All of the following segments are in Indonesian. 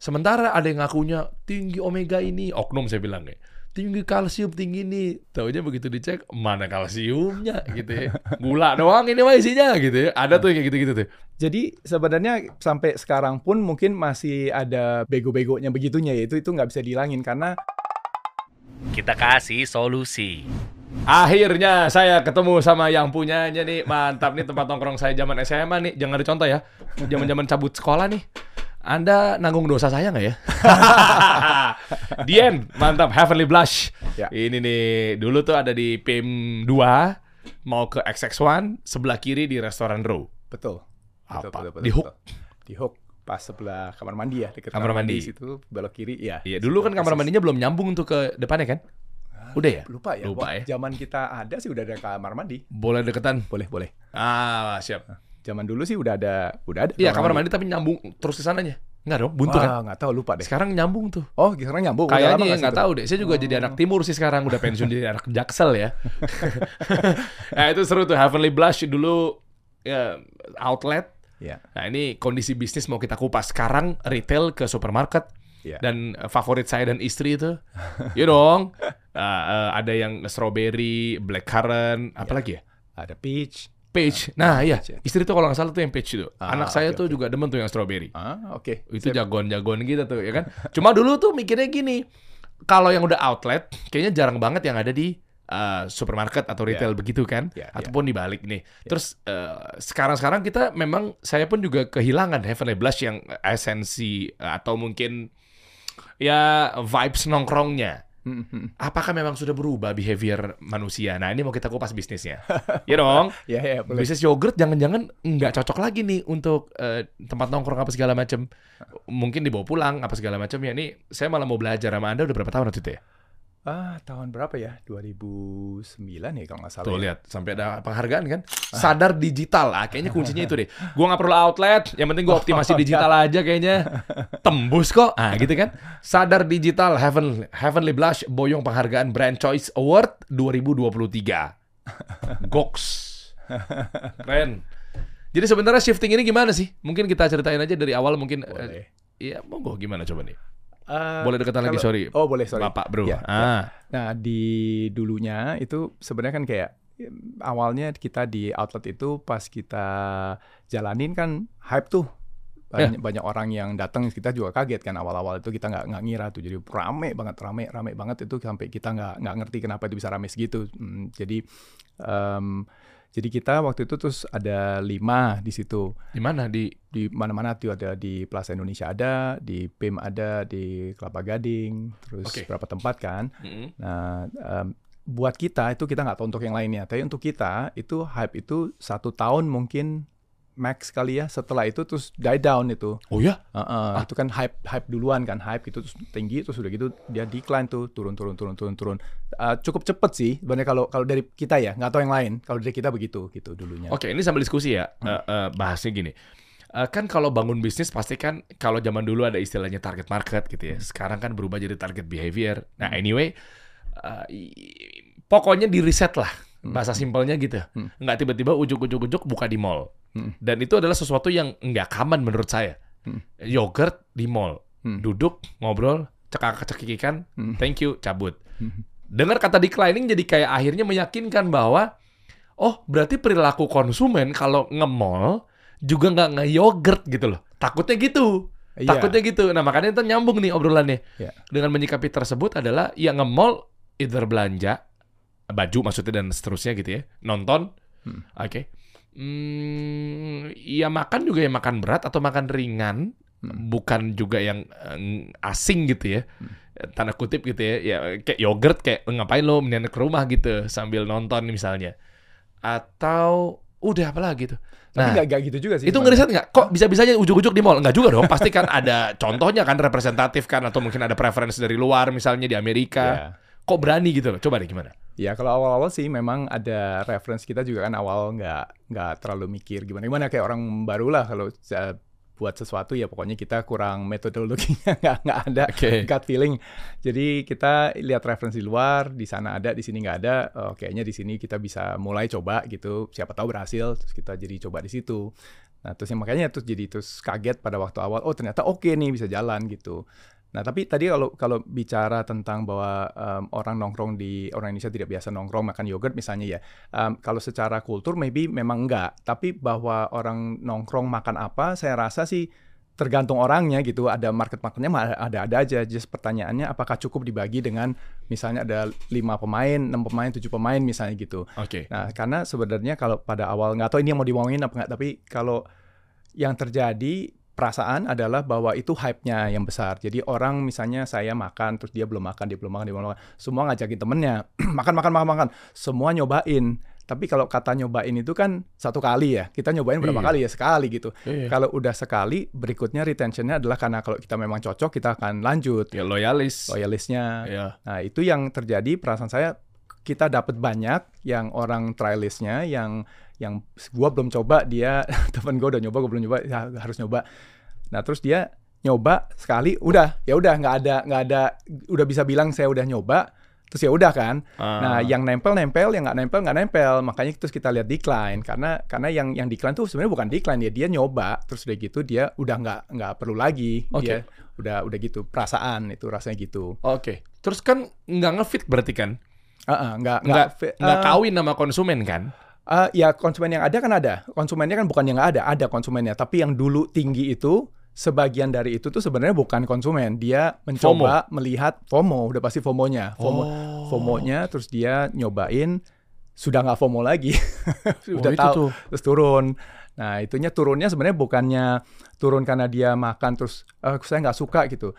Sementara ada yang ngakunya tinggi omega ini, oknum saya bilang ya. Tinggi kalsium tinggi ini. Taunya begitu dicek, mana kalsiumnya gitu ya. Gula doang ini mah isinya gitu ya. Ada tuh yang kayak gitu-gitu tuh. Jadi sebenarnya sampai sekarang pun mungkin masih ada bego-begonya begitunya ya. Itu itu nggak bisa dihilangin karena Kita kasih solusi. Akhirnya saya ketemu sama yang punyanya nih. Mantap nih tempat nongkrong saya zaman SMA nih. Jangan dicontoh ya. Zaman-zaman cabut sekolah nih. Anda nanggung dosa saya nggak ya? Dien, mantap. Heavenly Blush. Ya. Ini nih, dulu tuh ada di PIM 2, mau ke XX1, sebelah kiri di restoran Row. betul. Apa? Di hook. Di hook pas sebelah kamar mandi ya, dekat Kamar mandi. situ belok kiri ya. Iya, dulu kan kamar mandinya belum nyambung tuh ke depannya kan? Udah ya? Lupa ya. Lupa ya. Zaman kita ada sih udah ada kamar mandi. Boleh deketan? Boleh, boleh. Ah, siap. Zaman dulu sih udah ada, udah ada. Iya, kamar mandi tapi nyambung terus ke sananya. Enggak dong, buntu kan? Wah, nggak tahu lupa deh. Sekarang nyambung tuh. Oh, sekarang nyambung. Kayaknya nggak nggak situ? tahu deh. Saya juga jadi anak timur sih sekarang udah pensiun jadi anak jaksel ya. nah itu seru tuh Heavenly Blush dulu ya, outlet. Iya. Nah ini kondisi bisnis mau kita kupas. Sekarang retail ke supermarket Iya. dan eh, favorit saya dan istri itu, ya dong. Ah, eh, ada yang strawberry, blackcurrant, apa Iya. lagi ya? Ada peach. Peach. Nah iya, ya. istri tuh kalau nggak salah tuh yang peach itu. Ah, Anak saya tuh oke. juga demen tuh yang strawberry. Ah, oke. Itu Sip. jagoan-jagoan gitu tuh ya kan. Cuma dulu tuh mikirnya gini, kalau yang udah outlet, kayaknya jarang banget yang ada di uh, supermarket atau retail begitu kan, Ya, ya. ataupun di balik nih. Terus uh, sekarang-sekarang kita memang saya pun juga kehilangan Heavenly Blush yang esensi atau mungkin ya vibes nongkrongnya. Hmm, hmm. Apakah memang sudah berubah behavior manusia? Nah ini mau kita kupas bisnisnya, ya dong. Ya, ya, boleh. Bisnis yogurt jangan-jangan nggak cocok lagi nih untuk eh, tempat nongkrong apa segala macam. Mungkin dibawa pulang apa segala macam ya. Nih saya malah mau belajar sama Anda udah berapa tahun waktu itu ya? Ah, tahun berapa ya? 2009 ya kalau nggak salah. Tuh ya. lihat sampai ada penghargaan kan. Sadar digital. Ah, kayaknya kuncinya itu deh. Gua nggak perlu outlet, yang penting gua optimasi digital aja kayaknya. Tembus kok. Ah, gitu kan. Sadar digital Heaven Heavenly Blush boyong penghargaan Brand Choice Award 2023. Goks. Keren. Jadi sebenarnya shifting ini gimana sih? Mungkin kita ceritain aja dari awal mungkin eh. Iya, monggo gimana coba nih? Ah, Boleh deketan lagi, sorry. Oh, boleh, sorry. Bapak, Bro. Ya, ah. Nah, di dulunya itu sebenarnya kan kayak awalnya kita di outlet itu pas kita jalanin kan hype tuh. Ya. Banyak, banyak orang yang datang kita juga kaget kan awal-awal itu kita nggak nggak ngira tuh jadi rame banget rame rame banget itu sampai kita nggak nggak ngerti kenapa itu bisa rame segitu Hmm, jadi em, jadi kita waktu itu terus ada lima di situ Di mana di di mana-mana tuh ada di Plaza Indonesia ada, di PIM ada, di Kelapa Gading, terus Oke. beberapa tempat kan. Mm-mm. Nah, em, buat kita itu kita nggak tahu untuk yang lainnya, tapi untuk kita itu hype itu satu tahun mungkin max kali ya. Setelah itu terus die down itu. Oh ya? Heeh, Itu kan hype hype duluan kan hype gitu terus tinggi terus udah gitu dia decline tuh turun turun turun turun turun. Eh, cukup cepet sih sebenarnya kalau kalau dari kita ya nggak tahu yang lain. Kalau dari kita begitu gitu dulunya. Oke, ini sambil diskusi ya. Hmm. Eh, eh, bahasnya gini. Eh, kan kalau bangun bisnis pasti kan kalau zaman dulu ada istilahnya target market gitu ya. Hmm. Sekarang kan berubah jadi target behavior. Nah, anyway, eh, i- pokoknya di reset lah. Bahasa simpelnya gitu. Hmm. Nggak tiba-tiba ujuk-ujuk-ujuk buka di mall. Hmm. Dan itu adalah sesuatu yang nggak common menurut saya. Hmm. Yogurt di mall. Hmm. Duduk, ngobrol, cekak-cekikan, Hmm. thank you, cabut. Hmm. Dengar kata declining jadi kayak akhirnya meyakinkan bahwa oh berarti perilaku konsumen kalau nge-mall juga nggak nge-yogurt gitu loh. Takutnya gitu. Iya. Takutnya gitu. Nah makanya itu nyambung nih obrolannya. Iya. Dengan menyikapi tersebut adalah ya nge-mall either belanja, baju maksudnya dan seterusnya gitu ya. Nonton, Hmm. oke. Hmm, ya makan juga ya makan berat atau makan ringan. Hmm. Bukan juga yang eh, asing gitu ya tanda kutip gitu ya, ya kayak yogurt kayak ngapain lo mendingan ke rumah gitu sambil nonton misalnya, atau udah apa lagi gitu. Tapi Nah, nggak nggak gitu juga sih. itu ngeriset nggak? Kok bisa-bisanya ujuk-ujuk di mall? Nggak juga dong. Pasti kan ada contohnya kan representatif kan atau mungkin ada preference dari luar misalnya di Amerika. Ya. Kok berani gitu loh? Coba deh gimana? Ya kalau awal-awal sih memang ada reference kita juga kan awal nggak nggak terlalu mikir gimana gimana kayak orang baru lah kalau uh, buat sesuatu ya pokoknya kita kurang metodologinya nggak nggak ada Oke. gut feeling. Jadi kita lihat referensi luar di sana ada di sini nggak ada. Oh, kayaknya di sini kita bisa mulai coba gitu. Siapa tahu berhasil terus kita jadi coba di situ. Nah terus yang makanya terus jadi terus kaget pada waktu awal, oh ternyata oke nih bisa jalan gitu. Nah tapi tadi kalau kalau bicara tentang bahwa um, orang nongkrong di orang Indonesia tidak biasa nongkrong makan yogurt misalnya ya, um, kalau secara kultur maybe memang enggak, tapi bahwa orang nongkrong makan apa, saya rasa sih tergantung orangnya gitu. Ada market-marketnya mah ada-ada aja. Just pertanyaannya apakah cukup dibagi dengan misalnya ada lima pemain, enam pemain, tujuh pemain misalnya gitu. Oke. Nah, karena sebenarnya kalau pada awal nggak tahu ini yang mau diomongin apa nggak, tapi kalau yang terjadi perasaan adalah bahwa itu hype-nya yang besar. Jadi orang misalnya saya makan terus dia belum makan, dia belum makan, dia belum makan. Semua ngajakin temennya makan makan makan makan. Semua nyobain. Tapi kalau kata nyobain itu kan satu kali ya. Kita nyobain berapa Iya. kali ya? Sekali gitu. Iya. Kalau udah sekali, berikutnya retentionnya adalah karena kalau kita memang cocok, kita akan lanjut. Ya loyalis. Loyalisnya, Ya. Nah, itu yang terjadi perasaan saya kita dapat banyak yang orang trialistnya yang yang gua belum coba dia teman gua udah nyoba gua belum nyoba ya, harus nyoba. Nah, terus dia nyoba sekali udah ya udah nggak ada nggak ada udah bisa bilang saya udah nyoba terus ya udah kan nah Ah. yang nempel nempel yang nggak nempel nggak nempel makanya terus kita lihat decline karena karena yang yang decline tuh sebenarnya bukan decline ya dia nyoba terus udah gitu dia udah nggak nggak perlu lagi Oke. dia udah udah gitu perasaan itu rasanya gitu Oke. Terus kan nggak ngefit berarti kan? Ah, ah, nggak Nggak nggak ah, kawin sama konsumen kan? Ah, ya konsumen yang ada kan ada. Konsumennya kan bukan yang nggak ada ada konsumennya. Tapi yang dulu tinggi itu sebagian dari itu tuh sebenarnya bukan konsumen. Dia mencoba melihat FOMO udah pasti FOMO-nya. FOMO Oh. FOMO-nya terus dia nyobain sudah nggak FOMO lagi. Oh, itu tahu. tuh. terus turun. Nah itunya turunnya sebenarnya bukannya turun karena dia makan terus "Eh, saya nggak suka gitu.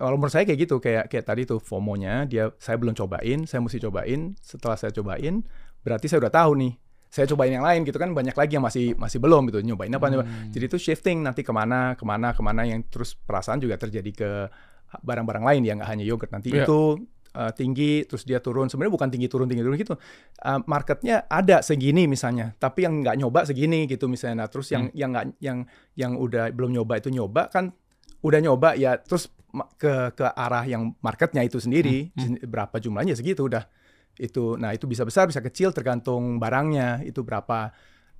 Kalau menurut saya kayak gitu kayak kayak tadi tuh FOMO-nya dia saya belum cobain saya mesti cobain. Setelah saya cobain berarti saya udah tahu nih saya cobain yang lain gitu kan banyak lagi yang masih masih belum gitu. Nyobain apa nyoba. jadi itu shifting nanti ke mana ke mana ke mana yang terus perasaan juga terjadi ke barang-barang lain ya nggak hanya yogurt. Nanti Iya. itu uh, tinggi terus dia turun. Sebenarnya bukan tinggi turun tinggi turun gitu. Uh, marketnya ada segini misalnya tapi yang nggak nyoba segini gitu misalnya. Nah terus yang yang nggak yang yang udah belum nyoba itu nyoba kan udah nyoba ya terus ke ke arah yang marketnya itu sendiri. Sen- berapa jumlahnya? Segitu udah itu nah itu bisa besar bisa kecil tergantung barangnya itu berapa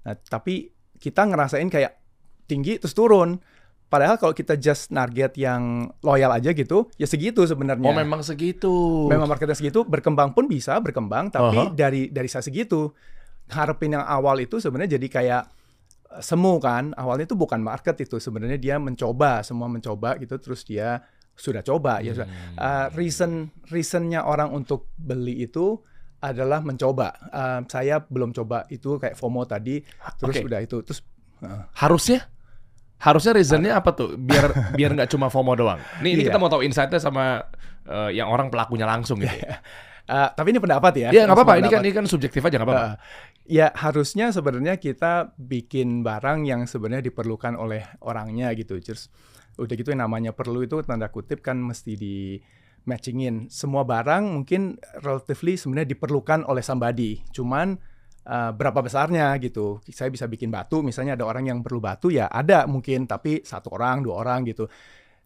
nah tapi kita ngerasain kayak tinggi terus turun padahal kalau kita just target yang loyal aja gitu ya segitu sebenarnya Oh memang segitu. memang marketnya segitu berkembang pun bisa berkembang tapi Aha. dari dari saya segitu harapin yang awal itu sebenarnya jadi kayak eh, semu kan awalnya itu bukan market itu sebenarnya dia mencoba semua mencoba gitu terus dia sudah coba ya sudah Hmm. Eh, reason reasonnya orang untuk beli itu adalah mencoba Eh, saya belum coba itu kayak FOMO tadi terus Oke. udah itu terus eh, Harusnya harusnya reasonnya apa tuh? Biar biar nggak cuma FOMO doang. Nih, ini Iya. kita mau tahu insight-nya sama eh, yang orang pelakunya langsung gitu. ya. eh, tapi ini pendapat ya Iya nggak apa-apa. Ini kan ini kan subjektif aja nggak apa-apa. Uh, ya harusnya sebenarnya kita bikin barang yang sebenarnya diperlukan oleh orangnya gitu. Terus udah gitu yang namanya perlu itu tanda kutip kan mesti di matchingin. Semua barang mungkin relatively sebenarnya diperlukan oleh somebody. Cuman uh, berapa besarnya gitu. Saya bisa bikin batu, misalnya ada orang yang perlu batu ya ada mungkin, tapi satu orang, dua orang gitu.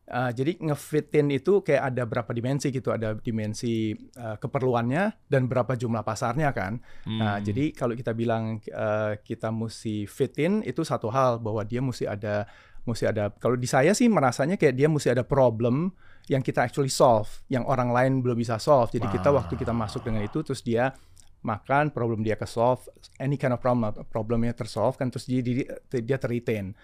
Uh, jadi ngefitin itu kayak ada berapa dimensi gitu, ada dimensi uh, keperluannya dan berapa jumlah pasarnya kan. Nah, Hmm. jadi kalau kita bilang uh, kita mesti fit in itu satu hal bahwa dia mesti ada mesti ada kalau di saya sih merasanya kayak dia mesti ada problem yang kita actually solve, yang orang lain belum bisa solve. Jadi kita Ah. waktu kita masuk dengan itu terus dia makan problem dia ke solve, any kind of problem problemnya tersolve kan terus dia dia, dia terretain.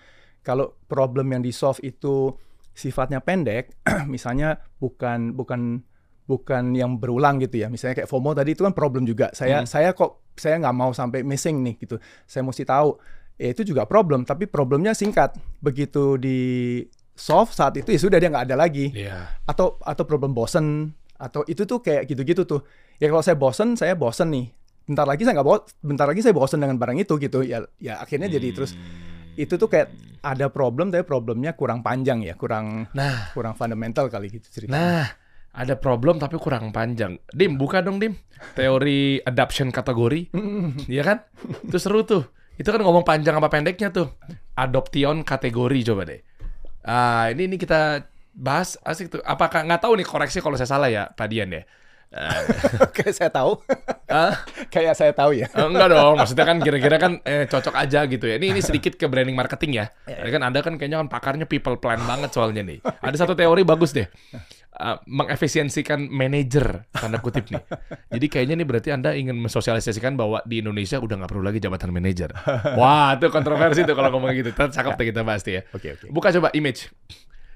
Kalau problem yang di solve itu sifatnya pendek, misalnya bukan bukan bukan yang berulang gitu ya. Misalnya kayak FOMO tadi itu kan problem juga. Saya Hmm. saya kok saya nggak mau sampai missing nih gitu. Saya mesti tahu. Ya itu juga problem, tapi problemnya singkat. Begitu di solve saat itu ya sudah dia nggak ada lagi. Iya. Atau atau problem bosen atau itu tuh kayak gitu-gitu tuh. Ya kalau saya bosen, saya bosen nih. Bentar lagi saya nggak bentar lagi saya bosen dengan barang itu gitu. Ya ya akhirnya jadi terus itu tuh kayak ada problem tapi problemnya kurang panjang ya, kurang Nah, kurang fundamental kali gitu ceritanya. nah ada problem tapi kurang panjang. Dim, buka dong Dim. Teori adoption kategori. Iya kan? Itu seru tuh. Itu kan ngomong panjang apa pendeknya tuh. Adoption kategori coba deh. Ah, ini ini kita bahas asik tuh. Apakah nggak tahu nih koreksi kalau saya salah ya, Pak Dian ya. Oke, saya tahu. Ah, Kayak saya tahu ya. eh, enggak dong, maksudnya kan kira-kira kan eh, cocok aja gitu ya. Ini ini sedikit ke branding marketing ya. Tadi kan Anda kan kayaknya kan pakarnya people plan banget soalnya nih. Ada satu teori bagus deh. Eh, mengefisiensikan manajer tanda kutip nih. Jadi kayaknya nih berarti Anda ingin mensosialisasikan bahwa di Indonesia udah nggak perlu lagi jabatan manajer. Wah, itu kontroversi tuh kalau ngomong gitu. Ntar cakep kita bahas tuh ya. Oke, oke. Buka coba image.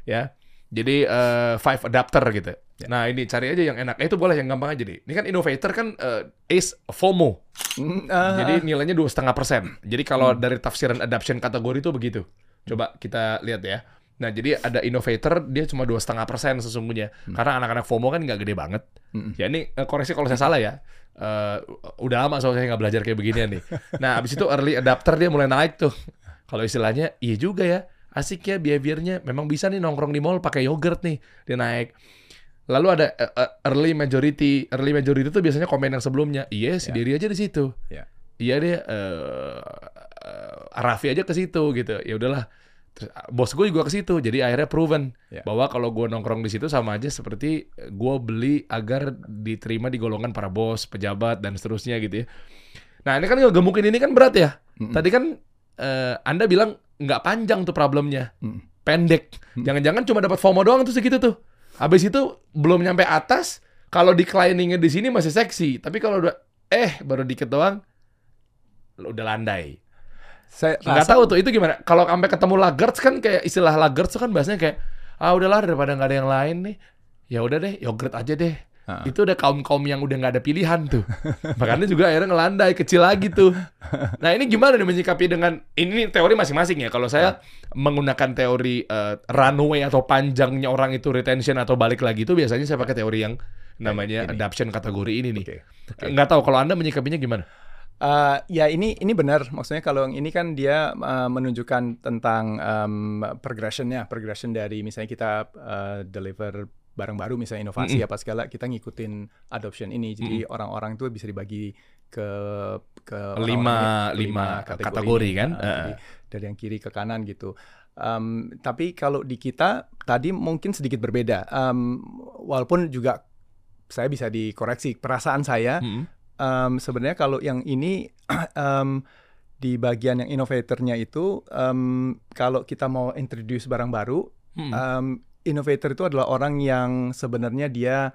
Ya. Jadi eh, five adapter gitu. Nah, ini cari aja yang enak. Eh, itu boleh yang gampang aja deh. Ini kan innovator kan eh, is FOMO. Mm, ah, Jadi nilainya dua setengah persen. Jadi kalau dari tafsiran adoption kategori itu begitu. Coba kita lihat ya. Nah, jadi ada innovator dia cuma dua setengah persen sesungguhnya. Karena anak-anak FOMO kan nggak gede banget. Mm. Ya ini eh, koreksi kalau saya salah ya. Eh, udah lama soalnya saya nggak belajar kayak beginian nih. Nah, abis itu early adapter dia mulai naik tuh. Kalau istilahnya, iya juga ya. Asik ya behaviornya. Memang bisa nih nongkrong di mall pakai yogurt nih. Dia naik. Lalu ada eh, early majority. Early majority itu biasanya komen yang sebelumnya. Iya, si Ya. diri aja di situ. Ya. Iya deh, eh eh, Raffi aja ke situ gitu. Ya udahlah. Terus, ah, bos gue juga ke situ. Jadi akhirnya proven Ya. bahwa kalau gue nongkrong di situ sama aja seperti gue beli agar diterima di golongan para bos, pejabat dan seterusnya gitu ya. Nah ini kan ngegemukin ini kan berat ya. Mm-mm. Tadi kan eh, Anda bilang nggak panjang tuh problemnya, Mm. pendek. Jangan-jangan cuma dapat FOMO doang tuh segitu tuh. Habis itu belum nyampe atas. Kalau decliningnya di sini masih seksi, tapi kalau udah eh baru dikit doang, udah landai. Saya Nggak tahu tuh itu gimana. Kalau sampai ketemu laggards kan kayak istilah tuh kan bahasanya kayak ah udahlah daripada nggak ada yang lain nih. Ya udah deh, yogurt aja deh. Ah. Itu udah kaum-kaum yang udah nggak ada pilihan tuh. Makanya juga akhirnya ngelandai kecil lagi tuh. Nah ini gimana nih menyikapi dengan ini teori masing-masing ya. Kalau saya menggunakan teori eh, runway atau panjangnya orang itu retention atau balik lagi itu biasanya saya pakai teori yang namanya Ini. adoption kategori ini nih. Oke. Nggak tahu kalau anda menyikapinya gimana? Eh, ya ini ini benar. Maksudnya kalau yang ini kan dia eh, menunjukkan tentang em, progressionnya, progression dari misalnya kita eh, deliver barang baru, misalnya inovasi apa segala, kita ngikutin adoption ini. Jadi orang-orang itu bisa dibagi ke ke Lima- lima kategori ini. kan? Eh, Eh. jadi dari yang kiri ke kanan gitu. Em, tapi kalau di kita tadi mungkin sedikit berbeda. Em, walaupun juga saya bisa dikoreksi perasaan saya Mm-mm. Em, sebenarnya kalau yang ini em, di bagian yang innovatornya itu em, kalau kita mau introduce barang baru Mm-mm. em, innovator itu adalah orang yang sebenarnya dia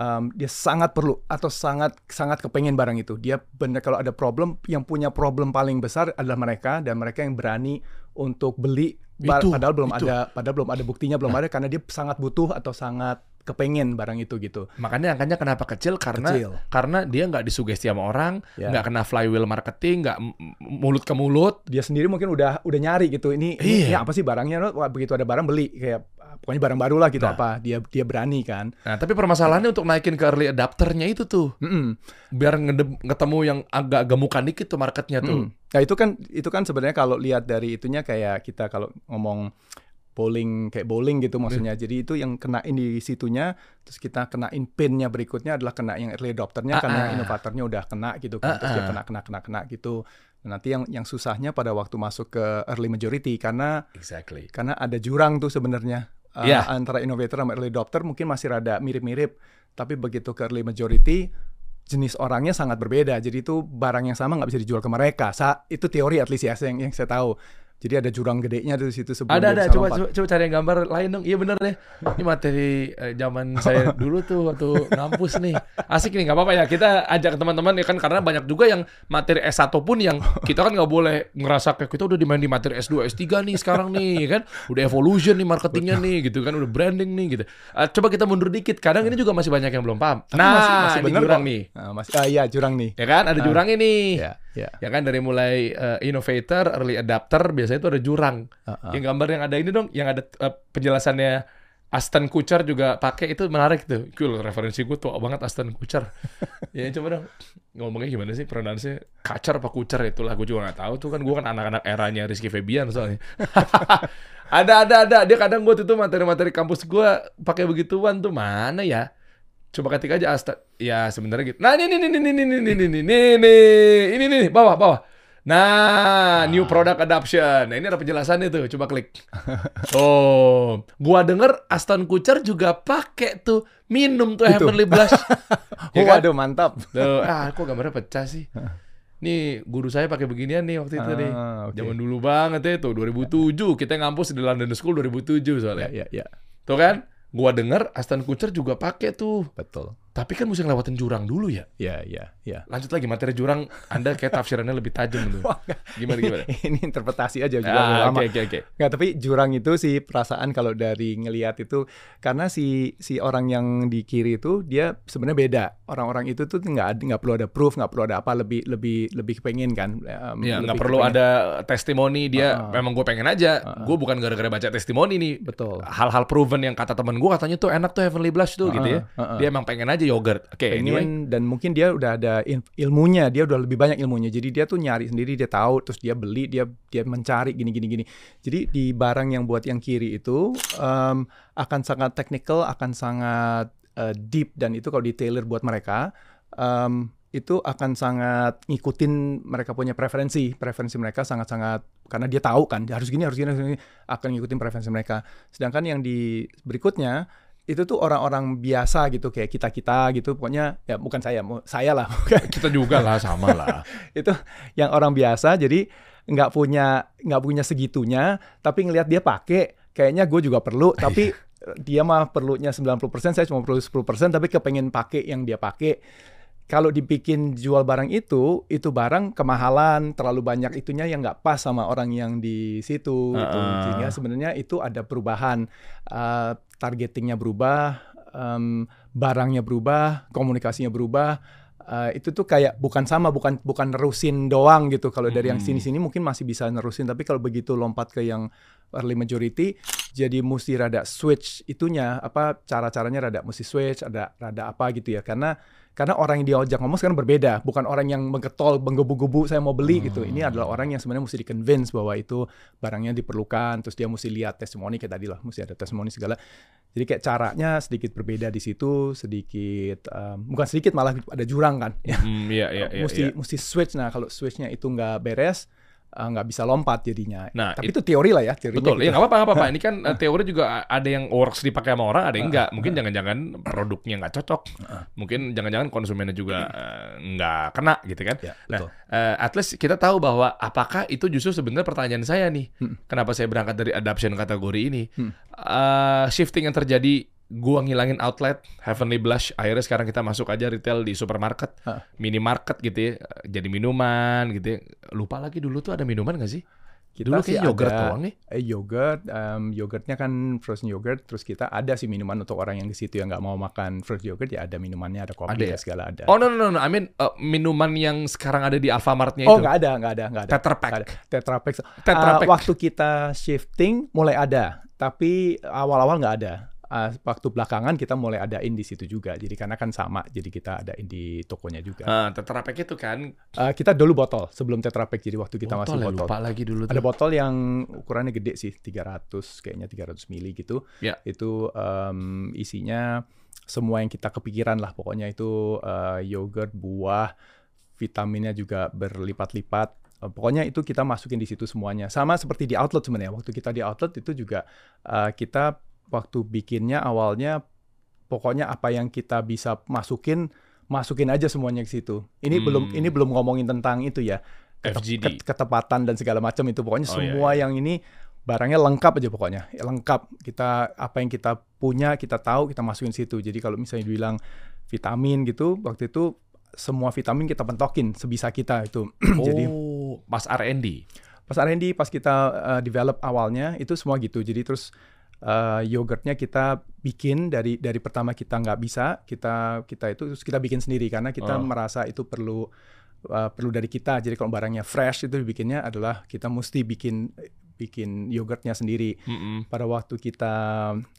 em, dia sangat perlu atau sangat sangat kepengen barang itu dia benar kalau ada problem yang punya problem paling besar adalah mereka dan mereka yang berani untuk beli Itu, padahal belum itu. ada padahal belum ada buktinya belum ada karena dia sangat butuh atau sangat kepengen barang itu gitu Makanya angkanya kenapa kecil karena Kecil. karena dia nggak disugesti sama orang, Ya. nggak kena flywheel marketing, nggak mulut ke mulut. dia sendiri mungkin udah udah nyari gitu ini ini, Iya. ini apa sih barangnya Wah, begitu ada barang beli kayak pokoknya barang baru lah gitu Nah. apa dia dia berani kan Nah, tapi permasalahannya untuk naikin ke early adapternya itu tuh, Mm-mm. biar ngede- ketemu yang agak gemukan dikit tuh marketnya tuh. Mm. Nah itu kan itu kan sebenarnya kalau lihat dari itunya kayak kita kalau ngomong bowling kayak bowling gitu maksudnya. Jadi itu yang kenain di situnya, terus kita kenain pinnya berikutnya adalah kena yang early adopternya Ah, karena ah. inovatornya udah kena gitu kan. Terus Ah, dia ah. kena kena kena kena gitu. Nah, nanti yang yang susahnya pada waktu masuk ke early majority karena Exactly. karena ada jurang tuh sebenarnya Uh, Iya. antara innovator sama early adopter mungkin masih rada mirip-mirip tapi begitu ke early majority jenis orangnya sangat berbeda jadi itu barang yang sama nggak bisa dijual ke mereka Sa itu teori at least ya yang yang saya tahu jadi ada jurang gedenya tuh di situ sebelum Ada ada coba, lompat. coba coba cari yang gambar lain dong. Iya bener deh. Ini materi eh, zaman saya dulu tuh waktu ngampus nih. Asik nih nggak apa-apa ya. Kita ajak teman-teman ya kan karena banyak juga yang materi S1 pun yang kita kan nggak boleh ngerasa kayak kita udah dimain di materi S2, S3 nih sekarang nih kan. Udah evolution nih marketingnya nih gitu kan. Udah branding nih gitu. Eh, coba kita mundur dikit. Kadang ini juga masih banyak yang belum paham. Tapi Nah, masih, masih ini bener jurang kok. nih. Nah, masih ah iya jurang nih Ya kan ada jurangnya nih. ya ya Ya kan dari mulai eh, innovator, early adapter biasanya itu ada jurang. Ah, ah. Yang gambar yang ada ini dong, yang ada eh, penjelasannya Aston Kutcher juga pakai itu menarik tuh. Cool, referensi gue tua banget Aston Kutcher. ya coba dong ngomongnya gimana sih pronounce Kacer apa Kutcher itulah gue juga nggak tahu tuh kan gue kan anak-anak eranya Rizky Febian soalnya. ada ada ada dia kadang gue tuh materi-materi kampus gue pakai begituan tuh mana ya? Coba ketik aja Aston. Ya sebenarnya gitu. Nah ini ini ini ini ini ini ini ini ini ini ini bawah bawah. Nah, new product adoption. Nah, ini ada penjelasannya tuh. Coba klik. Oh, gua denger Aston Kutcher juga pakai tuh minum tuh Itu. Heavenly Blush. Ya Oh, kan? waduh mantap. Tuh, ah, kok gambarnya pecah sih? Nih, guru saya pakai beginian nih waktu itu nih. Ah, oke. Zaman dulu banget ya tuh, 2007. Kita ngampus di London School 2007 soalnya. Ya, ya, ya. Tuh kan? Gua denger Aston Kutcher juga pakai tuh. Betul. Tapi kan mesti ngelewatin jurang dulu ya. Ya, ya, ya. Lanjut lagi materi jurang, Anda kayak tafsirannya lebih tajam nggak. Gimana gimana? Ini interpretasi aja juga Ah, lama. Oke oke oke. Nggak, tapi jurang itu sih perasaan kalau dari ngelihat itu karena si si orang yang di kiri itu dia sebenarnya beda. Orang-orang itu tuh nggak ada- nggak perlu ada proof, nggak perlu ada apa lebih lebih lebih kepengen kan. Um, Ya nggak perlu kepengen. ada testimoni dia. Ah. Memang gue pengen aja. Ah. Gue bukan gara-gara baca testimoni nih. betul. Hal-hal proven yang kata temen gue katanya tuh enak tuh Heavenly Blush tuh gitu ya. Ah, ah. Dia emang pengen aja yogurt. Oke, anyway. pengen dan mungkin dia udah ada il- ilmunya, dia udah lebih banyak ilmunya. Jadi dia tuh nyari sendiri, dia tahu, terus dia beli, dia dia mencari gini gini gini. Jadi di barang yang buat yang kiri itu em, akan sangat technical, akan sangat eh, deep dan itu kalau di tailor buat mereka em, itu akan sangat ngikutin mereka punya preferensi, preferensi mereka sangat-sangat karena dia tahu kan harus gini harus gini harus gini akan ngikutin preferensi mereka. Sedangkan yang di berikutnya itu tuh orang-orang biasa gitu kayak kita kita gitu. Pokoknya ya bukan saya saya lah. Kita juga lah sama lah. itu yang orang biasa jadi nggak punya nggak punya segitunya. Tapi ngelihat dia pakai kayaknya gue juga perlu. Tapi dia mah perlunya 90% saya cuma perlu 10% tapi kepengen pakai yang dia pakai kalau dibikin jual barang itu itu barang kemahalan terlalu banyak itunya yang nggak pas sama orang yang di situ gitu. Heeh. sehingga sebenarnya itu ada perubahan Eh, targetingnya berubah em, barangnya berubah komunikasinya berubah Eh, itu tuh kayak bukan sama bukan bukan nerusin doang gitu kalau dari yang Mm-mm. sini-sini mungkin masih bisa nerusin tapi kalau begitu lompat ke yang early majority jadi mesti rada switch itunya apa cara-caranya rada mesti switch ada rada apa gitu ya karena karena orang yang diajak ngomong sekarang berbeda. Bukan orang yang menggetol menggebu-gebu saya mau beli gitu. Ini adalah orang yang sebenarnya mesti di convince bahwa itu barangnya diperlukan terus dia mesti lihat testimoni kayak tadi lah mesti ada testimoni segala. Jadi kayak caranya sedikit berbeda di situ sedikit em, bukan sedikit malah ada jurang kan. Ya Hmm, iya iya iya. mesti iya. mesti switch. Nah kalau switchnya itu nggak beres eh, nggak bisa lompat jadinya Nah, tapi it- itu teori lah ya teorinya Betul, gitu. ya nggak apa-apa, nggak apa-apa. Ini kan eh, teori juga ada yang works dipakai sama orang, ada yang enggak. Mungkin jangan-jangan produknya nggak cocok. Mungkin jangan-jangan konsumennya juga eh, nggak kena gitu kan. Ya, Nah, eh, at least kita tahu bahwa apakah itu justru sebenarnya pertanyaan saya nih. Hmm. Kenapa saya berangkat dari adoption kategori ini? Hmm. Eh, shifting yang terjadi gua ngilangin outlet Heavenly Blush akhirnya sekarang kita masuk aja retail di supermarket Hah. minimarket gitu ya jadi minuman gitu ya lupa lagi dulu tuh ada minuman gak sih Kita dulu sih kayak yogurt ada- doang nih eh, yogurt em, yogurtnya kan frozen yogurt terus kita ada sih minuman untuk orang yang ke situ yang nggak mau makan frozen yogurt ya ada minumannya ada kopi Ada ya? segala ada Oh no no no, no. I mean uh, minuman yang sekarang ada di Alfamart-nya oh itu. nggak ada nggak ada nggak ada Tetra Pak. Nggak ada. Tetra Pak. Tetra Ah, Pak. waktu kita shifting mulai ada tapi awal-awal nggak ada Ah, waktu belakangan kita mulai adain di situ juga jadi karena kan sama jadi kita adain di tokonya juga Ah, Tetra Pak itu kan Ah, kita dulu botol sebelum Tetra Pak jadi waktu kita masih ya, botol lupa lagi dulu Ada tuh. botol yang ukurannya gede sih, 300 kayaknya 300 mili gitu. Ya. Itu em, isinya semua yang kita kepikiran lah pokoknya itu eh, yogurt, buah, vitaminnya juga berlipat-lipat. Eh, pokoknya itu kita masukin di situ semuanya. Sama seperti di outlet sebenarnya. Waktu kita di outlet itu juga eh, kita waktu bikinnya awalnya pokoknya apa yang kita bisa masukin masukin aja semuanya ke situ. Ini Hmm. belum ini belum ngomongin tentang itu ya. ketep- FGD. ket- ketepatan dan segala macam itu pokoknya Oh, iya, semua yang ini barangnya lengkap aja pokoknya Ya, lengkap kita apa yang kita punya kita tahu kita masukin situ jadi kalau misalnya dibilang vitamin gitu waktu itu semua vitamin kita pentokin sebisa kita itu jadi oh, Mas R&D. pas R&D pas kita uh, develop awalnya itu semua gitu jadi terus uh, yogurtnya kita bikin dari dari pertama kita nggak bisa kita kita itu terus kita bikin sendiri karena kita Oh. merasa itu perlu uh, perlu dari kita jadi kalau barangnya fresh itu bikinnya adalah kita mesti bikin bikin yogurtnya sendiri Mm-mm. pada waktu kita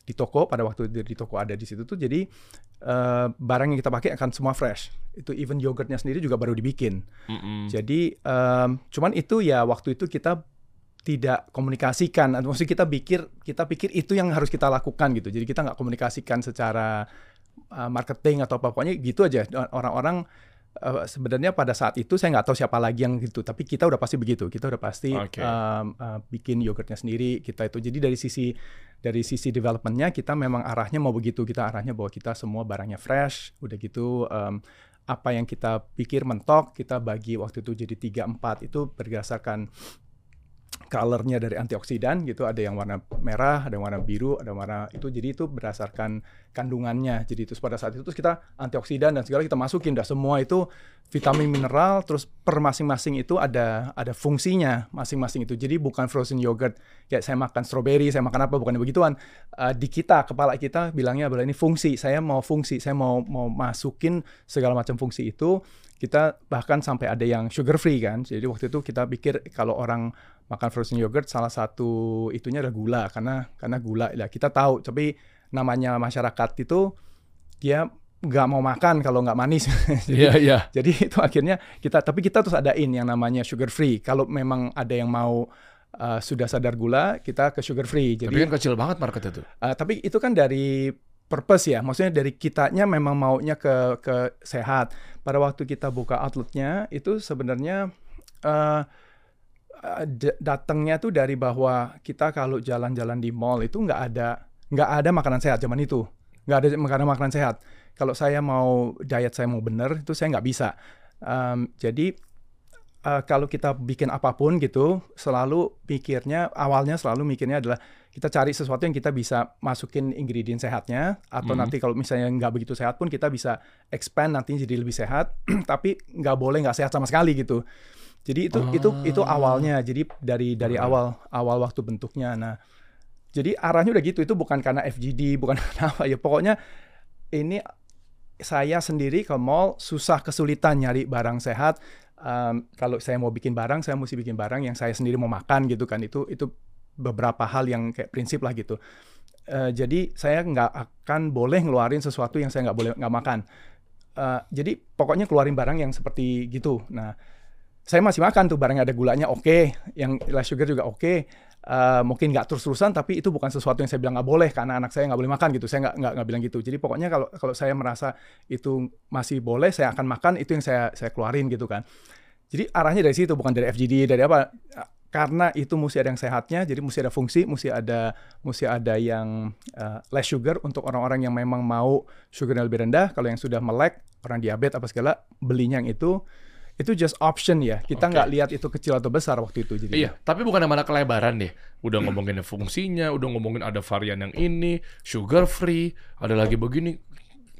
di toko pada waktu di, di toko ada di situ tuh jadi uh, barang yang kita pakai akan semua fresh itu even yogurtnya sendiri juga baru dibikin Mm-mm. jadi em, cuman itu ya waktu itu kita tidak komunikasikan, atau maksudnya kita pikir kita pikir itu yang harus kita lakukan gitu. Jadi kita nggak komunikasikan secara uh, marketing atau apa pokoknya gitu aja. Orang-orang eh, sebenarnya pada saat itu saya nggak tahu siapa lagi yang gitu, tapi kita udah pasti begitu. Kita udah pasti Oke. um, uh, bikin yogurtnya sendiri. Kita itu jadi dari sisi dari sisi developmentnya kita memang arahnya mau begitu. Kita arahnya bahwa kita semua barangnya fresh. Udah gitu um, apa yang kita pikir mentok kita bagi waktu itu jadi tiga empat itu berdasarkan colornya dari antioksidan gitu ada yang warna merah ada yang warna biru ada yang warna itu. Jadi itu berdasarkan kandungannya. Jadi itu pada saat itu terus kita antioksidan dan segala kita masukin. Dah semua itu vitamin mineral terus per masing-masing itu ada ada fungsinya masing-masing itu. Jadi bukan frozen yogurt kayak saya makan strawberry saya makan apa bukan begituan. Eh, di kita kepala kita bilangnya adalah ini fungsi saya mau fungsi saya mau mau masukin segala macam fungsi itu kita bahkan sampai ada yang sugar free kan. Jadi waktu itu kita pikir kalau orang makan frozen yogurt salah satu itunya adalah gula karena karena gula. Ya kita tahu tapi namanya masyarakat itu dia nggak mau makan kalau nggak manis jadi Iya, iya. jadi itu akhirnya kita tapi kita terus adain yang namanya sugar free kalau memang ada yang mau uh, sudah sadar gula kita ke sugar free jadi Tapi kan kecil banget marketnya tuh. Uh, tapi itu kan dari purpose ya, maksudnya dari kitanya memang maunya ke ke sehat. Pada waktu kita buka outletnya itu sebenarnya uh, datangnya tuh dari bahwa kita kalau jalan-jalan di mall itu nggak ada nggak ada makanan sehat zaman itu, nggak ada makanan makanan sehat. Kalau saya mau diet saya mau bener itu saya nggak bisa. Um, jadi uh, kalau kita bikin apa pun gitu, selalu pikirnya awalnya selalu mikirnya adalah kita cari sesuatu yang kita bisa masukin ingredient sehatnya atau Mhm. nanti kalau misalnya nggak begitu sehat pun kita bisa expand nanti jadi lebih sehat, tapi nggak boleh nggak sehat sama sekali gitu. Jadi itu itu itu Ah. awalnya. Jadi dari dari Alright. awal awal waktu bentuknya. Nah, jadi arahnya udah gitu. Itu bukan karena FGD, bukan karena apa ya. Pokoknya ini saya sendiri ke mall susah kesulitan nyari barang sehat. Um, kalau saya mau bikin barang, saya mesti bikin barang yang saya sendiri mau makan gitu kan. Itu itu beberapa hal yang kayak prinsip lah gitu. Eh, jadi saya nggak akan boleh ngeluarin sesuatu yang saya nggak boleh nggak makan. Eh, jadi pokoknya keluarin barang yang seperti gitu. Nah, saya masih makan tuh barang yang ada gulanya oke, yang less sugar juga oke. Eh, mungkin nggak terus-terusan, tapi itu bukan sesuatu yang saya bilang nggak boleh karena anak saya nggak boleh makan gitu. Saya nggak nggak nggak bilang gitu. Jadi pokoknya kalau kalau saya merasa itu masih boleh, saya akan makan itu yang saya saya keluarin gitu kan. Jadi arahnya dari situ bukan dari FGD dari apa? Karena itu mesti ada yang sehatnya, jadi mesti ada fungsi, mesti ada mesti ada yang uh, less sugar untuk orang-orang yang memang mau sugarnya lebih rendah. Kalau yang sudah melek, orang diabetes apa segala, belinya yang itu itu just option ya. Kita nggak lihat itu kecil atau besar waktu itu. Jadi Iya, tapi bukan malah kelebaran deh. Udah ngomongin fungsinya, udah ngomongin ada varian yang ini, sugar free, ada lagi begini.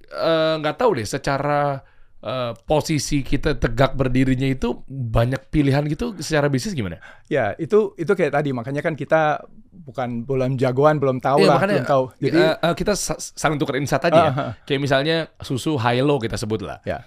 Eh, Nggak tahu deh, secara eh, posisi kita tegak berdirinya itu banyak pilihan gitu secara bisnis gimana? Ya, itu itu kayak tadi makanya kan kita bukan belum jagoan, belum tahu Iya, lah, makanya, belum tahu. Jadi eh, eh, kita sa- saling tukar insight aja ya. Ah, ah. Kayak misalnya susu Hilo kita sebut lah. ya,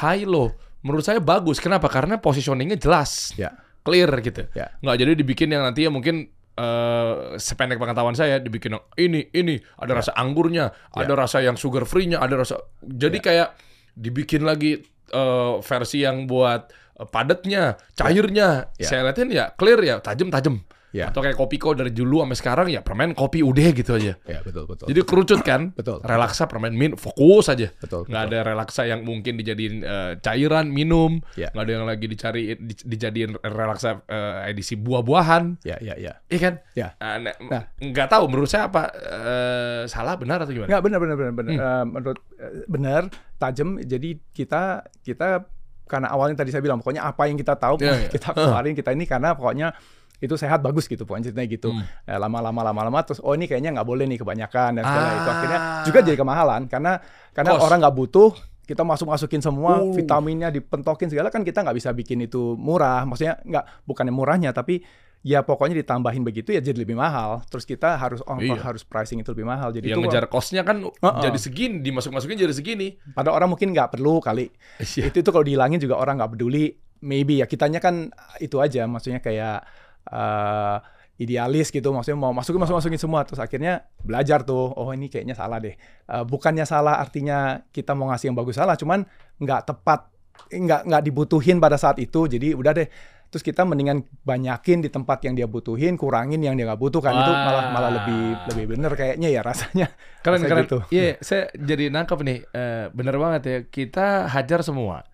Hilo menurut saya bagus. Kenapa? Karena positioningnya jelas, ya, clear gitu. ya. Nggak jadi dibikin yang nanti ya mungkin eh sependek pengetahuan saya dibikin yang ini ini ada Ya. rasa anggurnya, ada rasa yang sugar free-nya, ada rasa jadi Ya. kayak dibikin lagi eh, versi yang buat eh, padatnya, cairnya. Ya. Saya liatin ya clear ya, tajam-tajam. Ya. Atau kayak kopiko dari dulu sampai sekarang ya permen kopi udah gitu aja. Ya, betul, betul. Jadi kerucut kan? Betul. Relaksa permen min fokus aja. Betul, Nggak betul. ada relaksa yang mungkin dijadiin eh, cairan minum. Ya. Nggak ada yang lagi dicari di- dijadiin relaksa eh, edisi buah-buahan. Ya, ya, ya. Iya kan? Ya. Ah, nah, Nah. nggak tahu menurut saya apa eh, salah benar atau gimana? Nggak benar benar benar benar. Hmm. Eh, menurut eh, benar tajam. Jadi kita kita karena awalnya tadi saya bilang pokoknya apa yang kita tahu Iya, iya. kita keluarin kita ini karena pokoknya itu sehat bagus gitu pokoknya ceritanya gitu. Hmm. Eh, lama-lama lama-lama terus oh ini kayaknya nggak boleh nih kebanyakan dan segala itu Ah. akhirnya juga jadi kemahalan karena karena Cost. orang nggak butuh kita masuk masukin semua Oh. vitaminnya dipentokin segala kan kita nggak bisa bikin itu murah maksudnya nggak bukannya murahnya tapi ya pokoknya ditambahin begitu ya jadi lebih mahal terus kita harus oh, Iya. harus pricing itu lebih mahal jadi yang itu ngejar costnya kan Uh-uh. jadi segini, dimasuk-masukin jadi segini. pada orang mungkin nggak perlu kali Iya. itu itu kalau dihilangin juga orang nggak peduli maybe ya kitanya kan itu aja maksudnya kayak eh, idealis gitu maksudnya mau masukin masuk masukin semua terus akhirnya belajar tuh oh ini kayaknya salah deh Eh, bukannya salah artinya kita mau ngasih yang bagus salah cuman nggak tepat nggak nggak dibutuhin pada saat itu jadi udah deh terus kita mendingan banyakin di tempat yang dia butuhin kurangin yang dia nggak butuhkan itu malah malah lebih lebih bener kayaknya ya rasanya Keren Rasanya keren. gitu. Iya, saya jadi nangkep nih. Eh, bener banget ya. Kita hajar semua.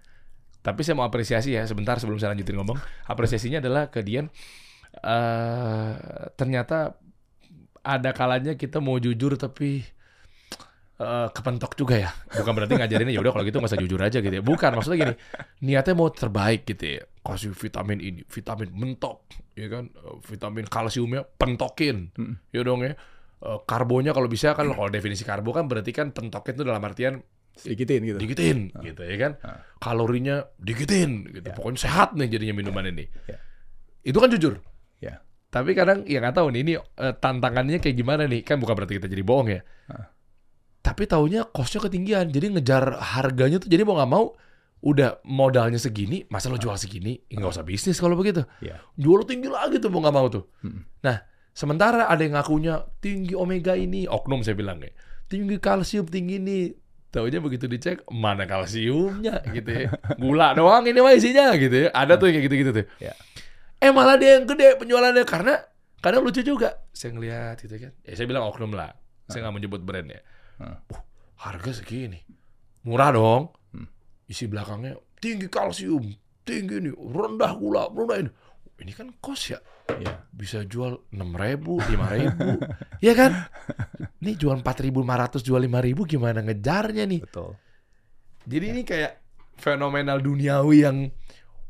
Tapi saya mau apresiasi ya sebentar sebelum saya lanjutin ngomong. Apresiasinya adalah ke Dian. Eh ternyata ada kalanya kita mau jujur tapi eh, kepentok juga ya. Bukan berarti ngajarinnya ya udah kalau gitu nggak usah jujur aja gitu ya. Bukan maksudnya gini, niatnya mau terbaik gitu ya. Kasih vitamin ini, vitamin mentok, ya kan? Eh, Vitamin kalsiumnya pentokin, Mm. ya dong ya. Eh, karbonya kalau bisa kan kalau definisi karbo kan berarti kan pentokin itu dalam artian Sedikitin gitu. dikitin gitu ya kan. Ah. Kalorinya dikitin gitu. Ya. Pokoknya sehat nih jadinya minuman ini. Ya. Itu kan jujur. Tapi kadang ya nggak tahu nih ini eh, tantangannya kayak gimana nih. Kan bukan berarti kita jadi bohong ya. Ah. Tapi taunya costnya ketinggian. Jadi ngejar harganya tuh jadi mau nggak mau udah modalnya segini, masa lo jual segini? Ya, nggak usah bisnis kalau begitu. Iya. Jual lo tinggi lagi tuh mau nggak mau tuh. Mm. Nah, sementara ada yang ngakunya tinggi omega ini, oknum saya bilang ya. Tinggi kalsium tinggi ini. Taunya begitu dicek mana kalsiumnya gitu ya. Gula doang ini mah isinya gitu ya. Ada tuh kayak gitu-gitu tuh. Ya. Eh malah dia yang gede penjualannya karena kadang lucu juga. Saya ngeliat gitu kan. Ya saya bilang oknum lah. Saya nggak menyebut brandnya. Uh, harga segini. Murah dong. Hmm. Isi belakangnya tinggi kalsium, tinggi nih, rendah gula, rendah ini. Ini kan kos ya Iya. bisa jual enam ribu, lima ribu, ya kan? Ini jual empat ribu, jual lima ribu, gimana ngejarnya nih? Betul. Jadi ini kayak fenomenal duniawi yang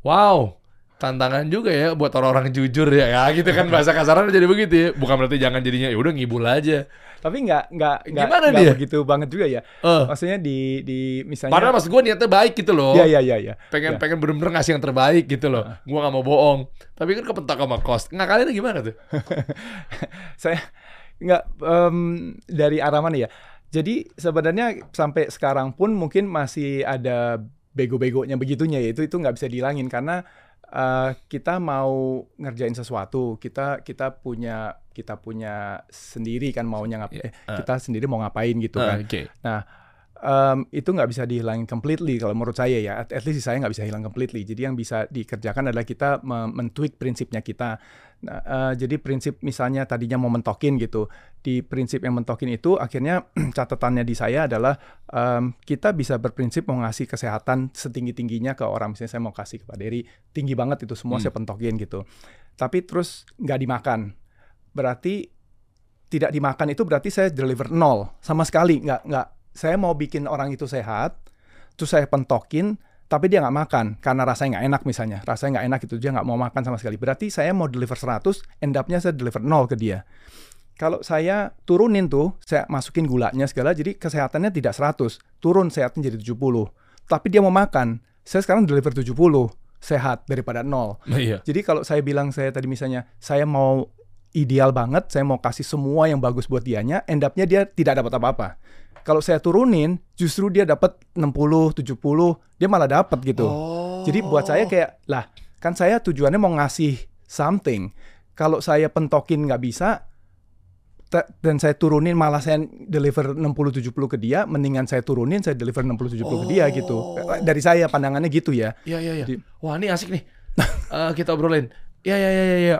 wow, tantangan juga ya buat orang-orang jujur ya, ya gitu kan bahasa kasarnya jadi begitu ya. Bukan berarti jangan jadinya ya udah ngibul aja. Tapi nggak nggak nggak Gimana nggak dia? begitu banget juga ya. Eh, Maksudnya di di misalnya. padahal mas gue niatnya baik gitu loh. Iya iya iya iya. Pengen Ya. pengen bener-bener ngasih yang terbaik gitu loh. Gua nggak mau bohong. Tapi kan kepentak sama cost. Ngakalinnya gimana tuh? saya nggak em, dari arah mana ya. Jadi sebenarnya sampai sekarang pun mungkin masih ada bego-begonya begitunya ya itu itu nggak bisa dihilangin karena eh, kita mau ngerjain sesuatu kita kita punya kita punya sendiri kan maunya ngap Iya, eh, eh. kita sendiri mau ngapain gitu Ah, kan Oke. Um, itu nggak bisa dihilangin completely kalau menurut saya ya. At, at least saya nggak bisa hilang completely. Jadi yang bisa dikerjakan adalah kita me- men-tweak prinsipnya kita. Nah, eh, jadi prinsip misalnya tadinya mau mentokin gitu. Di prinsip yang mentokin itu akhirnya catatannya di saya adalah em, kita bisa berprinsip mau ngasih kesehatan setinggi-tingginya ke orang. Misalnya saya mau kasih kepada Dery, tinggi banget itu semua Hmm. saya pentokin gitu. Tapi terus nggak dimakan. Berarti tidak dimakan itu berarti saya deliver nol sama sekali nggak nggak saya mau bikin orang itu sehat terus saya pentokin tapi dia nggak makan karena rasanya nggak enak misalnya. Rasanya nggak enak itu dia nggak mau makan sama sekali. Berarti saya mau deliver 100 end up-nya saya deliver nol ke dia. Kalau saya turunin tuh saya masukin gulanya segala jadi kesehatannya tidak 100 turun sehatnya jadi 70 tapi dia mau makan saya sekarang deliver 70 sehat daripada nol. Iya. jadi kalau saya bilang saya tadi misalnya saya mau ideal banget, saya mau kasih semua yang bagus buat dianya, end up-nya dia tidak dapat apa-apa. Kalau saya turunin, justru dia dapat 60, 70, dia malah dapat gitu. Oh. Jadi buat saya kayak, lah kan saya tujuannya mau ngasih something. Kalau saya pentokin nggak bisa, dan saya turunin malah saya deliver 60-70 ke dia, mendingan saya turunin, saya deliver 60-70 ke dia gitu. Oh. Dari saya pandangannya gitu ya. Iya iya iya. Wah ini asik nih. Eh, kita obrolin. Iya iya iya iya. iya.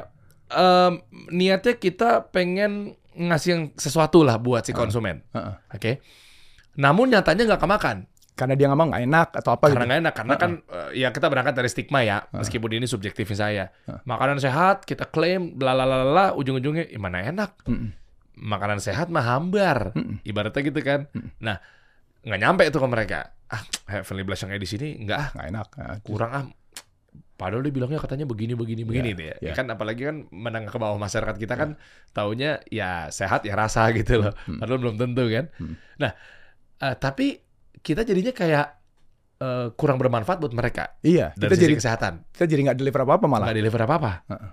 Em, niatnya kita pengen ngasih yang sesuatu lah buat si konsumen. Heeh. Oke. Namun nyatanya nggak kemakan. Karena dia ngomong nggak enak atau apa Karena gitu. nggak enak. Karena kan eh, ya kita berangkat dari stigma ya. Meskipun ini subjektifnya saya. Makanan sehat kita klaim, bla ujung-ujungnya ya mana enak. Mm-mm. Makanan sehat mah hambar. Mm-mm. Ibaratnya gitu kan. Nah nggak nyampe itu ke mereka. Ah, Heavenly yang kayak di sini nggak ah nggak enak. Kurang ah padahal dia bilangnya katanya begini begini begini Iya, deh ya. iya. kan apalagi kan menengah ke bawah masyarakat kita kan taunya ya sehat ya rasa gitu loh Hmm. padahal belum tentu kan Hmm. nah eh, tapi kita jadinya kayak eh, kurang bermanfaat buat mereka Iya, dari kita sisi jadi kesehatan kita jadi nggak deliver apa-apa malah. nggak deliver apa apa Heeh.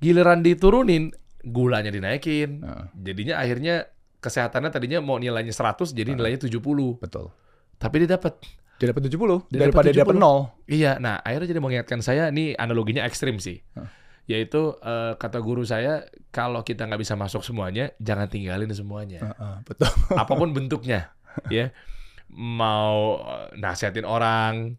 giliran diturunin gulanya dinaikin Heeh, jadinya akhirnya kesehatannya tadinya mau nilainya 100 jadi nilainya 70 betul. Tapi dia dapat Dia dapat 70 Dia daripada dapat dia dapat 70. nol. Iya, nah akhirnya jadi mengingatkan saya, ini analoginya ekstrim sih. Hah. Yaitu eh, kata guru saya, kalau kita nggak bisa masuk semuanya, jangan tinggalin semuanya. Heeh, betul. Apa pun bentuknya, ya. Mau eh, nasihatin orang,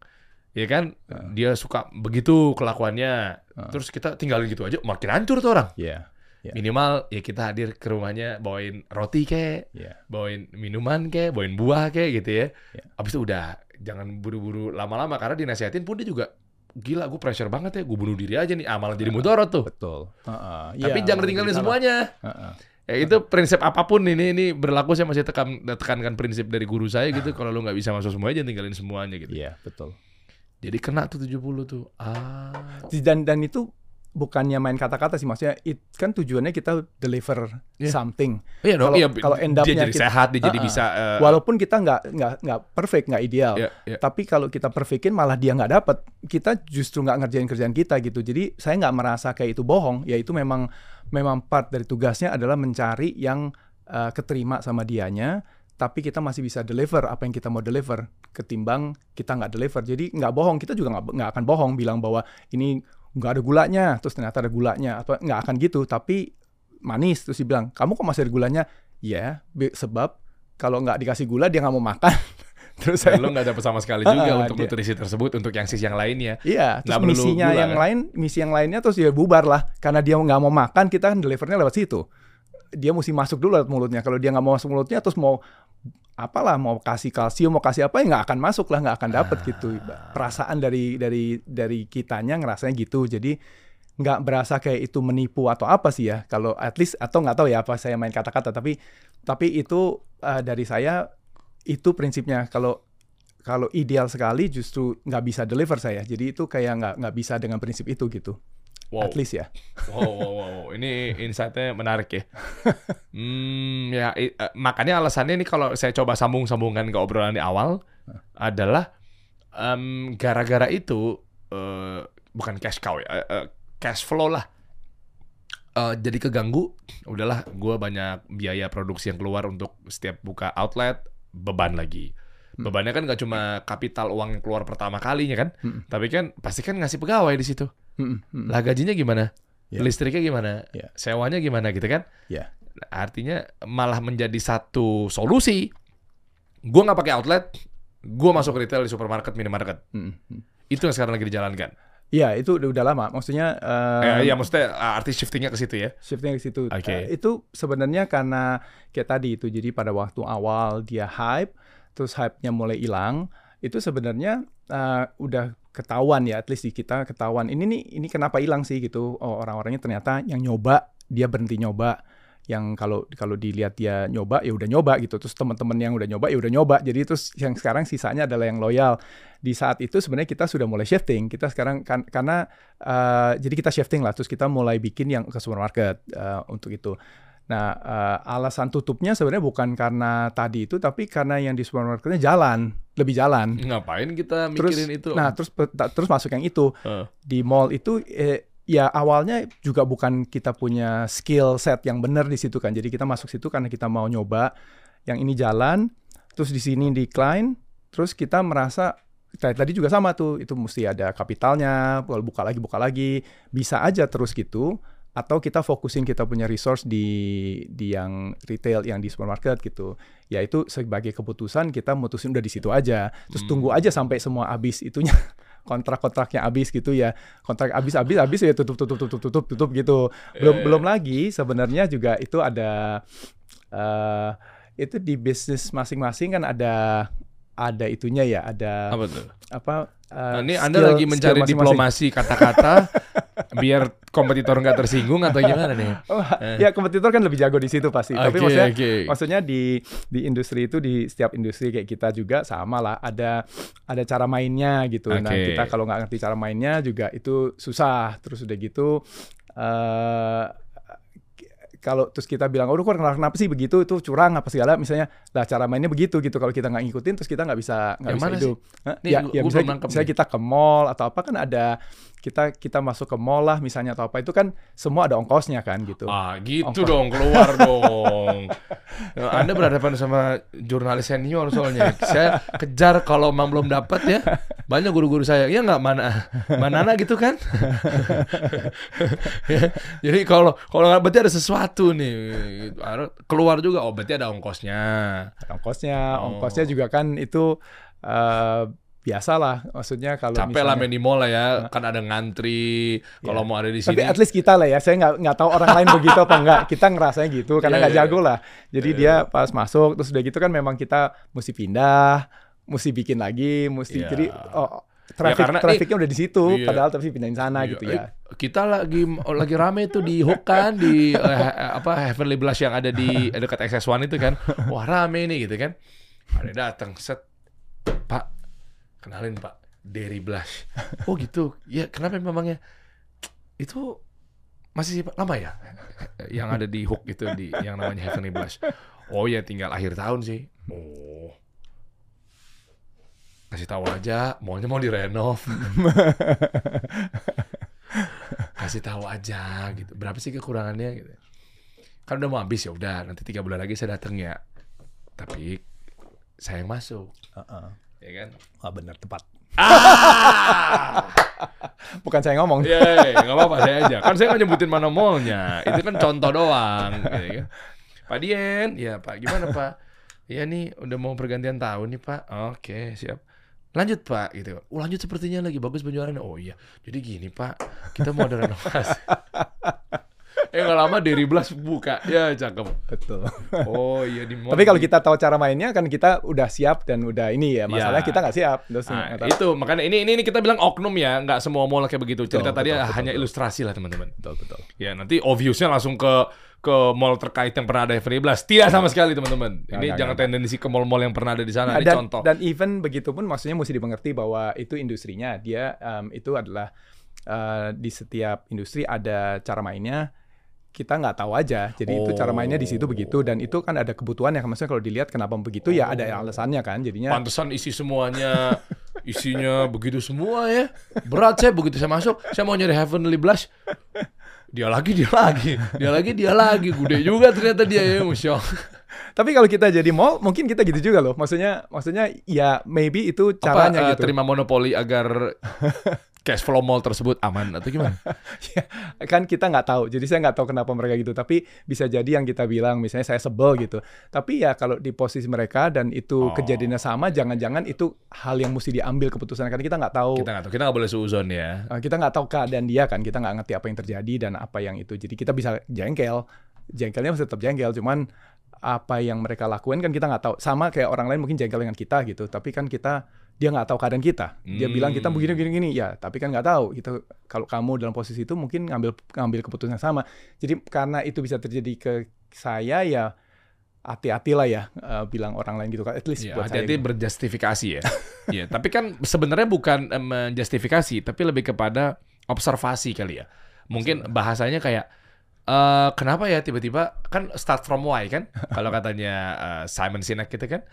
ya kan? Dia suka begitu kelakuannya, terus kita tinggalin gitu aja, makin hancur tuh orang. Iya, Iya. Minimal ya kita hadir ke rumahnya bawain roti kek, iya. bawain minuman kek, bawain buah kek gitu ya. Iya. Abis itu udah jangan buru-buru lama-lama karena dinasihatin pun dia juga gila gue pressure banget ya gue bunuh diri aja nih ah, malah jadi mudorot tuh Betul. Heeh. tapi Iya, jangan tinggalin semuanya Heeh. ya itu prinsip apa pun ini ini berlaku saya masih tekan tekankan prinsip dari guru saya gitu kalau lu nggak bisa masuk semuanya jangan tinggalin semuanya gitu Iya, betul. jadi kena tuh 70 tuh ah Dan dan itu bukannya main kata-kata sih maksudnya it, kan tujuannya kita deliver Iya. something. iya dong Kalau- iya kalau end dia jadi kita- sehat dia jadi Uh-uh. bisa eh, Walaupun kita nggak nggak nggak perfect, nggak ideal. iya, iya. Tapi kalau kita perfectin malah dia nggak dapat, kita justru nggak ngerjain kerjaan kita gitu. Jadi saya nggak merasa kayak itu bohong. Ya itu memang memang part dari tugasnya adalah mencari yang uh, keterima sama dianya. Tapi kita masih bisa deliver apa yang kita mau deliver ketimbang kita nggak deliver. Jadi nggak bohong. Kita juga nggak nggak akan bohong bilang bahwa ini nggak ada gulanya, terus ternyata ada gulanya atau nggak akan gitu. Tapi manis terus dibilang kamu kok masih ada gulanya? Ya, be- sebab kalau nggak dikasih gula dia nggak mau makan. terus saya Dan lo nggak dapet sama sekali juga Ah, untuk dia- nutrisi tersebut untuk yang sisi yang lainnya Iya, terus misinya gula, yang kan? lain, misi yang lainnya terus dia bubar lah. Karena dia nggak mau makan, kita kan delivernya lewat situ. Dia mesti masuk dulu lewat mulutnya. Kalau dia nggak mau masuk mulutnya, terus mau apalah, mau kasih kalsium, mau kasih apa, ya nggak akan masuk lah, nggak akan dapet gitu. Perasaan dari dari dari kitanya ngerasanya gitu. Jadi nggak berasa kayak itu menipu atau apa sih ya. Kalau at least atau nggak tahu ya apa saya main kata-kata. Tapi tapi itu eh, dari saya itu prinsipnya. Kalau kalau ideal sekali justru nggak bisa deliver saya. Jadi itu kayak nggak nggak bisa dengan prinsip itu gitu. Wow At least ya. Wow, wow, wow. Ini insight-nya menarik ya. Hmm, ya i- eh, makanya alasannya ini kalau saya coba sambung-sambungkan ke obrolan di awal adalah em, gara-gara itu eh, bukan cash cow ya, eh, cash flow lah. Eh, jadi keganggu, udahlah gue banyak biaya produksi yang keluar untuk setiap buka outlet, beban lagi. Bebannya kan nggak cuma kapital uang yang keluar pertama kalinya kan, Hmm. tapi kan pasti kan ngasih pegawai di situ. Mm, mm. Lah gajinya gimana? Ya. Listriknya gimana? Ya. Sewanya gimana gitu kan? Ya. Artinya malah menjadi satu solusi. Gua nggak pakai outlet, gua masuk retail di supermarket, minimarket. Mm, mm. Itu yang sekarang lagi dijalankan. Iya itu udah, udah lama. Maksudnya eh, Eh, ya maksudnya uh, arti shiftingnya ke situ ya. shiftnya ke situ. Oke. Eh, itu sebenarnya karena kayak tadi itu. Jadi pada waktu awal dia hype, terus hype-nya mulai hilang. Itu sebenarnya eh, udah ketahuan ya, at least di kita ketahuan. Ini nih, ini kenapa hilang sih gitu? Oh orang-orangnya ternyata yang nyoba dia berhenti nyoba. Yang kalau kalau dilihat dia nyoba ya udah nyoba gitu. Terus teman-teman yang udah nyoba ya udah nyoba. Jadi terus yang sekarang sisanya adalah yang loyal. Di saat itu sebenarnya kita sudah mulai shifting. Kita sekarang kan karena eh, jadi kita shifting lah. Terus kita mulai bikin yang ke supermarket eh, untuk itu. Nah, eh, alasan tutupnya sebenarnya bukan karena tadi itu, tapi karena yang di supermarketnya jalan, lebih jalan. Ngapain kita Terus, mikirin itu? nah terus terus masuk yang itu Eh. di mall itu, eh, ya awalnya juga bukan kita punya skill set yang benar di situ kan. Jadi kita masuk situ karena kita mau nyoba yang ini jalan, terus di sini decline, terus kita merasa tadi tadi juga sama tuh, itu mesti ada kapitalnya, kalau buka lagi buka lagi, bisa aja terus gitu. Atau kita fokusin kita punya resource di di yang retail, yang di supermarket gitu. Ya itu sebagai keputusan kita mutusin udah di situ aja. Terus tunggu aja sampai semua habis itunya kontrak-kontraknya habis gitu ya. Kontrak habis habis habis ya tutup tutup tutup tutup tutup gitu. Belum Eh. belum lagi sebenarnya juga itu ada eh itu di bisnis masing-masing kan ada ada itunya ya, ada Apa tuh? apa eh, Nah, ini Anda skill- lagi skill mencari masing-masing. diplomasi kata-kata biar kompetitor nggak tersinggung atau gimana nih? Oh, Eh. ya kompetitor kan lebih jago di situ pasti. Tapi Oke, maksudnya oke. maksudnya di di industri itu di setiap industri kayak kita juga sama lah ada ada cara mainnya gitu. Nah Oke. kita kalau nggak ngerti cara mainnya juga itu susah. Terus udah gitu eh kalau terus kita bilang, oh kok kenapa, kenapa sih begitu? Itu curang apa segala. Misalnya, lah cara mainnya begitu gitu. Kalau kita nggak ngikutin terus kita nggak bisa nggak bisa hidup. Nih, ya, ya misalnya, nih. kita ke mall atau apa kan ada kita kita masuk ke mall lah misalnya atau apa itu kan semua ada ongkosnya kan gitu. Ah, gitu Ongkos. dong, keluar dong. Anda berhadapan sama jurnalis senior soalnya. Saya kejar kalau emang belum dapat ya. Banyak guru-guru saya, ya nggak mana mana gitu kan. Ya, Jadi kalau kalau nggak berarti ada sesuatu nih. Keluar juga, oh berarti ada ongkosnya. ongkosnya Oh. ongkosnya juga kan itu eh biasa lah maksudnya kalau Capek lah misalnya- main di mall lah ya, kan ada ngantri. Kalau mau ada di tapi sini. at least kita lah ya saya nggak nggak tahu orang lain begitu apa enggak kita ngerasanya gitu karena Iya, nggak iya. jago lah jadi Iya, dia pas masuk terus udah gitu kan memang kita mesti pindah mesti bikin lagi, mesti Iya. jadi oh, traffic karena- trafficnya udah di situ, Iya. padahal tapi pindahin sana Iya, gitu eh, ya. kita lagi lagi rame tuh di Hook kan di eh, apa Heavenly Blush yang ada di dekat XS1 itu kan. Wah, rame nih gitu kan. Ada datang set Pak kenalin Pak Derry Blush. Oh gitu. Ya kenapa memangnya itu masih lama ya yang ada di Hook itu di yang namanya Heavenly Blush. Oh ya tinggal akhir tahun sih. Oh. Kasih tahu aja, maunya mau direnov. kasih tahu aja gitu berapa sih kekurangannya gitu kan udah mau habis ya udah nanti tiga bulan lagi saya datang ya tapi saya yang masuk Heeh. Ya kan? Wah benar tepat. ah! Bukan saya ngomong. ya nggak apa-apa saya aja. Kan saya nggak nyebutin mana mallnya. Itu kan contoh doang gitu kan? Pak Dien ya Pak. Gimana Pak? Ya nih udah mau pergantian tahun nih Pak. Oke siap. Lanjut Pak gitu. Oh lanjut sepertinya lagi. Bagus penjualannya oh iya. Jadi gini Pak. Kita mau ada renovasi eh nggak lama dari Blas buka ya cakep Betul. oh iya di mall Tapi kalau kita tahu cara mainnya kan kita udah siap dan udah ini ya. Masalahnya Ya. kita nggak siap. Terus Nah, itu makanya ini, ini ini kita bilang oknum ya nggak semua mall kayak begitu cerita Betul, tadi betul, hanya betul. ilustrasi lah teman-teman betul betul. Ya nanti obviousnya langsung ke ke mall terkait yang pernah ada Heavenly Blast. Tidak sama sekali teman-teman. Ini Nggak, jangan nggak, tendensi ke mall-mall yang pernah ada di sana. Nah, Ini dan, contoh. dan even begitu pun maksudnya mesti dimengerti bahwa itu industrinya dia em, itu adalah eh, di setiap industri ada cara mainnya kita nggak tahu aja jadi itu cara mainnya di situ begitu dan itu kan ada kebutuhan ya maksudnya kalau dilihat kenapa begitu ya ada alasannya kan jadinya Pantesan isi semuanya isinya begitu semua ya. Berat saya begitu saya masuk, saya mau nyari Heavenly Blast. Dia lagi, dia lagi, dia lagi, dia lagi. Gede juga ternyata dia ya, Musyo. tapi kalau kita jadi mall mungkin kita gitu juga loh maksudnya maksudnya ya maybe itu Apa caranya eh, gitu terima monopoli agar cash flow mall tersebut aman atau gimana? Ya, kan kita nggak tahu. Jadi saya nggak tahu kenapa mereka gitu. Tapi bisa jadi yang kita bilang, misalnya saya sebel gitu. Tapi ya kalau di posisi mereka dan itu Oh. kejadiannya sama, jangan-jangan itu hal yang mesti diambil keputusan karena kita nggak tahu. Kita nggak tahu, kita nggak boleh suuzon ya. eh, kita nggak tahu keadaan dia kan. Kita nggak ngerti apa yang terjadi dan apa yang itu. Jadi kita bisa jengkel. Jengkelnya masih tetap jengkel. Cuman apa yang mereka lakukan kan kita nggak tahu. Sama kayak orang lain mungkin jengkel dengan kita gitu. Tapi kan kita dia nggak tahu keadaan kita. Dia bilang kita Hmm. begini begini gini ya, tapi kan nggak tahu. Itu kalau kamu dalam posisi itu mungkin ngambil ngambil keputusan yang sama. Jadi karena itu bisa terjadi ke saya ya hati-hatilah ya eh, bilang orang lain gitu kan. At least Ya, buat saya. hati-hati gitu. berjustifikasi ya. Iya, tapi kan sebenarnya bukan em, menjustifikasi, tapi lebih kepada observasi kali ya. Mungkin bahasanya kayak eh kenapa ya tiba-tiba kan start from why kan? Kalau katanya eh, Simon Sinek gitu kan.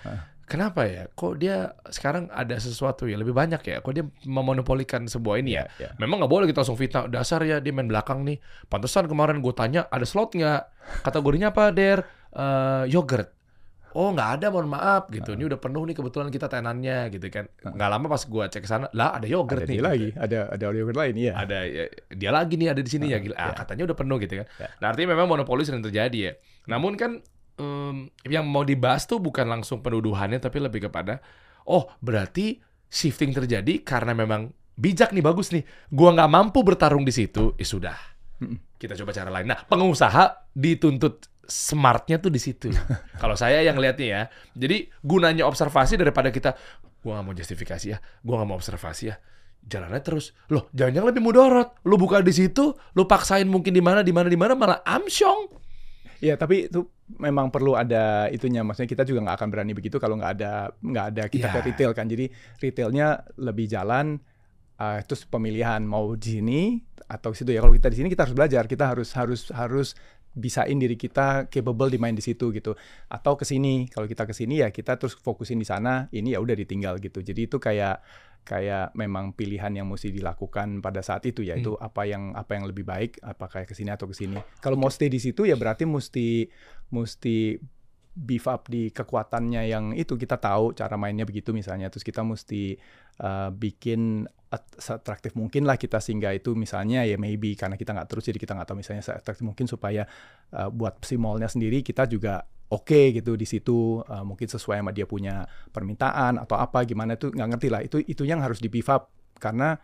Kenapa ya? Kok dia sekarang ada sesuatu ya lebih banyak ya? Kok dia memonopolikan sebuah ini ya? Ya, ya. Memang nggak boleh kita langsung fitnah. Dasar ya dia main belakang nih. Pantesan kemarin gue tanya ada slot nggak? Kategorinya apa, Der? Eh, yogurt. Oh nggak ada, mohon maaf gitu. Ini udah penuh nih kebetulan kita tenannya gitu kan. Nggak lama pas gue cek ke sana, lah ada yogurt Ada nih. dia lagi, ada ada yogurt lain ya. Ada ya, dia lagi nih ada di sini ya. Gila. Ah, katanya udah penuh gitu kan. Nah, artinya memang monopoli sering terjadi ya. Namun kan em, yang mau dibahas tuh bukan langsung penuduhannya tapi lebih kepada oh berarti shifting terjadi karena memang bijak nih bagus nih. Gua nggak mampu bertarung di situ, ya sudah. Kita coba cara lain. Nah, pengusaha dituntut smartnya tuh di situ. Kalau saya yang lihatnya ya. Jadi gunanya observasi daripada kita gua nggak mau justifikasi ya, gua nggak mau observasi ya. Jalannya terus. Loh, jangan-jangan lebih mudorot. Lu buka di situ, lu paksain mungkin di mana di mana di mana malah amsyong. Iya, tapi itu memang perlu ada itunya. Maksudnya kita juga nggak akan berani begitu kalau nggak ada nggak ada kita Iya. ke retail kan. Jadi retailnya lebih jalan. eh, terus pemilihan mau di sini atau situ ya. Kalau kita di sini kita harus belajar. Kita harus harus harus bisain diri kita capable di main di situ gitu. Atau ke sini. Kalau kita ke sini ya kita terus fokusin di sana. Ini ya udah ditinggal gitu. Jadi itu kayak kayak memang pilihan yang mesti dilakukan pada saat itu ya itu apa yang apa yang lebih baik apakah ke sini atau ke sini kalau mau stay di situ ya berarti mesti mesti beef up di kekuatannya yang itu. Kita tahu cara mainnya begitu misalnya. Terus kita mesti uh, bikin at- seatraktif mungkin lah kita sehingga itu misalnya ya maybe karena kita nggak terus jadi kita nggak tahu misalnya seatraktif mungkin supaya uh, buat si mallnya sendiri kita juga oke gitu di situ. Uh, mungkin sesuai sama dia punya permintaan atau apa gimana itu nggak ngerti lah. Itu itu yang harus di beef up karena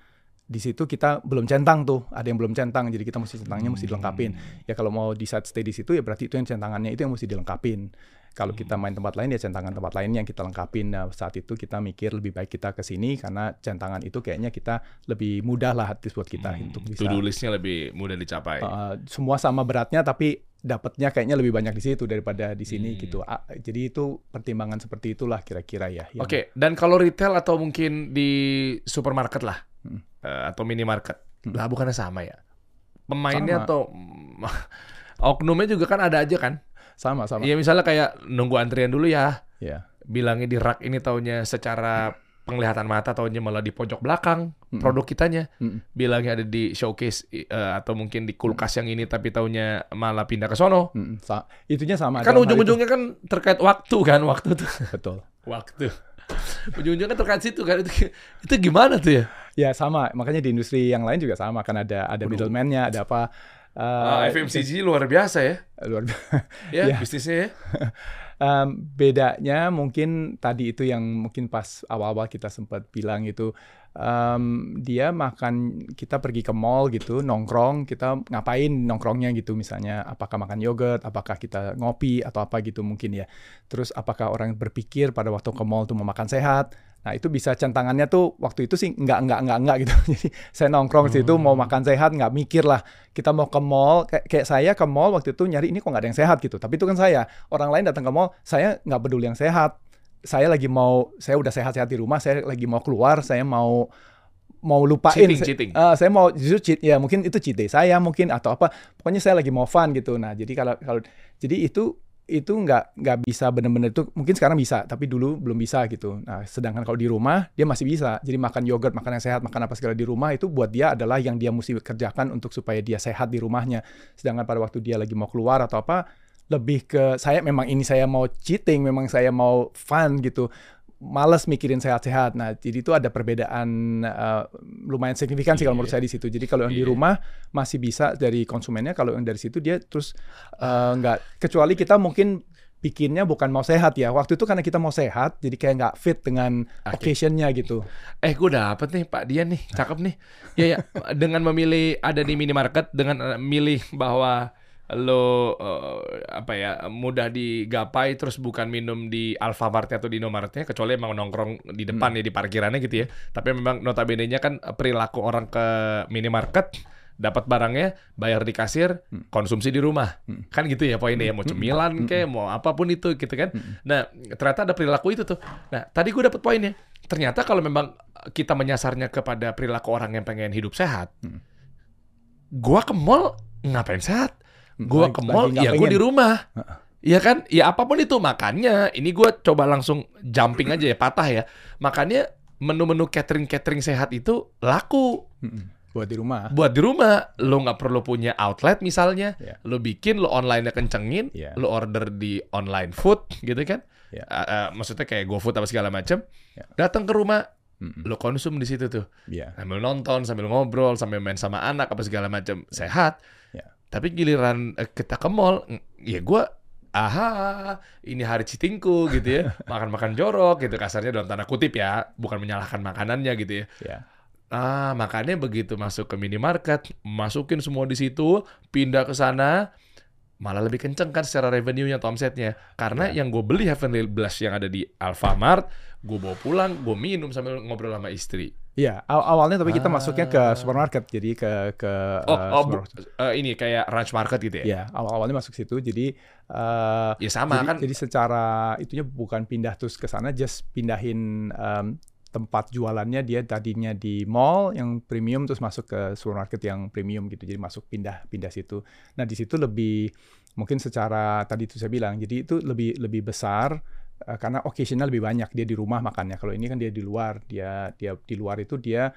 di situ kita belum centang tuh. Ada yang belum centang jadi kita mesti centangnya mesti dilengkapin. Ya kalau mau di saat stay di situ ya berarti itu yang centangannya itu yang mesti dilengkapin Kalau kita main tempat lain ya centangan tempat lain yang kita lengkapin. Nah saat itu kita mikir lebih baik kita ke sini karena centangan itu kayaknya kita lebih mudah lah at least buat kita untuk bisa. To-do listnya lebih mudah dicapai. Uh, semua sama beratnya tapi dapatnya kayaknya lebih banyak di situ daripada di sini Hmm. gitu. Ah, jadi itu pertimbangan seperti itulah kira-kira ya. yang- Oke, dan kalau retail atau mungkin di supermarket lah Hmm. eh, atau minimarket, Hmm. lah bukannya sama ya? Pemainnya Sama. atau oknumnya juga kan ada aja kan? Sama sama. Iya misalnya kayak nunggu antrian dulu ya, Ya. bilangnya di rak ini taunya secara penglihatan mata taunya malah di pojok belakang Mm-mm. produk kitanya Mm-mm. bilangnya ada di showcase eh, atau mungkin di kulkas yang ini tapi taunya malah pindah ke sono Mm-mm. Sa- itunya sama. kan ujung-ujungnya kan terkait waktu kan waktu tuh betul. waktu ujung-ujungnya kan terkait situ kan itu itu gimana tuh ya Ya sama, makanya di industri yang lain juga sama kan ada ada middleman-nya, ada apa? Ah, eh, FMCG luar biasa ya luar biasa. ya Ya. bisnisnya ya Em, bedanya mungkin tadi itu yang mungkin pas awal-awal kita sempat bilang itu em, dia makan kita pergi ke mall gitu nongkrong kita ngapain nongkrongnya gitu misalnya apakah makan yogurt apakah kita ngopi atau apa gitu mungkin ya terus apakah orang berpikir pada waktu ke mall tuh mau makan sehat nah itu bisa centangannya tuh waktu itu sih enggak enggak enggak enggak gitu. Jadi saya nongkrong di situ mau makan sehat nggak mikir lah. Kita mau ke mall kayak, kayak saya ke mall waktu itu nyari ini kok nggak ada yang sehat gitu. Tapi itu kan saya. Orang lain datang ke mall saya nggak peduli yang sehat. Saya lagi mau saya udah sehat-sehat di rumah saya lagi mau keluar saya mau mau lupain cheating Saya- cheating. Eh, saya mau justru cheat ya mungkin itu cheat day saya mungkin atau apa. Pokoknya saya lagi mau fun gitu. Nah jadi kalau kalau jadi itu itu nggak nggak bisa benar-benar itu mungkin sekarang bisa tapi dulu belum bisa gitu. Nah sedangkan kalau di rumah dia masih bisa. Jadi makan yogurt makan yang sehat makan apa segala di rumah itu buat dia adalah yang dia mesti kerjakan untuk supaya dia sehat di rumahnya. Sedangkan pada waktu dia lagi mau keluar atau apa lebih ke saya memang ini saya mau cheating memang saya mau fun gitu males mikirin sehat-sehat. Nah, jadi itu ada perbedaan eh, lumayan signifikan sih kalau menurut saya di situ. Jadi kalau yang di Iya. rumah masih bisa dari konsumennya, kalau yang dari situ dia terus eh, nggak kecuali kita mungkin bikinnya bukan mau sehat ya. Waktu itu karena kita mau sehat, jadi kayak nggak fit dengan Oke. occasionnya gitu. Eh, gue dapet nih Pak Dian nih, cakep nih. Ya ya, dengan memilih ada di minimarket dengan eh, milih bahwa lo eh, apa ya mudah digapai terus bukan minum di Alfamart atau di Indomaretnya kecuali emang nongkrong di depan ya di parkirannya gitu ya. Tapi memang notabene-nya kan perilaku orang ke minimarket dapat barangnya, bayar di kasir, konsumsi di rumah. Hmm. Kan gitu ya poinnya ya, mau cemilan kayak mau apa pun itu gitu kan. Nah, ternyata ada perilaku itu tuh. Nah, tadi gue dapet poinnya. Ternyata kalau memang kita menyasarnya kepada perilaku orang yang pengen hidup sehat, Hmm. gua ke mall ngapain sehat? Gua ke mall, ya gue pengen. di rumah. Iya kan? Ya apa pun itu makannya. Ini gue coba langsung jumping aja ya, patah ya. Makanya menu-menu catering-catering sehat itu laku. Buat di rumah. buat di rumah. Lo nggak perlu punya outlet misalnya. Iya. Lo bikin, lo online kencengin, Iya. lo order di online food gitu kan. Iya. Ah, ah, maksudnya kayak GoFood apa segala macam. Iya. Datang ke rumah, Mm-mm. lo konsum di situ tuh. Iya. Sambil nonton, sambil ngobrol, sambil main sama anak apa segala macam. Sehat. Tapi giliran eh, kita ke mall, ya gue aha, ini hari citingku gitu ya. Makan-makan jorok gitu kasarnya dalam tanda kutip ya, bukan menyalahkan makanannya gitu ya. Iya. Ah, makanya begitu masuk ke minimarket, masukin semua di situ, pindah ke sana, malah lebih kenceng kan secara revenue-nya atau omsetnya. Karena Ya. yang gue beli Heavenly Blush yang ada di Alfamart, gue bawa pulang, gue minum sambil ngobrol sama istri. Iya, aw- awalnya tapi kita masuknya ke Ah. supermarket, jadi ke ke Oh, eh, oh eh, ini kayak ranch market gitu ya? Iya, awal-awalnya masuk situ, jadi eh, Ya sama jadi, kan? jadi secara itunya bukan pindah terus ke sana, just pindahin em, tempat jualannya dia tadinya di mall yang premium terus masuk ke supermarket yang premium gitu. Jadi masuk pindah pindah situ. Nah, di situ lebih mungkin secara tadi itu saya bilang, jadi itu lebih lebih besar eh, karena occasionnya lebih banyak dia di rumah makannya. Kalau ini kan dia di luar, dia dia di luar itu dia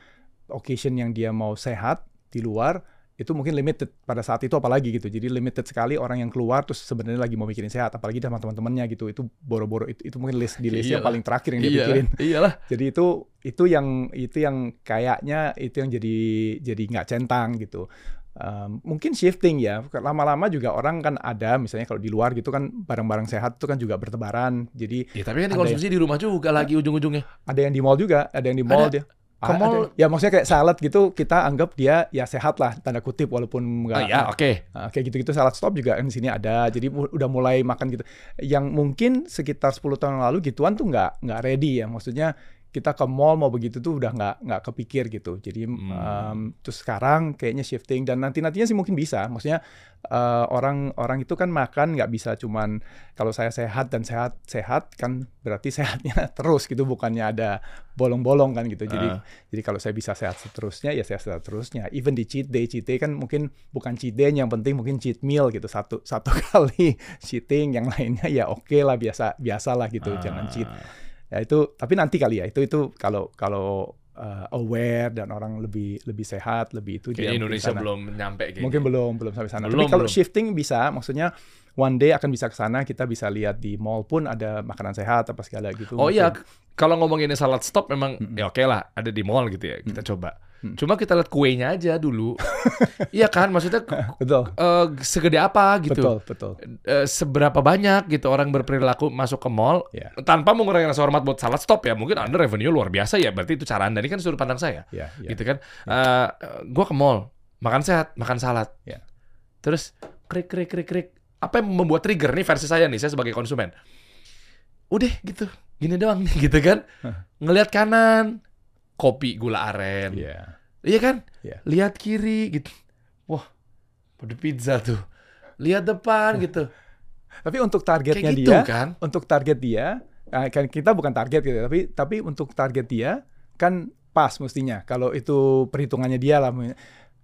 occasion yang dia mau sehat di luar itu mungkin limited pada saat itu apalagi gitu jadi limited sekali orang yang keluar terus sebenarnya lagi mau mikirin sehat apalagi sama teman-temannya gitu itu boro-boro itu, itu mungkin list di listnya Iyalah. paling terakhir yang dia Iyalah, pikirin iyalah. jadi itu itu yang itu yang kayaknya itu yang jadi jadi nggak centang gitu Um, mungkin shifting ya lama-lama juga orang kan ada misalnya kalau di luar gitu kan barang-barang sehat itu kan juga bertebaran jadi Ya tapi kan Ada dikonsumsi di rumah juga lagi ujung-ujungnya. ada yang di mall juga ada yang di mall Ada? dia Ke A- mall- ada. ya maksudnya kayak salad gitu kita anggap dia ya sehat lah tanda kutip walaupun Ah, nggak ya, oke. Nah, kayak gitu-gitu salad stop juga kan di sini ada. Jadi mu- udah mulai makan gitu. Yang mungkin sekitar 10 tahun lalu gituan tuh nggak nggak ready ya. Maksudnya kita ke mall mau begitu tuh udah nggak nggak kepikir gitu. Jadi Hmm. em, terus sekarang kayaknya shifting dan nanti nantinya sih mungkin bisa. Maksudnya eh, orang orang itu kan makan nggak bisa cuman kalau saya sehat dan sehat sehat kan berarti sehatnya terus gitu bukannya ada bolong-bolong kan gitu. Jadi Ah. jadi kalau saya bisa sehat seterusnya ya sehat seterusnya. Even di cheat day, cheat day kan mungkin bukan cheat day yang penting mungkin cheat meal gitu satu satu kali cheating, yang lainnya ya oke lah biasa biasa lah gitu, jangan cheat. Ya itu tapi nanti kali ya itu itu kalau kalau uh, aware dan orang lebih lebih sehat lebih itu Kayaknya mungkin Indonesia sana. belum nyampe Mungkin belum belum sampai sana. Belum, Tapi kalau belum. shifting bisa, maksudnya one day akan bisa ke sana. Kita bisa lihat di mall pun ada makanan sehat apa segala gitu. Oh iya, mungkin. k- kalau ngomongin salad stop memang Mm-mm. ya oke lah, ada di mall gitu ya. Kita coba. Mm. Cuma kita lihat kuenya aja dulu. Iya kan, maksudnya betul, eh, segede apa gitu. betul, betul. Eh, seberapa banyak gitu orang berperilaku masuk ke mall Ya, tanpa mengurangi rasa hormat buat salad stop ya. Mungkin Anda revenue luar biasa ya, berarti itu cara Anda. Ini kan sudut pandang saya. ya, ya. Gitu kan. Eh, gua ke mall, makan sehat, makan salad. Ya. Terus krik krik krik krik. Apa yang membuat trigger nih versi saya nih, saya sebagai konsumen. Udah gitu, gini doang nih gitu kan. Ngelihat kanan, kopi gula aren. Iya. Iya kan? Iya. Lihat kiri gitu. Wah, pada pizza tuh. Lihat depan gitu. Tapi untuk targetnya Kayak gitu dia, kan. untuk target dia, eh, kan kita bukan target gitu, tapi tapi untuk target dia kan pas mestinya. Kalau itu perhitungannya dia lah.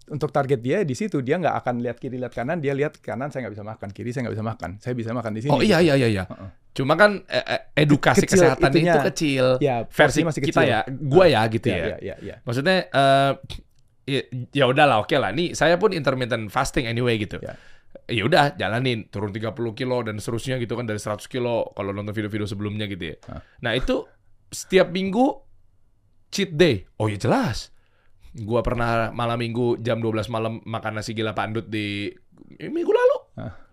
Untuk target dia di situ dia nggak akan lihat kiri lihat kanan, dia lihat kanan saya nggak bisa makan, kiri saya nggak bisa makan, saya bisa makan di sini. Oh iya iya iya iya. Heeh. Cuma kan eh, edukasi Kecil kesehatan itunya. itu kecil. Ya, Versi masih kita kecil. ya, gua ya gitu Iya, ya. iya, iya, iya. Maksudnya eh ya, ya udahlah oke lah. Nih saya pun intermittent fasting anyway gitu. Ya. Ya udah jalanin turun 30 kilo dan seterusnya gitu kan dari 100 kilo kalau nonton video-video sebelumnya gitu ya. Hah. Nah, itu setiap minggu cheat day. Oh ya jelas. Gua pernah malam minggu jam 12 malam makan nasi gila pandut di eh, minggu lalu.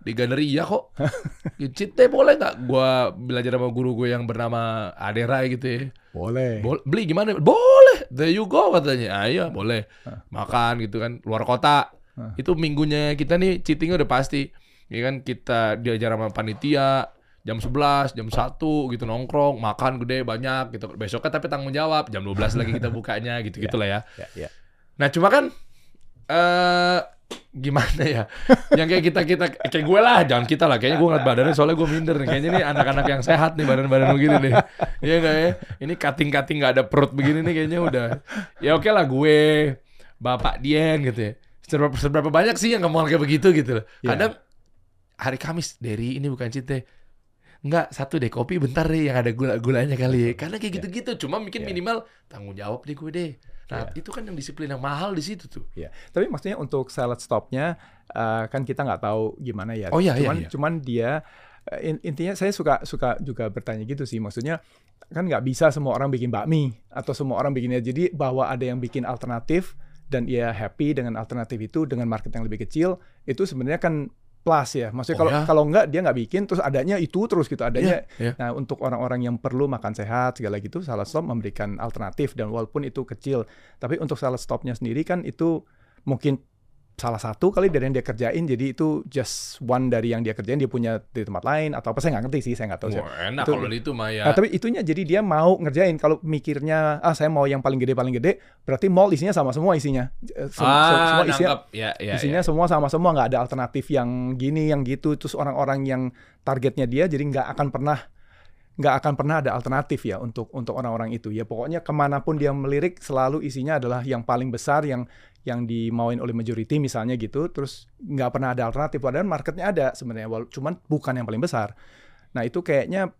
Di Gandaria kok. Ya, day boleh nggak? Gua belajar sama guru gue yang bernama Adera gitu ya. Boleh. Bol- beli gimana? Boleh. There you go katanya. Ah, iya, boleh. Makan gitu kan luar kota. Itu minggunya kita nih cheatingnya udah pasti. Ya kan kita diajar sama panitia jam 11, jam 1 gitu nongkrong, makan gede banyak gitu. Besoknya tapi tanggung jawab jam 12 lagi kita bukanya gitu gitulah ya. Ya, ya. Nah, cuma kan eh gimana ya? Yang kayak kita kita kayak gue lah, jangan kita lah. Kayaknya gue ngeliat badannya soalnya gue minder nih. Kayaknya nih anak-anak yang sehat nih badan-badan begini nih. Iya nggak ya? Ini cutting-cutting nggak ada perut begini nih kayaknya udah. Ya oke lah gue, bapak Dian gitu ya. Seberapa, seberapa banyak sih yang ngomong kayak begitu gitu loh. Iya. Kadang hari Kamis dari ini bukan cinta. Enggak, satu deh kopi bentar deh yang ada gula-gulanya kali ya. Karena kayak Iya. gitu-gitu. Cuma mungkin Iya. minimal tanggung jawab deh gue deh. Nah, itu kan yang disiplin yang mahal di situ tuh. Ya, tapi maksudnya untuk salad stopnya eh, kan kita nggak tahu gimana ya. Oh, iya, iya, cuman, iya. cuman dia eh, in- intinya saya suka suka juga bertanya gitu sih. Maksudnya kan nggak bisa semua orang bikin bakmi atau semua orang bikinnya. Jadi bahwa ada yang bikin alternatif dan ia happy dengan alternatif itu dengan market yang lebih kecil itu sebenarnya kan plus ya. Maksudnya Oh, kalau ya? kalau nggak dia nggak bikin terus adanya itu terus gitu adanya. Iya, iya. Nah untuk orang-orang yang perlu makan sehat segala gitu salad stop memberikan alternatif dan walaupun itu kecil tapi untuk salad stopnya sendiri kan itu mungkin salah satu kali dari yang dia kerjain jadi itu just one dari yang dia kerjain dia punya di tempat lain atau apa saya nggak ngerti sih saya nggak tahu sih. Enak Itu- kalau itu mah ya. Nah, tapi itunya jadi dia mau ngerjain kalau mikirnya ah saya mau yang paling gede paling gede berarti mall isinya sama semua isinya Eh, sem- ah, sem- semua isinya. Ya, ya, isinya ya. semua sama semua nggak ada alternatif yang gini yang gitu terus orang-orang yang targetnya dia jadi nggak akan pernah nggak akan pernah ada alternatif ya untuk untuk orang-orang itu. Ya pokoknya ke mana pun dia melirik selalu isinya adalah yang paling besar yang yang dimauin oleh majority misalnya gitu terus nggak pernah ada alternatif. Padahal marketnya ada sebenarnya cuman bukan yang paling besar. Nah itu kayaknya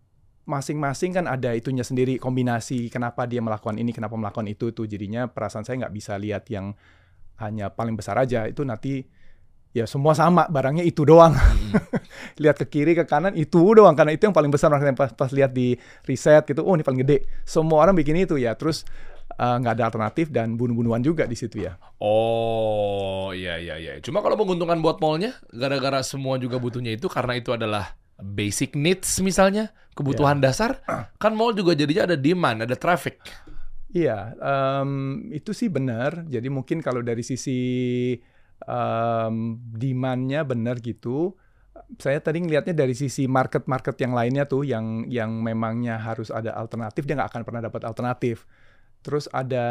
masing-masing kan ada itunya sendiri kombinasi kenapa dia melakukan ini kenapa melakukan itu tuh jadinya perasaan saya nggak bisa lihat yang hanya paling besar aja. Itu nanti ya semua sama barangnya itu doang Mm. lihat ke kiri ke kanan itu doang karena itu yang paling besar pas, pas lihat di riset gitu oh ini paling gede semua orang bikin itu ya terus eh, nggak ada alternatif dan bunuh-bunuhan juga di situ ya Oh, iya iya iya. Cuma kalau menguntungkan buat mallnya, gara-gara semua juga butuhnya itu karena itu adalah basic needs misalnya, kebutuhan Ya. dasar, kan mall juga jadinya ada demand, ada traffic. Iya, em, itu sih benar. Jadi mungkin kalau dari sisi em, demand-nya benar gitu. Saya tadi ngelihatnya dari sisi market-market yang lainnya tuh, yang yang memangnya harus ada alternatif, dia nggak akan pernah dapat alternatif. Terus ada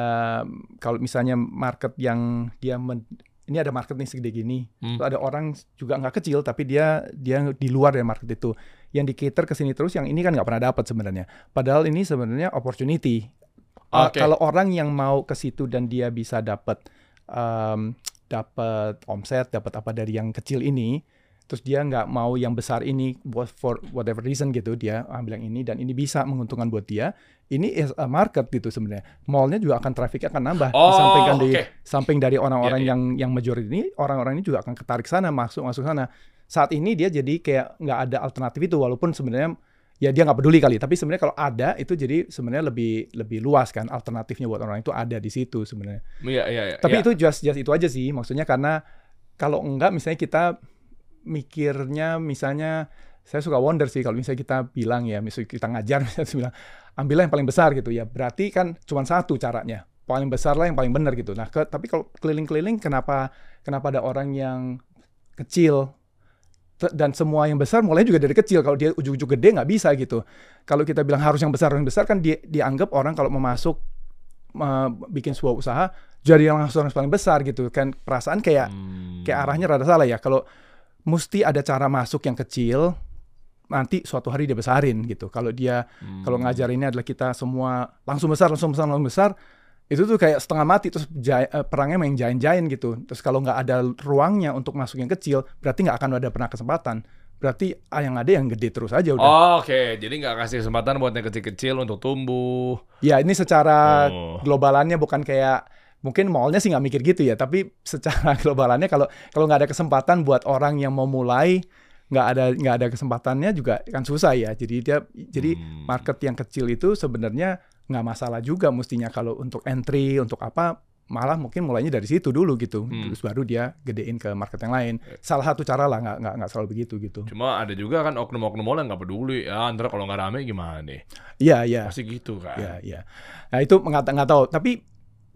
kalau misalnya market yang dia men- ini ada market nih segede gini, Hmm. Terus ada orang juga nggak kecil tapi dia dia di luar dari market itu, yang di cater ke sini terus, yang ini kan nggak pernah dapat sebenarnya. Padahal ini sebenarnya opportunity. Uh, Oke. Kalau orang yang mau ke situ dan dia bisa dapat em, dapat omset, dapat apa dari yang kecil ini, terus dia nggak mau yang besar ini buat for whatever reason gitu, dia ambil yang ini dan ini bisa menguntungkan buat dia. Ini is a market gitu sebenarnya. Mallnya juga akan trafficnya akan nambah. Oh, Disampingkan di samping dari orang-orang Iya, iya. yang yang majority ini, orang-orang ini juga akan ketarik sana, masuk masuk sana. Saat ini dia jadi kayak nggak ada alternatif itu, walaupun sebenarnya ya dia nggak peduli kali. Tapi sebenarnya kalau ada itu jadi sebenarnya lebih lebih luas kan alternatifnya buat orang itu ada di situ sebenarnya. Iya, iya, iya. Tapi iya. itu just just itu aja sih, maksudnya karena kalau enggak misalnya kita mikirnya misalnya saya suka wonder sih kalau misalnya kita bilang ya, misalnya kita ngajar misalnya bilang ambillah yang paling besar gitu ya. Berarti kan cuma satu caranya. Paling besar lah yang paling benar gitu. Nah, ke- tapi kalau keliling-keliling kenapa kenapa ada orang yang kecil dan semua yang besar mulai juga dari kecil. Kalau dia ujung-ujung gede nggak bisa gitu. Kalau kita bilang harus yang besar yang besar kan dia dianggap orang kalau mau masuk eh, bikin sebuah usaha jadi yang langsung yang paling besar gitu kan perasaan kayak Hmm. kayak arahnya rada salah ya. Kalau mesti ada cara masuk yang kecil nanti suatu hari dia besarin gitu. Kalau dia Hmm. kalau ngajar ini adalah kita semua langsung besar, langsung besar, langsung besar, itu tuh kayak setengah mati terus jai- eh, perangnya main giant-giant gitu. Terus kalau nggak ada ruangnya untuk masuk yang kecil, berarti nggak akan ada pernah kesempatan. Berarti ah, yang ada yang gede terus aja udah. Oh, Oke, jadi nggak kasih kesempatan buat yang kecil-kecil untuk tumbuh. Ya ini secara Oh. globalannya bukan kayak mungkin mallnya sih nggak mikir gitu ya, tapi secara globalannya kalau kalau nggak ada kesempatan buat orang yang mau mulai nggak ada nggak ada kesempatannya juga kan susah ya. Jadi dia jadi Hmm. market yang kecil itu sebenarnya nggak masalah juga mestinya kalau untuk entry untuk apa malah mungkin mulainya dari situ dulu gitu. Hmm. terus baru dia gedein ke market yang lain. Salah satu cara lah nggak nggak nggak selalu begitu gitu. Cuma ada juga kan oknum-oknum mall yang nggak peduli. Ya, ntar kalau nggak rame gimana nih? iya iya. Pasti gitu kan. iya iya. Nah itu nggak nggak tahu. Tapi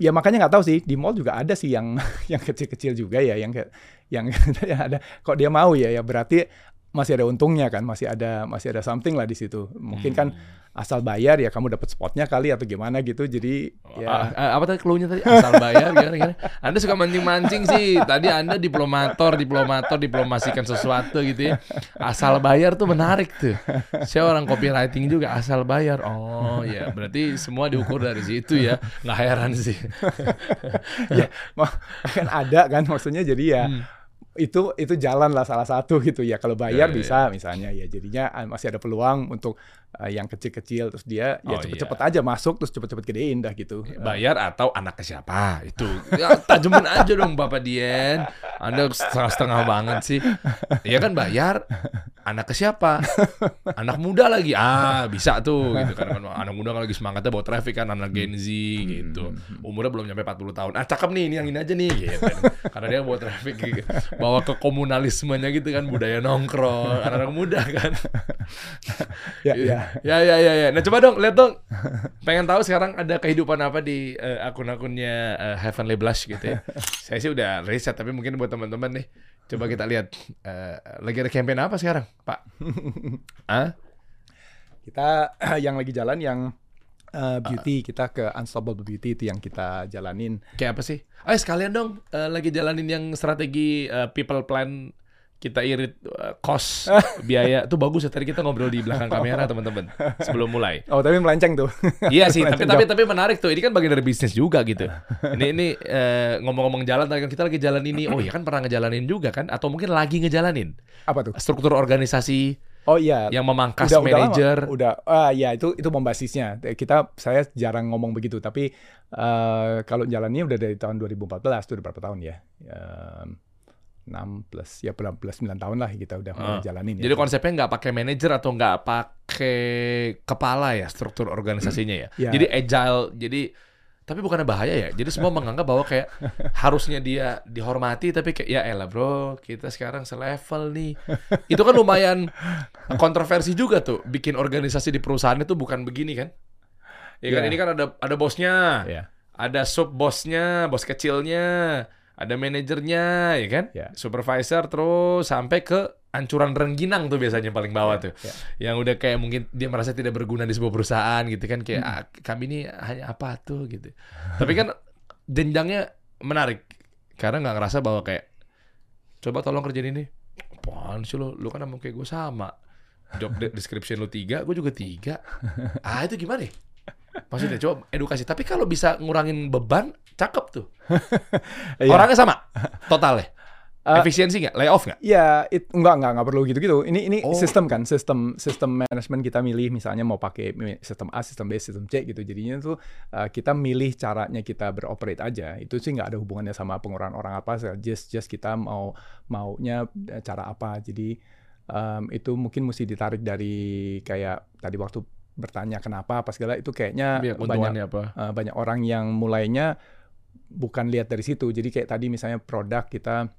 ya makanya nggak tahu sih. Di mall juga ada sih yang yang kecil-kecil juga ya yang kayak- yang yang ada. Kok dia mau ya? Ya berarti masih ada untungnya kan masih ada masih ada something lah di situ mungkin kan Hmm. asal bayar ya kamu dapat spotnya kali atau gimana gitu jadi ya Ah, ah, apa tadi clue-nya tadi? Asal bayar gimana, gimana? Anda suka mancing-mancing sih. Tadi Anda diplomator, diplomator, diplomasikan sesuatu gitu ya. Asal bayar tuh menarik tuh. Saya orang copywriting juga, asal bayar. Oh ya, berarti semua diukur dari situ ya. Nggak heran sih. ya kan ada kan maksudnya jadi ya Hmm. Itu itu jalan lah salah satu gitu ya. Kalau bayar Ya, ya, bisa misalnya ya. Jadinya ah, masih ada peluang untuk ah, yang kecil-kecil terus dia ya Oh, cepet-cepet aja masuk terus cepet-cepet gedein dah gitu Bayar atau anaknya siapa? Itu. Ya, tajemin aja dong Bapak Dien. Anda setengah-setengah banget sih. Iya kan bayar. Anaknya siapa? Anak muda lagi. Ah, bisa tuh gitu kan. Kan Anak muda kan lagi semangatnya bawa traffic kan anak Gen Z gitu. Umurnya belum nyampe 40 tahun. Ah, cakep nih ini yang ini aja nih gitu. Karena dia bawa traffic gitu. Bawa ke komunalismenya gitu kan budaya nongkrong, anak-anak muda kan. ya ya Ya ya ya ya. Nah coba dong lihat dong. Pengen tahu sekarang ada kehidupan apa di eh, akun-akunnya eh, Heavenly Blush gitu ya. Saya sih udah riset tapi mungkin buat teman-teman nih coba kita lihat eh, lagi ada campaign apa sekarang, Pak? Hah? kita yang lagi jalan yang uh, beauty kita ke unstoppable beauty itu yang kita jalanin Kayak apa sih? Ayo sekalian dong eh, lagi jalanin yang strategi eh, people plan kita irit cost biaya itu bagus ya tadi kita ngobrol di belakang kamera teman-teman sebelum mulai. oh tapi melenceng tuh Iya sih, tapi Melenceng tapi jauh. tapi menarik tuh. Ini kan bagian dari bisnis juga gitu. Ini ini eh, ngomong-ngomong jalan, tadi kan kita lagi jalan ini. Oh iya kan pernah ngejalanin juga kan? Atau mungkin lagi ngejalanin apa tuh struktur organisasi oh iya yang memangkas udah, udah lama. manajer. Udah, ah ya itu itu pembasisnya. Kita saya jarang ngomong begitu, tapi eh, kalau jalannya udah dari tahun 2014 tuh udah berapa tahun ya? Em, 6 plus ya 9 tahun lah kita udah Ah. jalanin ya. Jadi konsepnya nggak pakai manajer atau nggak pakai kepala ya struktur organisasinya ya. Ya. Jadi agile. Jadi tapi bukannya bahaya ya. Jadi semua menganggap bahwa kayak harusnya dia dihormati tapi kayak ya elah bro, kita sekarang selevel nih. Itu kan lumayan kontroversi juga tuh. Bikin organisasi di perusahaan itu bukan begini kan? Ya kan Iya. ini kan ada ada bosnya, Iya. ada sub bosnya, bos kecilnya, ada manajernya, ya kan? Iya. Supervisor terus sampai ke ancuran rengginang tuh biasanya paling bawah tuh. Iya. Yang udah kayak mungkin dia merasa tidak berguna di sebuah perusahaan gitu kan kayak Hmm. "Ah, kami ini hanya apa tuh gitu. Tapi kan jenjangnya menarik karena nggak ngerasa bahwa kayak coba tolong kerjain ini. Apaan sih lu? Lu kan emang kayak gue sama. Job de- description lu tiga, gue juga tiga. Ah itu gimana ya? Maksudnya coba edukasi. Tapi kalau bisa ngurangin beban, cakep tuh. Iya. Orangnya sama, total ya. Eh, Efisiensi nggak? Layoff nggak? Ya, it, enggak, enggak, enggak perlu gitu-gitu. Ini ini Oh. sistem kan, sistem sistem manajemen kita milih misalnya mau pakai sistem A, sistem B, sistem C gitu. Jadinya tuh uh, kita milih caranya kita beroperate aja. Itu sih nggak ada hubungannya sama pengurangan orang apa, just just kita mau maunya eh, cara apa. Jadi um, itu mungkin mesti ditarik dari kayak tadi waktu bertanya kenapa apa segala itu kayaknya Iya, banyak apa? uh, banyak orang yang mulainya bukan lihat dari situ. Jadi kayak tadi misalnya produk kita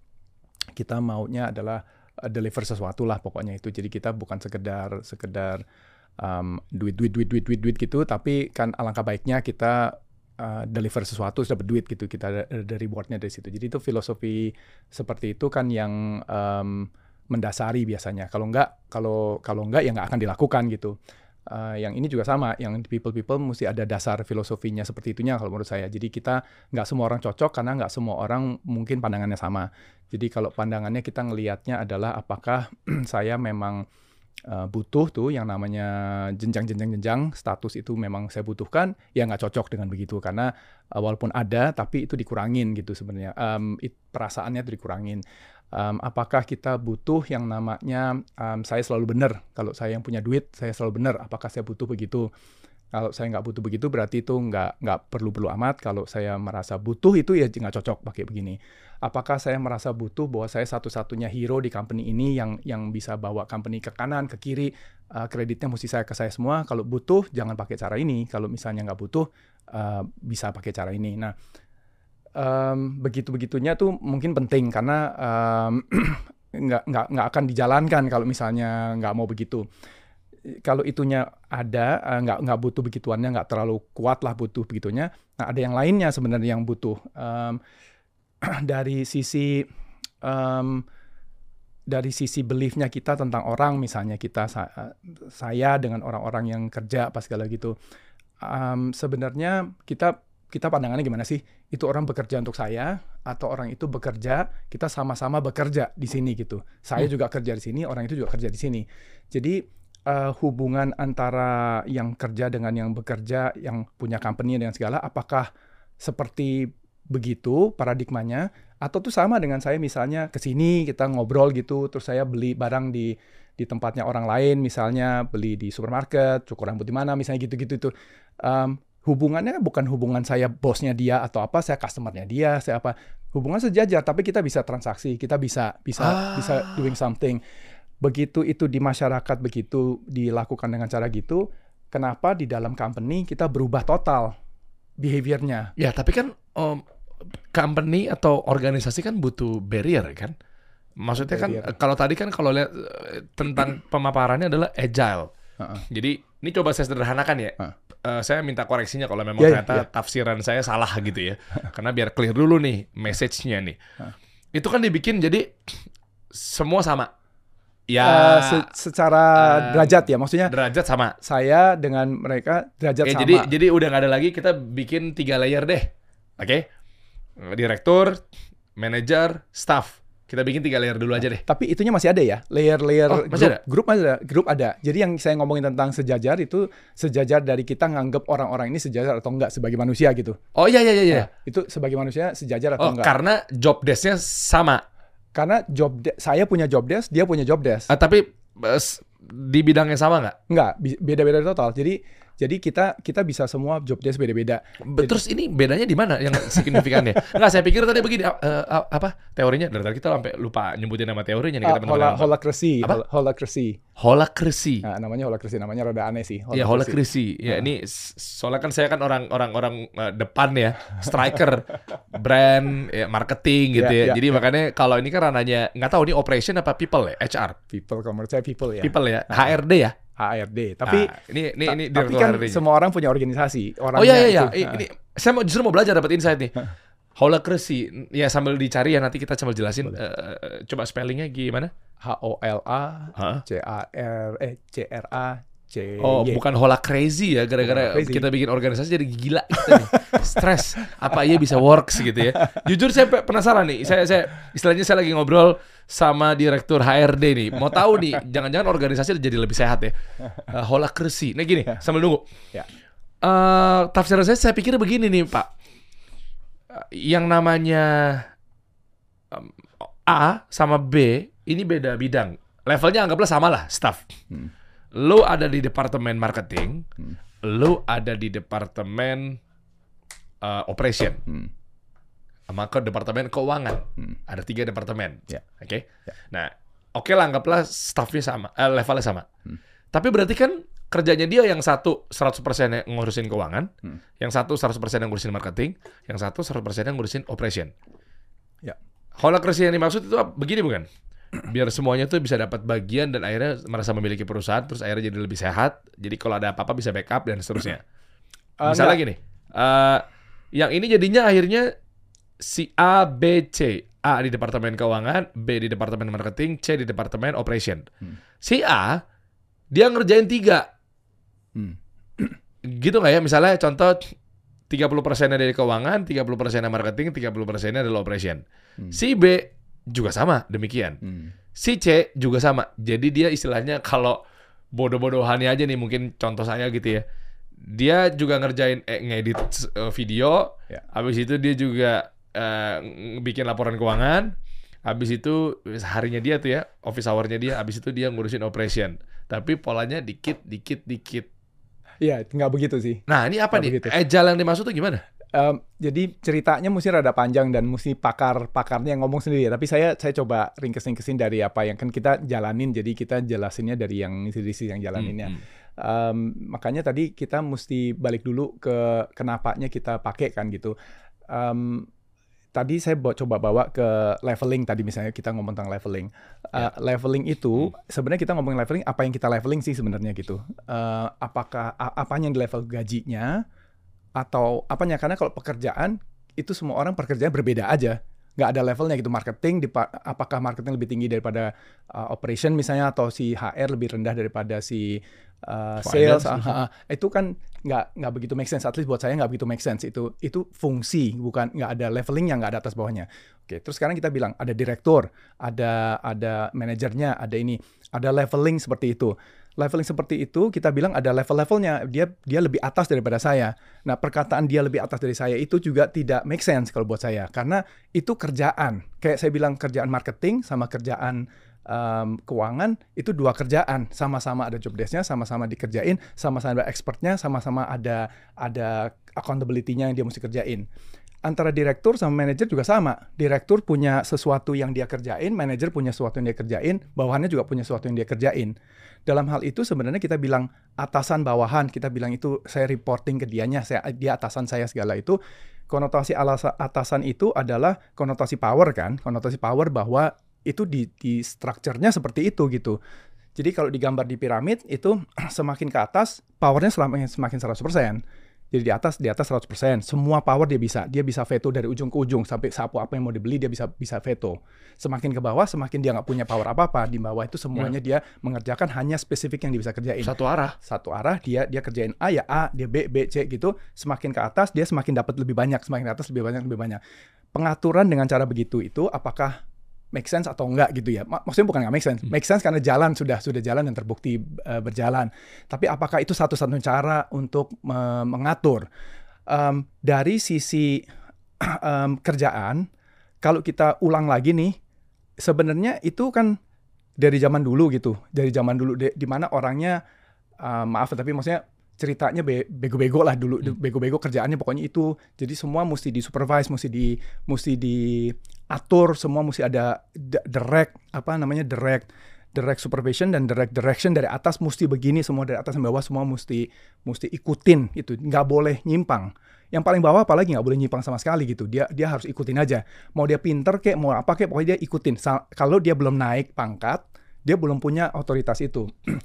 kita maunya adalah uh, deliver sesuatu lah pokoknya itu. Jadi kita bukan sekedar sekedar um, duit duit duit duit duit duit gitu, tapi kan alangkah baiknya kita uh, deliver sesuatu dapat duit gitu. Kita ada rewardnya dari situ. Jadi itu filosofi seperti itu kan yang um, mendasari biasanya. Kalau enggak kalau kalau enggak ya nggak akan dilakukan gitu. Uh, yang ini juga sama, yang people people mesti ada dasar filosofinya seperti itunya kalau menurut saya. Jadi kita nggak semua orang cocok karena nggak semua orang mungkin pandangannya sama. Jadi kalau pandangannya kita ngelihatnya adalah apakah saya memang uh, butuh tuh yang namanya jenjang-jenjang-jenjang status itu memang saya butuhkan, ya nggak cocok dengan begitu karena uh, walaupun ada tapi itu dikurangin gitu sebenarnya. Um, perasaannya itu dikurangin. Um, apakah kita butuh yang namanya um, saya selalu benar. Kalau saya yang punya duit saya selalu benar. Apakah saya butuh begitu? Kalau saya nggak butuh begitu berarti itu nggak nggak perlu perlu amat. Kalau saya merasa butuh itu ya nggak cocok pakai begini. Apakah saya merasa butuh bahwa saya satu-satunya hero di company ini yang yang bisa bawa company ke kanan ke kiri? Uh, kreditnya mesti saya ke saya semua. Kalau butuh jangan pakai cara ini. Kalau misalnya nggak butuh uh, bisa pakai cara ini. Nah um, begitu begitunya tuh mungkin penting karena um, nggak nggak nggak akan dijalankan kalau misalnya nggak mau begitu. Kalau itunya ada eh, nggak nggak butuh begituannya nggak terlalu kuat lah butuh begitunya. Nah ada yang lainnya sebenarnya yang butuh. Em, dari sisi em, dari sisi beliefnya kita tentang orang misalnya kita eh, saya dengan orang-orang yang kerja pas segala gitu. Em, sebenarnya kita kita pandangannya gimana sih itu orang bekerja untuk saya atau orang itu bekerja kita sama-sama bekerja di sini gitu saya Hmm. juga kerja di sini orang itu juga kerja di sini jadi eh, hubungan antara yang kerja dengan yang bekerja, yang punya company dengan segala, apakah seperti begitu paradigmanya, atau tuh sama dengan saya misalnya ke sini kita ngobrol gitu, terus saya beli barang di di tempatnya orang lain, misalnya beli di supermarket, cukur rambut di mana, misalnya gitu-gitu itu. Em, hubungannya bukan hubungan saya bosnya dia atau apa, saya customernya dia, saya apa. Hubungan sejajar, tapi kita bisa transaksi, kita bisa bisa Ah. bisa doing something begitu itu di masyarakat begitu dilakukan dengan cara gitu, kenapa di dalam company kita berubah total behaviornya? Ya, tapi kan om, company atau organisasi kan butuh barrier kan. Maksudnya kan Barrier. eh, kalau tadi kan kalau lihat eh, tentang pemaparannya adalah agile. Heeh. Jadi ini coba saya sederhanakan ya. Heeh. Eh, saya minta koreksinya kalau memang Ya, ya, ternyata ya. tafsiran saya salah gitu ya. Karena biar clear dulu nih message-nya nih. Itu kan dibikin jadi semua sama. Ya, Eh, se- secara eh, derajat ya, maksudnya derajat sama. saya dengan mereka derajat Oke, sama. jadi jadi udah nggak ada lagi kita bikin tiga layer deh. Oke. Direktur, manager, staff. Kita bikin tiga layer dulu aja deh. Tapi itunya masih ada ya, layer-layer Oh, masih grup, grup ada, grup ada. Jadi yang saya ngomongin tentang sejajar itu sejajar dari kita nganggap orang-orang ini sejajar atau enggak sebagai manusia gitu. Oh iya iya iya iya. Nah, itu sebagai manusia sejajar atau Oh, enggak? karena job desk-nya sama. Karena job de- saya punya job desk, dia punya job desk. Ah, tapi eh, di bidangnya sama nggak? Enggak, bi- beda-beda total. Jadi jadi kita kita bisa semua job desk beda-beda. Be- Terus ini bedanya di mana yang signifikannya? Enggak, saya pikir tadi begini, eh, eh, apa teorinya? Dari tadi kita sampai lupa nyebutin nama teorinya nih Ah, kita hola, benar-benar. holacracy, Apa? hol- holacracy. Holacracy. Nah, namanya holacracy, namanya rada aneh sih. Ya holacracy. Ya ini s- soalnya kan saya kan orang orang orang depan ya, striker, brand, ya, marketing gitu Ya, ya. ya, Jadi ya. makanya kalau ini kan ranahnya nggak tahu ini operation apa people ya, HR, People, kalau menurut saya people ya. people ya, HRD ya. HRD. Tapi Ah, ini ini ta- ini tapi kan semua orang punya organisasi. Oh iya iya iya. Ini saya mau justru mau belajar dapat insight nih. Holacracy. Ya sambil dicari ya nanti kita sambil jelasin eh, coba spellingnya gimana? H O L A? C A R eh C R A C Oh, Y. bukan hola crazy ya gara-gara crazy. kita bikin organisasi jadi gila kita nih. Stres. Apa iya bisa works gitu ya. Jujur saya pe- penasaran nih. Saya saya istilahnya saya lagi ngobrol sama direktur HRD nih. Mau tahu nih, jangan-jangan organisasi jadi lebih sehat ya. Uh, hola crazy. Nah gini, sambil nunggu. Ya. Eh, tafsiran saya saya pikir begini nih, Pak. Eh, yang namanya em, A sama B ini beda bidang. Levelnya anggaplah sama lah, staff. Hmm. Lo ada di departemen marketing, Hmm. lo ada di departemen uh, operation, Hmm. sama ke departemen keuangan. Hmm. Ada tiga departemen. Ya. Oke. Ya. Nah, oke lah anggaplah staffnya sama, eh, levelnya sama. Hmm. Tapi berarti kan kerjanya dia yang satu 100% yang ngurusin keuangan, Hmm. yang satu 100% yang ngurusin marketing, yang satu 100% yang ngurusin operation. Ya. Holacracy yang dimaksud itu begini bukan? Biar semuanya tuh bisa dapat bagian dan akhirnya merasa memiliki perusahaan, terus akhirnya jadi lebih sehat. Jadi kalau ada apa-apa bisa backup dan seterusnya. Eh, Misalnya enggak. gini, eh, yang ini jadinya akhirnya si A, B, C. A di departemen keuangan, B di departemen marketing, C di departemen operation. Hmm. Si A, dia ngerjain tiga. Hmm. Gitu nggak ya? Misalnya contoh 30% dari keuangan, 30% marketing, 30% adalah operation. Hmm. Si B juga sama, demikian. Hmm. Si C juga sama. Jadi dia istilahnya kalau bodoh-bodohannya aja nih mungkin contoh saya gitu ya. Dia juga ngerjain eh, ngedit eh, video, Ya. habis itu dia juga eh, bikin laporan keuangan, habis itu harinya dia tuh ya, office hour-nya dia, habis itu dia ngurusin operation. Tapi polanya dikit dikit dikit. Iya, nggak begitu sih. Nah, ini apa Nggak nih? begitu. Agile yang dimaksud tuh gimana? Em, jadi ceritanya mesti rada panjang dan mesti pakar-pakarnya yang ngomong sendiri. Tapi saya saya coba ringkesin-ringkesin dari apa yang kan kita jalanin. Jadi kita jelasinnya dari yang sisi yang jalaninnya. Hmm, hmm. Em, makanya tadi kita mesti balik dulu ke kenapanya kita pakai kan gitu. Em, tadi saya bawa, coba bawa ke leveling tadi misalnya kita ngomong tentang leveling. Uh, leveling itu sebenarnya kita ngomongin leveling apa yang kita leveling sih sebenarnya gitu. Eh, apakah a- apanya yang di level gajinya atau apanya? Karena kalau pekerjaan itu semua orang pekerjaan berbeda aja. Nggak ada levelnya gitu. Marketing apakah marketing lebih tinggi daripada uh, operation misalnya atau si HR lebih rendah daripada si uh, sales? ah, ah. itu kan nggak nggak begitu make sense. At least buat saya nggak begitu make sense. Itu itu fungsi bukan nggak ada leveling yang nggak ada atas bawahnya. Oke terus sekarang kita bilang ada direktur ada ada manajernya ada ini. Ada leveling seperti itu leveling seperti itu kita bilang ada level-levelnya. Dia dia lebih atas daripada saya. Nah perkataan dia lebih atas dari saya itu juga tidak make sense kalau buat saya. Karena itu kerjaan. Kayak saya bilang kerjaan marketing sama kerjaan um, keuangan itu dua kerjaan. Sama-sama ada job desk-nya sama-sama dikerjain sama-sama ada expertnya sama-sama ada ada accountability-nya yang dia mesti kerjain. Antara direktur sama manajer juga sama. Direktur punya sesuatu yang dia kerjain, manajer punya sesuatu yang dia kerjain, bawahannya juga punya sesuatu yang dia kerjain. Dalam hal itu sebenarnya kita bilang atasan bawahan, kita bilang itu saya reporting ke dianya, saya dia atasan saya segala itu. Konotasi alasa, atasan itu adalah konotasi power kan, konotasi power bahwa itu di, di structure-nya seperti itu gitu. Jadi kalau digambar di piramid itu semakin ke atas powernya semakin semakin 100%. Jadi di atas di atas 100%. Semua power dia bisa. Dia bisa veto dari ujung ke ujung sampai sapu apa yang mau dibeli dia bisa bisa veto. Semakin ke bawah semakin dia nggak punya power apa-apa. Di bawah itu semuanya dia mengerjakan hanya spesifik yang dia bisa kerjain. Satu arah. Satu arah dia dia kerjain A ya A, dia B B C gitu. Semakin ke atas dia semakin dapat lebih banyak, semakin ke atas lebih banyak lebih banyak. Pengaturan dengan cara begitu itu apakah make sense atau enggak gitu ya. Mak- Maksudnya bukan nggak make sense. Make sense karena jalan sudah sudah jalan dan terbukti uh, berjalan. Tapi apakah itu satu-satunya cara untuk me- mengatur? Em, dari sisi em, kerjaan, kalau kita ulang lagi nih, sebenarnya itu kan dari zaman dulu gitu. Dari zaman dulu di, di mana orangnya uh, maaf tapi maksudnya ceritanya be- bego-bego lah dulu bego-bego kerjaannya pokoknya itu jadi semua mesti di supervise mesti di mesti diatur semua mesti ada direct apa namanya direct direct supervision dan direct direction dari atas mesti begini semua dari atas sampai bawah semua mesti mesti ikutin itu nggak boleh nyimpang. Yang paling bawah apalagi nggak boleh nyimpang sama sekali gitu dia dia harus ikutin aja. Mau dia pinter kek mau apa kek pokoknya dia ikutin. Sa- kalau dia belum naik pangkat dia belum punya otoritas itu.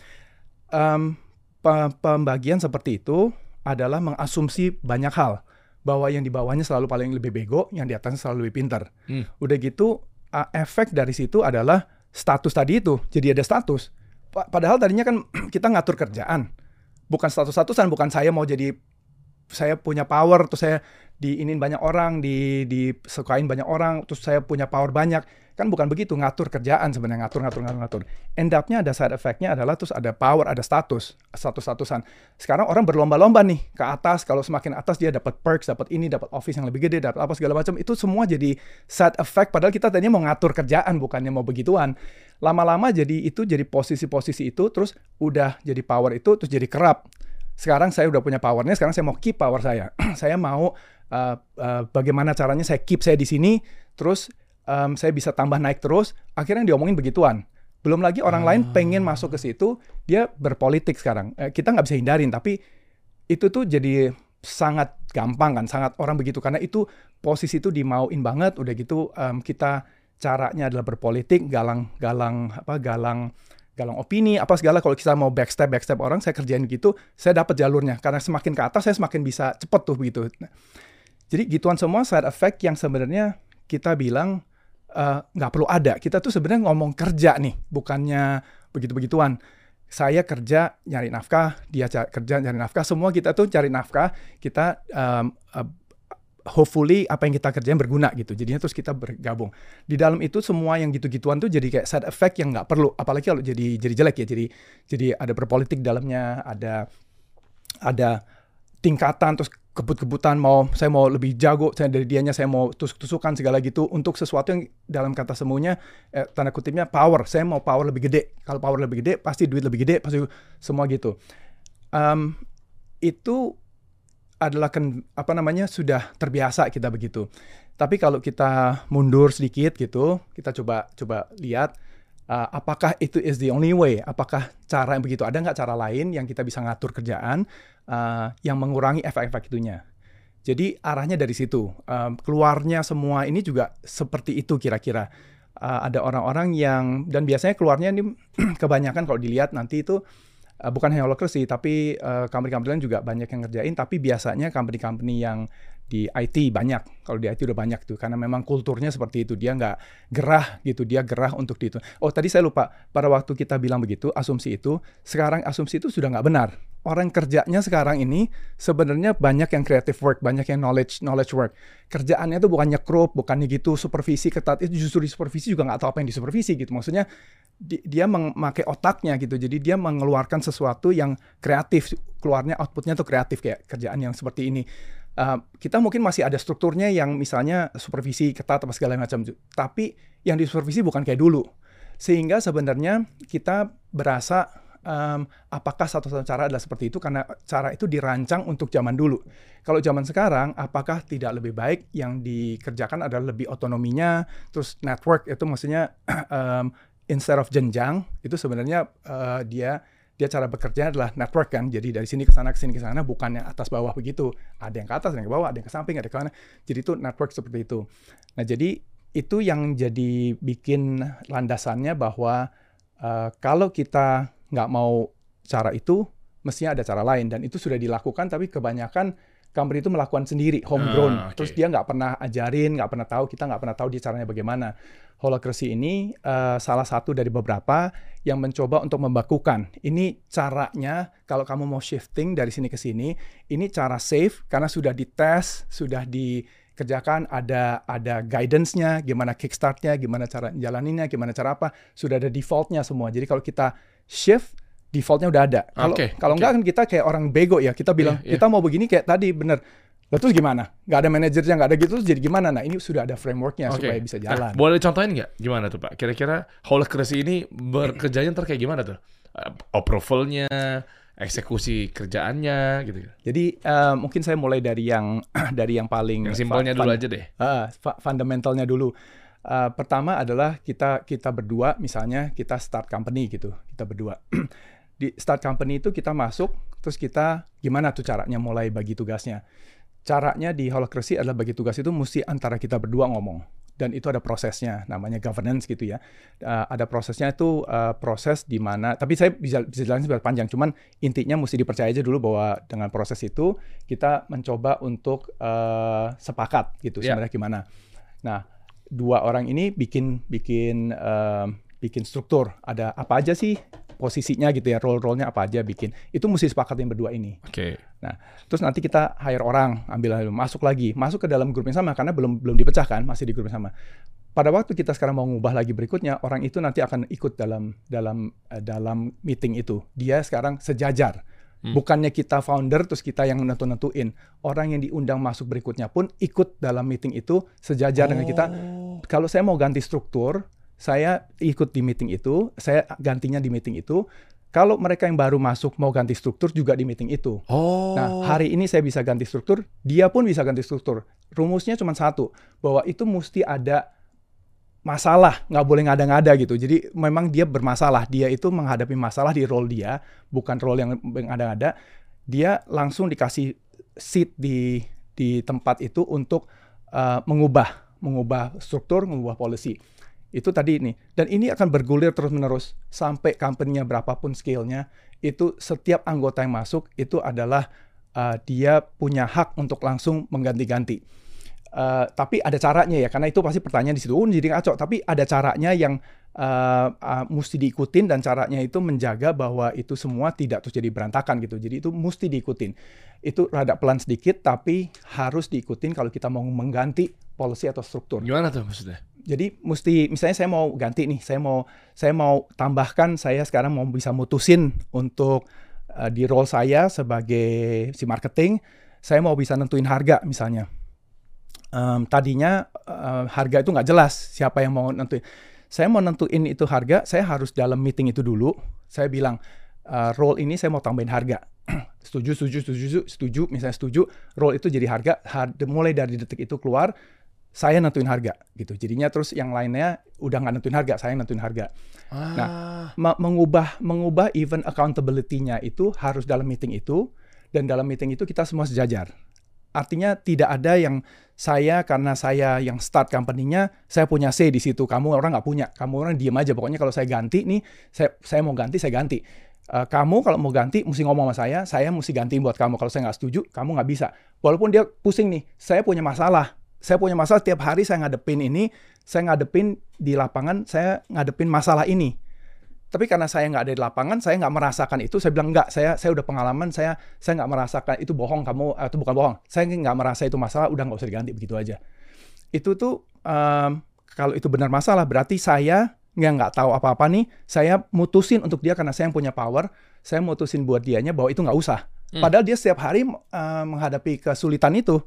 Um, pe- pembagian seperti itu adalah mengasumsi banyak hal bahwa yang di bawahnya selalu paling lebih bego, yang di atasnya selalu lebih pintar. Hmm. Udah gitu uh, efek dari situ adalah status tadi itu. Jadi ada status. Pa- Padahal tadinya kan kita ngatur kerjaan. Bukan status-statusan, bukan saya mau jadi saya punya power terus saya diinin banyak orang, di disukain banyak orang, terus saya punya power banyak. Kan bukan begitu ngatur kerjaan sebenarnya ngatur ngatur ngatur ngatur. End up-nya ada side effect-nya adalah terus ada power, ada status, status-statusan. Sekarang orang berlomba-lomba nih ke atas, kalau semakin atas dia dapat perks, dapat ini, dapat office yang lebih gede, dapat apa segala macam. Itu semua jadi side effect padahal kita tadinya mau ngatur kerjaan bukannya mau begituan. Lama-lama jadi itu jadi posisi-posisi itu terus udah jadi power itu terus jadi kerap sekarang saya udah punya powernya, sekarang saya mau keep power saya. saya mau uh, uh, bagaimana caranya saya keep saya di sini, terus um, saya bisa tambah naik terus. Akhirnya diomongin begituan. Belum lagi orang lain pengen masuk ke situ, dia berpolitik sekarang. Eh, kita nggak bisa hindarin, tapi itu tuh jadi sangat gampang kan, sangat orang begitu karena itu posisi itu dimauin banget. Udah gitu um, kita caranya adalah berpolitik, galang-galang apa galang galang opini apa segala. Kalau kita mau backstep backstep orang saya kerjain gitu saya dapat jalurnya. Karena semakin ke atas saya semakin bisa cepet tuh begitu Nah, jadi gituan semua side effect yang sebenarnya kita bilang eh, nggak perlu ada. Kita tuh sebenarnya ngomong kerja nih bukannya begitu begituan saya kerja nyari nafkah dia kerja nyari nafkah. Semua kita tuh cari nafkah. Kita em, eh, hopefully apa yang kita kerjain berguna gitu. Jadinya terus kita bergabung. Di dalam itu semua yang gitu-gituan tuh jadi kayak side effect yang nggak perlu. Apalagi kalau jadi jadi jelek ya. Jadi jadi ada berpolitik dalamnya, ada ada tingkatan terus kebut-kebutan mau saya mau lebih jago saya dari dianya saya mau tusuk-tusukan segala gitu untuk sesuatu yang dalam kata semuanya eh, tanda kutipnya power saya mau power lebih gede kalau power lebih gede pasti duit lebih gede pasti semua gitu Em, itu adalah apa namanya sudah terbiasa kita begitu. Tapi kalau kita mundur sedikit gitu, kita coba coba lihat uh, apakah itu is the only way? Apakah cara yang begitu ada nggak cara lain yang kita bisa ngatur kerjaan uh, yang mengurangi efek-efek itunya? Jadi arahnya dari situ. Um, keluarnya semua ini juga seperti itu kira-kira. Uh, ada orang-orang yang dan biasanya keluarnya ini kebanyakan kalau dilihat nanti itu Uh, bukan hanya holacracy, tapi uh, company-company lain juga banyak yang ngerjain. Tapi biasanya company-company yang di IT banyak. Kalau di IT udah banyak tuh, karena memang kulturnya seperti itu. Dia nggak gerah gitu, dia gerah untuk itu. Oh tadi saya lupa, pada waktu kita bilang begitu, asumsi itu, sekarang asumsi itu sudah nggak benar. Orang kerjanya sekarang ini sebenarnya banyak yang creative work, banyak yang knowledge knowledge work. Kerjaannya tuh bukannya krup, bukannya gitu supervisi ketat. Itu justru di supervisi juga nggak tahu apa yang disupervisi gitu. Maksudnya di- dia memakai otaknya gitu. Jadi dia mengeluarkan sesuatu yang kreatif, keluarnya outputnya tuh kreatif kayak kerjaan yang seperti ini. Uh, kita mungkin masih ada strukturnya yang misalnya supervisi ketat apa segala macam, tapi yang disupervisi bukan kayak dulu. Sehingga sebenarnya kita berasa um, apakah satu-satu cara adalah seperti itu? Karena cara itu dirancang untuk zaman dulu. Kalau zaman sekarang, apakah tidak lebih baik yang dikerjakan adalah lebih otonominya, terus network itu maksudnya um, instead of jenjang itu sebenarnya uh, dia dia cara bekerja adalah network kan? Jadi dari sini ke sana ke sini ke sana bukan yang atas bawah begitu. Ada yang ke atas ada yang ke bawah ada yang ke samping ada ke mana. Jadi itu network seperti itu. Nah jadi itu yang jadi bikin landasannya bahwa uh, kalau kita nggak mau cara itu mestinya ada cara lain. Dan itu sudah dilakukan tapi kebanyakan company itu melakukan sendiri homegrown. Ah, oke. terus dia nggak pernah ajarin nggak pernah tahu kita nggak pernah tahu dia caranya bagaimana. Holacracy ini eh, salah satu dari beberapa yang mencoba untuk membakukan. Ini caranya kalau kamu mau shifting dari sini ke sini ini cara safe karena sudah dites sudah dikerjakan ada ada guidance-nya gimana kickstart-nya gimana cara jalaninnya gimana cara apa sudah ada default-nya semua. Jadi kalau kita shift defaultnya udah ada kalau Oke, kalau oke. nggak kan kita kayak orang bego ya kita bilang Iya, iya. kita mau begini kayak tadi bener Lah terus gimana? Nggak ada manajernya, nggak ada gitu, terus jadi gimana? Nah ini sudah ada frameworknya Oke. supaya bisa Nah, jalan. boleh contohin nggak gimana tuh Pak? Kira-kira holacracy ini bekerjanya ntar kayak gimana tuh? Uh, approvalnya, eksekusi kerjaannya gitu. Jadi eh, mungkin saya mulai dari yang dari yang paling Yang simpelnya dulu aja deh. Fa- fundamentalnya dulu. Uh, pertama adalah kita kita berdua misalnya kita start company gitu kita berdua di start company itu kita masuk terus kita gimana tuh caranya mulai bagi tugasnya caranya di holacracy adalah bagi tugas itu mesti antara kita berdua ngomong dan itu ada prosesnya namanya governance gitu ya. Uh, ada prosesnya itu uh, proses di mana tapi saya bisa bisa jelasin sebentar panjang cuman intinya mesti dipercaya aja dulu bahwa dengan proses itu kita mencoba untuk uh, sepakat gitu Yeah. sebenarnya gimana. Nah, dua orang ini bikin bikin uh, bikin struktur. Ada apa aja sih posisinya gitu ya, role-role-nya apa aja bikin. Itu mesti sepakat yang berdua ini. Oke. Nah, terus nanti kita hire orang, ambil masuk lagi, masuk ke dalam grup yang sama karena belum belum dipecahkan, masih di grup yang sama. Pada waktu kita sekarang mau ngubah lagi berikutnya, orang itu nanti akan ikut dalam dalam eh, dalam meeting itu. Dia sekarang sejajar. Hmm. Bukannya kita founder terus kita yang nentu-nentuin. Orang yang diundang masuk berikutnya pun ikut dalam meeting itu sejajar dengan kita. Oh. Kalau saya mau ganti struktur, saya ikut di meeting itu, saya gantinya di meeting itu. Kalau mereka yang baru masuk mau ganti struktur juga di meeting itu. Oh. Nah, hari ini saya bisa ganti struktur, dia pun bisa ganti struktur. Rumusnya cuma satu, bahwa itu mesti ada masalah, nggak boleh ngada-ngada gitu. Jadi memang dia bermasalah, dia itu menghadapi masalah di role dia, bukan role yang ngada-ngada. Dia langsung dikasih seat di di tempat itu untuk uh, mengubah, mengubah struktur, mengubah policy. Itu tadi ini. Dan ini akan bergulir terus-menerus sampai company-nya berapapun scale-nya, itu setiap anggota yang masuk itu adalah uh, dia punya hak untuk langsung mengganti-ganti. Uh, tapi ada caranya ya, karena itu pasti pertanyaan di situ. Oh, jadi ngaco. Tapi ada caranya yang uh, uh, mesti diikutin dan caranya itu menjaga bahwa itu semua tidak terjadi berantakan gitu. Jadi itu mesti diikutin. Itu rada pelan sedikit, tapi harus diikutin kalau kita mau mengganti policy atau struktur. Gimana tuh maksudnya? Jadi mesti misalnya saya mau ganti nih, saya mau saya mau tambahkan saya sekarang mau bisa mutusin untuk uh, di role saya sebagai si marketing, saya mau bisa nentuin harga misalnya. Um, tadinya uh, harga itu nggak jelas siapa yang mau nentuin. Saya mau nentuin itu harga, saya harus dalam meeting itu dulu. Saya bilang uh, role ini saya mau tambahin harga. setuju, setuju, setuju, setuju. Misalnya setuju, role itu jadi harga. har- mulai dari detik itu keluar, saya nentuin harga gitu. Jadinya terus yang lainnya udah nggak nentuin harga, saya nentuin harga. Ah. Ma- mengubah mengubah event accountability-nya itu harus dalam meeting itu dan dalam meeting itu kita semua sejajar. Artinya tidak ada yang saya karena saya yang start company-nya, saya punya say di situ. Kamu orang nggak punya. Kamu orang diem aja. Pokoknya kalau saya ganti nih, saya saya mau ganti, saya ganti. Eh, kamu kalau mau ganti mesti ngomong sama saya, saya mesti gantiin buat kamu. Kalau saya nggak setuju, kamu nggak bisa. Walaupun dia pusing nih, saya punya masalah. Saya punya masalah tiap hari saya ngadepin ini, saya ngadepin di lapangan, saya ngadepin masalah ini. Tapi karena saya nggak ada di lapangan, saya nggak merasakan itu. Saya bilang nggak, saya saya udah pengalaman, saya saya nggak merasakan itu bohong kamu atau bukan bohong. Saya nggak merasa itu masalah, udah nggak usah diganti begitu aja. Itu tuh em, kalau itu benar masalah, berarti saya yang nggak tahu apa-apa nih, saya mutusin untuk dia karena saya yang punya power, saya mutusin buat dianya bahwa itu nggak usah. Hmm. Padahal dia setiap hari eh, menghadapi kesulitan itu.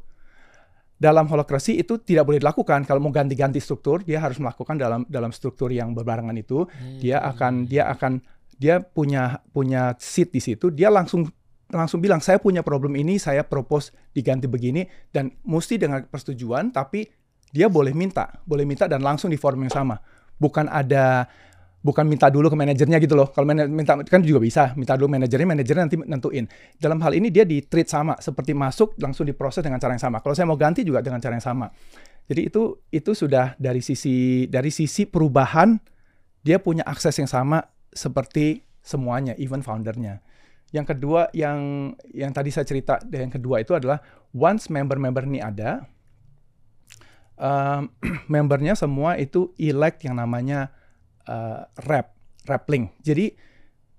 Dalam holokrasi itu tidak boleh dilakukan. Kalau mau ganti-ganti struktur, dia harus melakukan dalam dalam struktur yang berbarengan itu. Dia akan dia akan dia punya punya seat di situ. Dia langsung langsung bilang saya punya problem ini saya propose diganti begini. Dan mesti dengan persetujuan tapi dia boleh minta boleh minta dan langsung di forum yang sama. Bukan ada bukan minta dulu ke manajernya gitu loh. Kalau minta kan juga bisa. Minta dulu manajernya manajernya nanti nentuin. Dalam hal ini dia di treat sama seperti masuk langsung diproses dengan cara yang sama. Kalau saya mau ganti juga dengan cara yang sama. Jadi itu itu sudah dari sisi dari sisi perubahan dia punya akses yang sama seperti semuanya, even foundernya. Yang kedua, yang yang tadi saya cerita, yang kedua itu adalah once member-member ini ada, um, membernya semua itu elect yang namanya uh, rep link. Jadi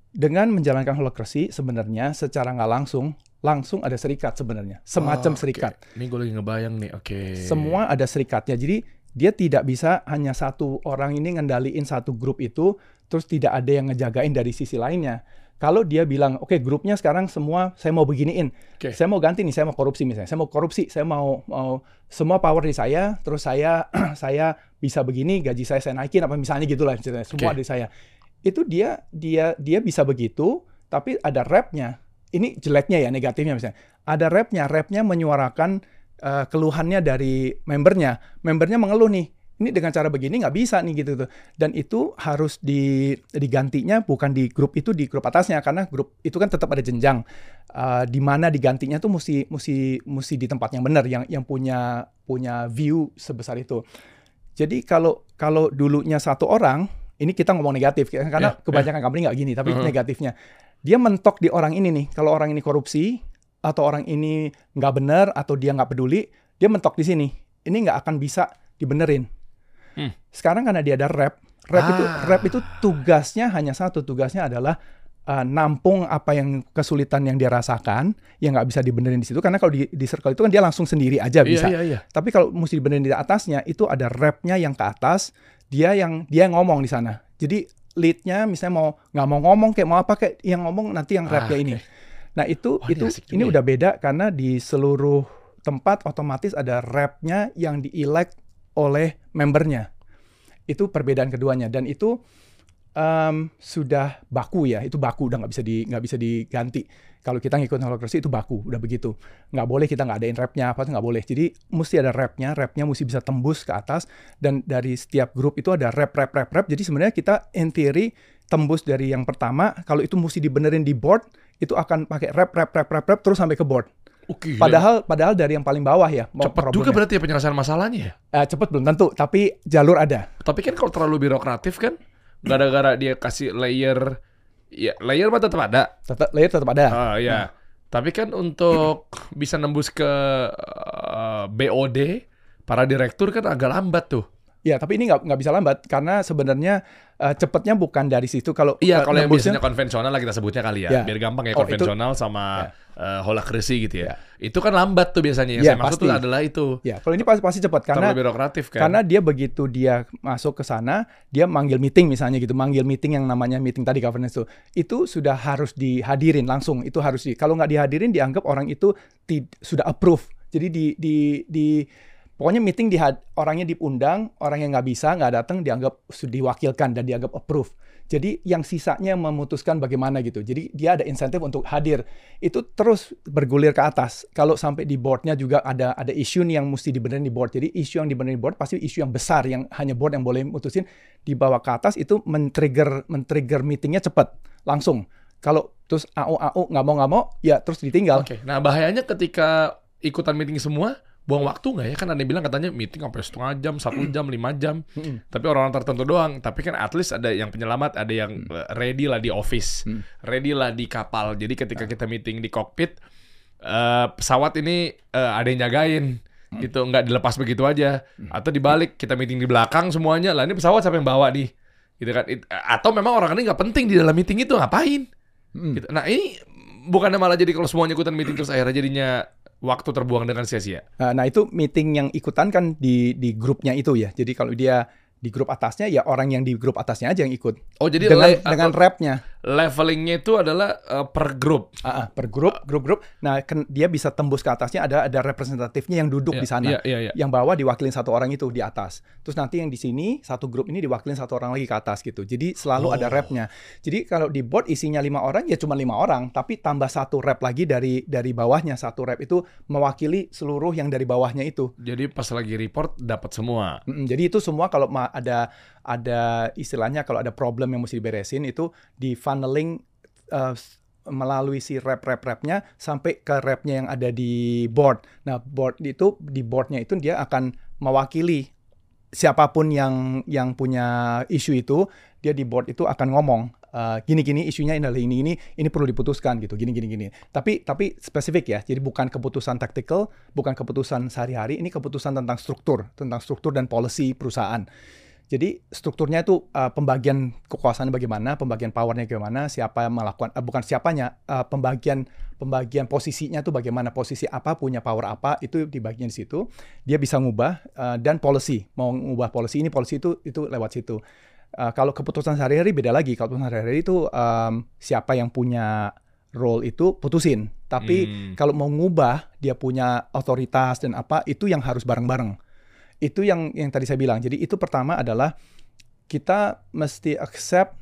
dengan menjalankan holokrasi sebenarnya secara nggak langsung, langsung ada serikat sebenarnya, semacam Oh, oke. serikat. Ini gue lagi ngebayang nih. Oke. Semua ada serikatnya. Jadi dia tidak bisa hanya satu orang ini ngendaliin satu grup itu, terus tidak ada yang ngejagain dari sisi lainnya. Kalau dia bilang, oke grupnya sekarang semua saya mau beginiin, Oke. saya mau ganti nih, saya mau korupsi misalnya, saya mau korupsi, saya mau mau semua power di saya, terus saya saya bisa begini, gaji saya saya naikin apa misalnya gitulah ceritanya, semua Oke. di saya. Itu dia dia dia bisa begitu, tapi ada repnya. Ini jeleknya ya negatifnya misalnya. Ada repnya, repnya menyuarakan eh, keluhannya dari membernya. Membernya mengeluh nih, ini dengan cara begini nggak bisa nih gitu tuh. Dan itu harus di digantinya bukan di grup itu di grup atasnya karena grup itu kan tetap ada jenjang. Eh, di mana digantinya tuh mesti mesti mesti di tempat yang benar yang yang punya punya view sebesar itu. Jadi kalau kalau dulunya satu orang, ini kita ngomong negatif karena Ya, kebanyakan company nggak gini, tapi Mhm. negatifnya dia mentok di orang ini nih. Kalau orang ini korupsi atau orang ini nggak benar atau dia nggak peduli, dia mentok di sini. Ini nggak akan bisa dibenerin. Sekarang karena dia ada rep, rep itu Ah. rep itu tugasnya hanya satu, tugasnya adalah uh, nampung apa yang kesulitan yang dia rasakan yang nggak bisa dibenerin di situ karena kalau di, di circle itu kan dia langsung sendiri aja bisa. Iya, iya, iya. Tapi kalau mesti dibenerin di atasnya itu ada repnya yang ke atas, dia yang dia yang ngomong di sana. Jadi leadnya misalnya mau nggak mau ngomong kayak mau apa kayak yang ngomong nanti yang repnya Ah, ini. oke. Nah itu Wah, ini itu juga ini ya. udah beda karena di seluruh tempat otomatis ada repnya yang di-elect oleh membernya. Itu perbedaan keduanya dan itu em, sudah baku ya, itu baku udah nggak bisa di nggak bisa diganti. Kalau kita ngikut holacracy itu baku, udah begitu. Nggak boleh kita nggak adain repnya apa nggak boleh. Jadi mesti ada repnya, repnya mesti bisa tembus ke atas dan dari setiap grup itu ada rep rep rep rep. Jadi sebenarnya kita in theory tembus dari yang pertama, kalau itu mesti dibenerin di board, itu akan pakai rep rep rep rep rep terus sampai ke board. Oke. Padahal padahal dari yang paling bawah ya. cepat juga berarti ya penyelesaian masalahnya ya. Eh, cepet belum tentu, tapi jalur ada. Tapi kan kalau terlalu birokratif kan, gara-gara dia kasih layer, ya layer mah tetap ada. Tetap layer tetap ada. Ah ya. Tapi kan untuk bisa nembus ke eh, BOD, para direktur kan agak lambat tuh. Ya, tapi ini nggak nggak bisa lambat karena sebenarnya eh, cepetnya bukan dari situ. Kalau Iya, eh, kalau yang biasanya konvensional lah kita sebutnya kali ya, Ya. biar gampang ya Oh, itu- konvensional sama eh, holakrisi gitu ya. Ya. Itu kan lambat tuh biasanya. Yang Ya, saya maksud tuh adalah itu. Ya, kalau ini pasti pasti cepat karena birokratif kan. karena dia begitu dia masuk ke sana, dia manggil meeting misalnya gitu, manggil meeting yang namanya meeting tadi governance itu, itu sudah harus dihadirin langsung, itu harus di kalau nggak dihadirin dianggap orang itu sudah approve. Jadi di di di pokoknya meeting di orangnya diundang, orang yang nggak bisa nggak datang dianggap diwakilkan dan dianggap approve. Jadi yang sisanya memutuskan bagaimana gitu. Jadi dia ada insentif untuk hadir. Itu terus bergulir ke atas. Kalau sampai di boardnya juga ada ada isu nih yang mesti dibenerin di board. Jadi isu yang dibenerin di board pasti isu yang besar yang hanya board yang boleh mutusin. Dibawa ke atas itu men-trigger men-trigger meetingnya cepat langsung. Kalau terus AO AO nggak mau nggak mau ya terus ditinggal. Oke. Nah, bahayanya ketika ikutan meeting semua, buang waktu nggak ya? Kan ada yang bilang katanya meeting sampai setengah jam, satu jam, lima jam. Tapi orang-orang tertentu doang. Tapi kan at least ada yang penyelamat, ada yang eh, ready lah di office, Hmm. ready lah di kapal. Jadi ketika kita meeting di cockpit, eh, pesawat ini eh, ada yang jagain. gitu nggak dilepas begitu aja atau dibalik kita meeting di belakang semuanya lah ini pesawat siapa yang bawa nih gitu kan It- atau memang orang ini nggak penting di dalam meeting itu ngapain Mm. Gitu. Nah ini bukannya malah jadi kalau semuanya ikutan meeting terus akhirnya jadinya waktu terbuang dengan sia-sia. Nah, Nah itu meeting yang ikutan kan di di grupnya itu ya. Jadi kalau dia di grup atasnya ya orang yang di grup atasnya aja yang ikut Oh jadi dengan dengan atau repnya levelingnya itu adalah eh, per grup. Ah, ah, per grup grup grup. Nah ken- dia bisa tembus ke atasnya ada ada representatifnya yang duduk Iya, di sana. Iya iya iya. Yang bawah diwakilin satu orang itu di atas. Terus nanti yang di sini satu grup ini diwakilin satu orang lagi ke atas gitu. Jadi selalu ada Oh. repnya. Jadi kalau di board isinya lima orang ya cuma lima orang, tapi tambah satu rep lagi dari dari bawahnya satu rep itu mewakili seluruh yang dari bawahnya itu. Jadi pas lagi report dapat semua. Mm, jadi itu semua kalau ada ada istilahnya kalau ada problem yang mesti diberesin itu di funneling uh, s- melalui si rep rep repnya sampai ke repnya yang ada di board. Nah board itu di boardnya itu dia akan mewakili siapa pun yang yang punya isu itu dia di board itu akan ngomong uh, gini gini isunya ini adalah ini ini ini perlu diputuskan gitu gini gini gini tapi tapi spesifik ya jadi bukan keputusan tactical bukan keputusan sehari-hari ini keputusan tentang struktur tentang struktur dan policy perusahaan jadi strukturnya itu uh, pembagian kekuasaannya bagaimana, pembagian powernya bagaimana, siapa yang melakukan, uh, bukan siapanya, uh, pembagian pembagian posisinya itu bagaimana, posisi apa punya power apa itu dibagian di situ. Dia bisa ngubah uh, dan policy, mau ngubah policy ini policy itu itu lewat situ. Uh, kalau keputusan sehari-hari beda lagi. Kalau keputusan sehari-hari itu um, siapa yang punya role itu putusin. Tapi Hmm. kalau mau ngubah dia punya otoritas dan apa itu yang harus bareng-bareng itu yang yang tadi saya bilang. Jadi itu pertama adalah kita mesti accept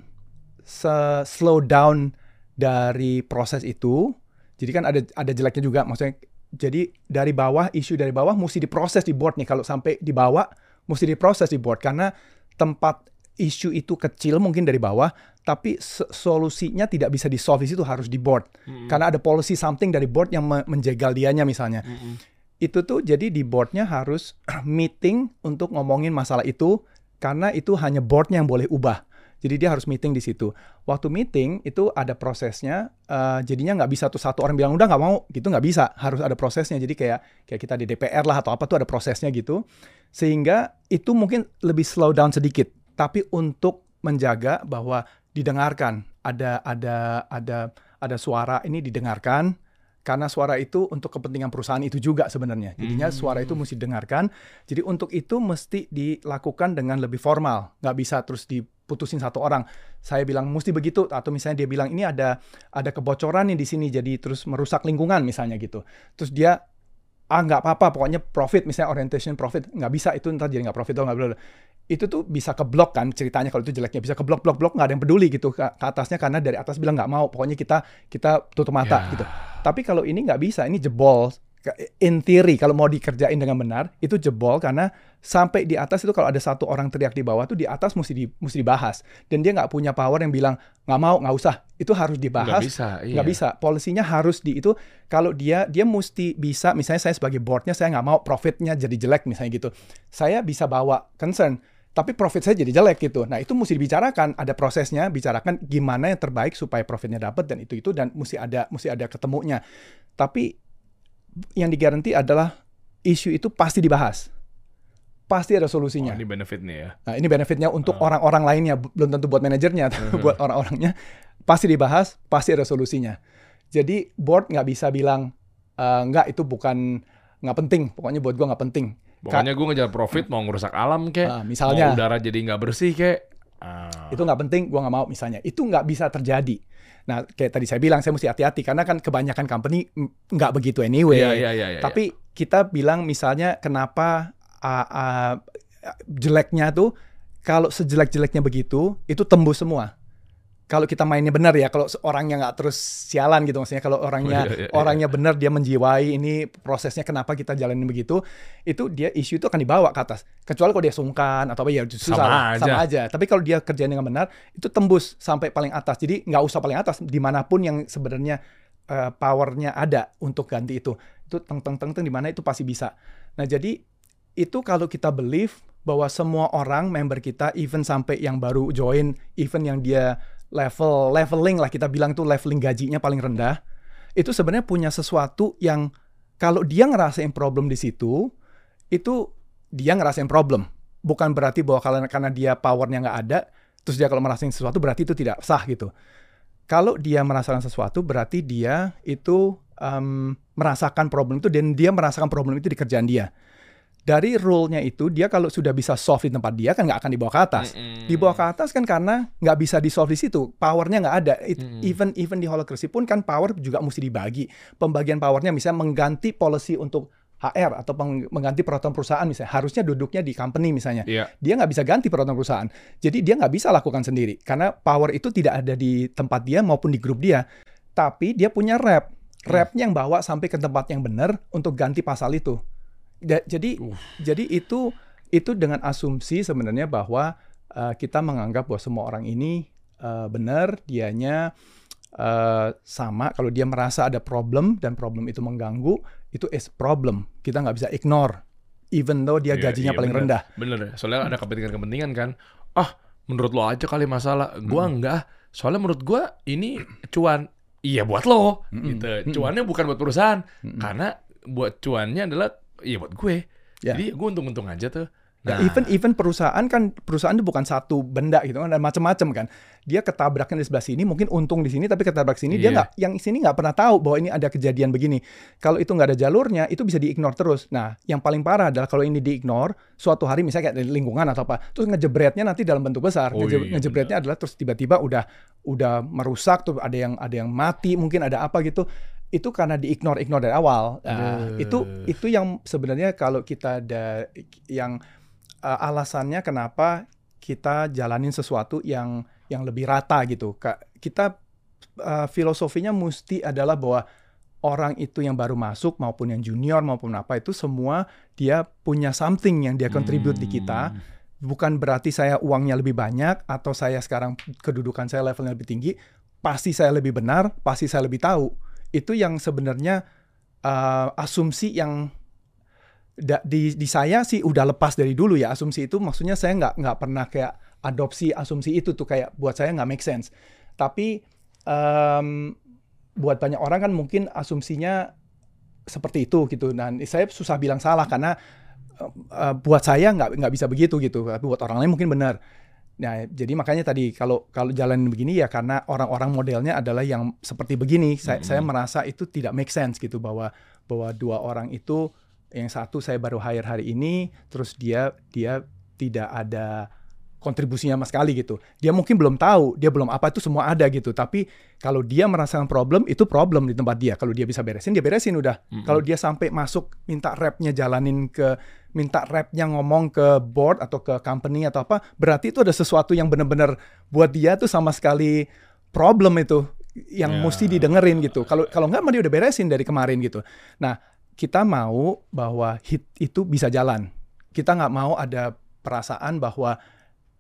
slow down dari proses itu. Jadi kan ada ada jeleknya juga maksudnya. Jadi dari bawah isu dari bawah mesti diproses di board nih. Kalau sampai dibawa mesti diproses di board karena tempat isu itu kecil mungkin dari bawah, tapi solusinya tidak bisa di solve di situ harus di board. Karena ada policy something dari board yang me- menjegal dianya misalnya. Itu tuh jadi di boardnya harus meeting untuk ngomongin masalah itu karena itu hanya boardnya yang boleh ubah. Jadi dia harus meeting di situ. Waktu meeting itu ada prosesnya. Uh, jadinya nggak bisa tuh satu orang bilang udah nggak mau gitu nggak bisa. Harus ada prosesnya. Jadi kayak kayak kita di DPR lah atau apa tuh ada prosesnya gitu. Sehingga itu mungkin lebih slow down sedikit. Tapi untuk menjaga bahwa didengarkan ada ada ada ada suara ini didengarkan karena suara itu untuk kepentingan perusahaan itu juga sebenarnya. Jadinya hmm. suara itu mesti didengarkan. Jadi untuk itu mesti dilakukan dengan lebih formal. Nggak bisa terus diputusin satu orang. Saya bilang mesti begitu atau misalnya dia bilang ini ada ada kebocoran nih di sini jadi terus merusak lingkungan misalnya gitu. Terus dia ah nggak apa-apa pokoknya profit misalnya orientation profit nggak bisa itu ntar jadi nggak profit dong nggak boleh itu tuh bisa keblok kan ceritanya kalau itu jeleknya bisa keblok blok blok nggak ada yang peduli gitu ke, ke atasnya karena dari atas bilang nggak mau pokoknya kita kita tutup mata yeah. gitu tapi kalau ini nggak bisa ini jebol. In theory kalau mau dikerjain dengan benar itu jebol karena sampai di atas itu kalau ada satu orang teriak di bawah tuh di atas mesti di mesti dibahas. Dan dia nggak punya power yang bilang nggak mau nggak usah. Itu harus dibahas. nggak bisa iya. nggak bisa. Polisinya harus di itu kalau dia dia mesti bisa misalnya saya sebagai boardnya saya nggak mau profitnya jadi jelek misalnya gitu. Saya bisa bawa concern tapi profit saya jadi jelek gitu. Nah, itu mesti dibicarakan, ada prosesnya, bicarakan gimana yang terbaik supaya profitnya dapat dan itu itu dan mesti ada mesti ada ketemunya. Tapi yang digaranti adalah isu itu pasti dibahas. Pasti ada solusinya. Oh, ini benefitnya ya. Nah, ini benefitnya untuk orang orang-orang lainnya, belum tentu buat manajernya, uh-huh. buat orang-orangnya pasti dibahas, pasti ada solusinya. Jadi board nggak bisa bilang e, nggak itu bukan nggak penting, pokoknya buat gua nggak penting Pokoknya gue ngejar profit mau ngerusak alam kek, uh, misalnya mau udara jadi nggak bersih kek. Uh. Itu nggak penting, gue nggak mau misalnya. Itu nggak bisa terjadi. Nah, kayak tadi saya bilang, saya mesti hati-hati karena kan kebanyakan company nggak begitu anyway. Yeah, yeah, yeah, yeah, Tapi yeah. kita bilang misalnya kenapa uh, uh, jeleknya tuh kalau sejelek-jeleknya begitu itu tembus semua kalau kita mainnya benar ya, kalau orangnya nggak terus sialan gitu maksudnya, kalau orangnya oh, iya, iya, iya. orangnya benar dia menjiwai ini prosesnya kenapa kita jalanin begitu, itu dia isu itu akan dibawa ke atas. Kecuali kalau dia sungkan atau apa ya susah sama aja. sama aja. Tapi kalau dia kerjain dengan benar, itu tembus sampai paling atas. Jadi nggak usah paling atas, di mana pun yang sebenarnya uh, powernya ada untuk ganti itu, itu teng teng teng teng di mana itu pasti bisa. Nah jadi itu kalau kita believe bahwa semua orang member kita, even sampai yang baru join, even yang dia level leveling lah kita bilang tuh leveling gajinya paling rendah itu sebenarnya punya sesuatu yang kalau dia ngerasain problem di situ itu dia ngerasain problem. Bukan berarti bahwa kalau karena dia powernya nggak ada terus dia kalau merasain sesuatu berarti itu tidak sah gitu. Kalau dia merasakan sesuatu berarti dia itu um, merasakan problem itu dan dia merasakan problem itu di kerjaan dia dari rule-nya itu dia kalau sudah bisa solve di tempat dia kan nggak akan dibawa ke atas. Mm-hmm. Dibawa ke atas kan karena nggak bisa di solve di situ, powernya nggak ada. It, mm-hmm. Even even di holacracy pun kan power juga mesti dibagi. Pembagian powernya misalnya mengganti policy untuk HR atau mengganti peraturan perusahaan misalnya harusnya duduknya di company misalnya yeah. dia nggak bisa ganti peraturan perusahaan jadi dia nggak bisa lakukan sendiri karena power itu tidak ada di tempat dia maupun di grup dia tapi dia punya rep repnya yang bawa sampai ke tempat yang benar untuk ganti pasal itu Da, jadi uh. jadi itu itu dengan asumsi sebenarnya bahwa uh, kita menganggap bahwa semua orang ini uh, benar, dianya uh, sama. Kalau dia merasa ada problem dan problem itu mengganggu, itu is problem. Kita nggak bisa ignore, even though dia iya, gajinya iya, paling bener. rendah. Bener, soalnya ada kepentingan-kepentingan kan. Ah, menurut lo aja kali masalah. Gua hmm. enggak. Soalnya menurut gua ini cuan. Iya buat lo, hmm. gitu. Cuannya bukan buat perusahaan, hmm. karena buat cuannya adalah iya buat gue. Yeah. Jadi gue untung-untung aja tuh. Nah. even even perusahaan kan perusahaan itu bukan satu benda gitu kan ada macam-macam kan. Dia ketabraknya di sebelah sini mungkin untung di sini tapi ketabrak sini yeah. dia iya. nggak yang sini nggak pernah tahu bahwa ini ada kejadian begini. Kalau itu nggak ada jalurnya itu bisa diignore terus. Nah yang paling parah adalah kalau ini diignore suatu hari misalnya kayak lingkungan atau apa terus ngejebretnya nanti dalam bentuk besar. Oh, iya, ngejebretnya adalah terus tiba-tiba udah udah merusak tuh ada yang ada yang mati mungkin ada apa gitu itu karena diignore ignore dari awal. Uh. Itu itu yang sebenarnya kalau kita ada yang uh, alasannya kenapa kita jalanin sesuatu yang yang lebih rata gitu. Kita uh, filosofinya mesti adalah bahwa orang itu yang baru masuk maupun yang junior maupun apa itu semua dia punya something yang dia contribute hmm. di kita. Bukan berarti saya uangnya lebih banyak atau saya sekarang kedudukan saya levelnya lebih tinggi, pasti saya lebih benar, pasti saya lebih tahu itu yang sebenarnya uh, asumsi yang da, di di saya sih udah lepas dari dulu ya. Asumsi itu maksudnya saya nggak nggak pernah kayak adopsi asumsi itu tuh kayak buat saya nggak make sense. Tapi um, buat banyak orang kan mungkin asumsinya seperti itu gitu. Dan saya susah bilang salah karena uh, buat saya nggak nggak bisa begitu gitu. Tapi buat orang lain mungkin benar Nah, jadi makanya tadi kalau kalau jalan begini ya karena orang-orang modelnya adalah yang seperti begini. Saya, mm-hmm. saya merasa itu tidak make sense gitu bahwa bahwa dua orang itu yang satu saya baru hire hari ini, terus dia dia tidak ada kontribusinya sama sekali gitu. Dia mungkin belum tahu, dia belum apa itu semua ada gitu. Tapi kalau dia merasakan problem, itu problem di tempat dia. Kalau dia bisa beresin, dia beresin udah. Mm -hmm. Kalau dia sampai masuk minta rapnya jalanin ke minta rapnya ngomong ke board atau ke company atau apa, berarti itu ada sesuatu yang benar-benar buat dia tuh sama sekali problem itu yang yeah. mesti didengerin gitu. Kalau kalau nggak dia udah beresin dari kemarin gitu. Nah, kita mau bahwa hit itu bisa jalan. Kita nggak mau ada perasaan bahwa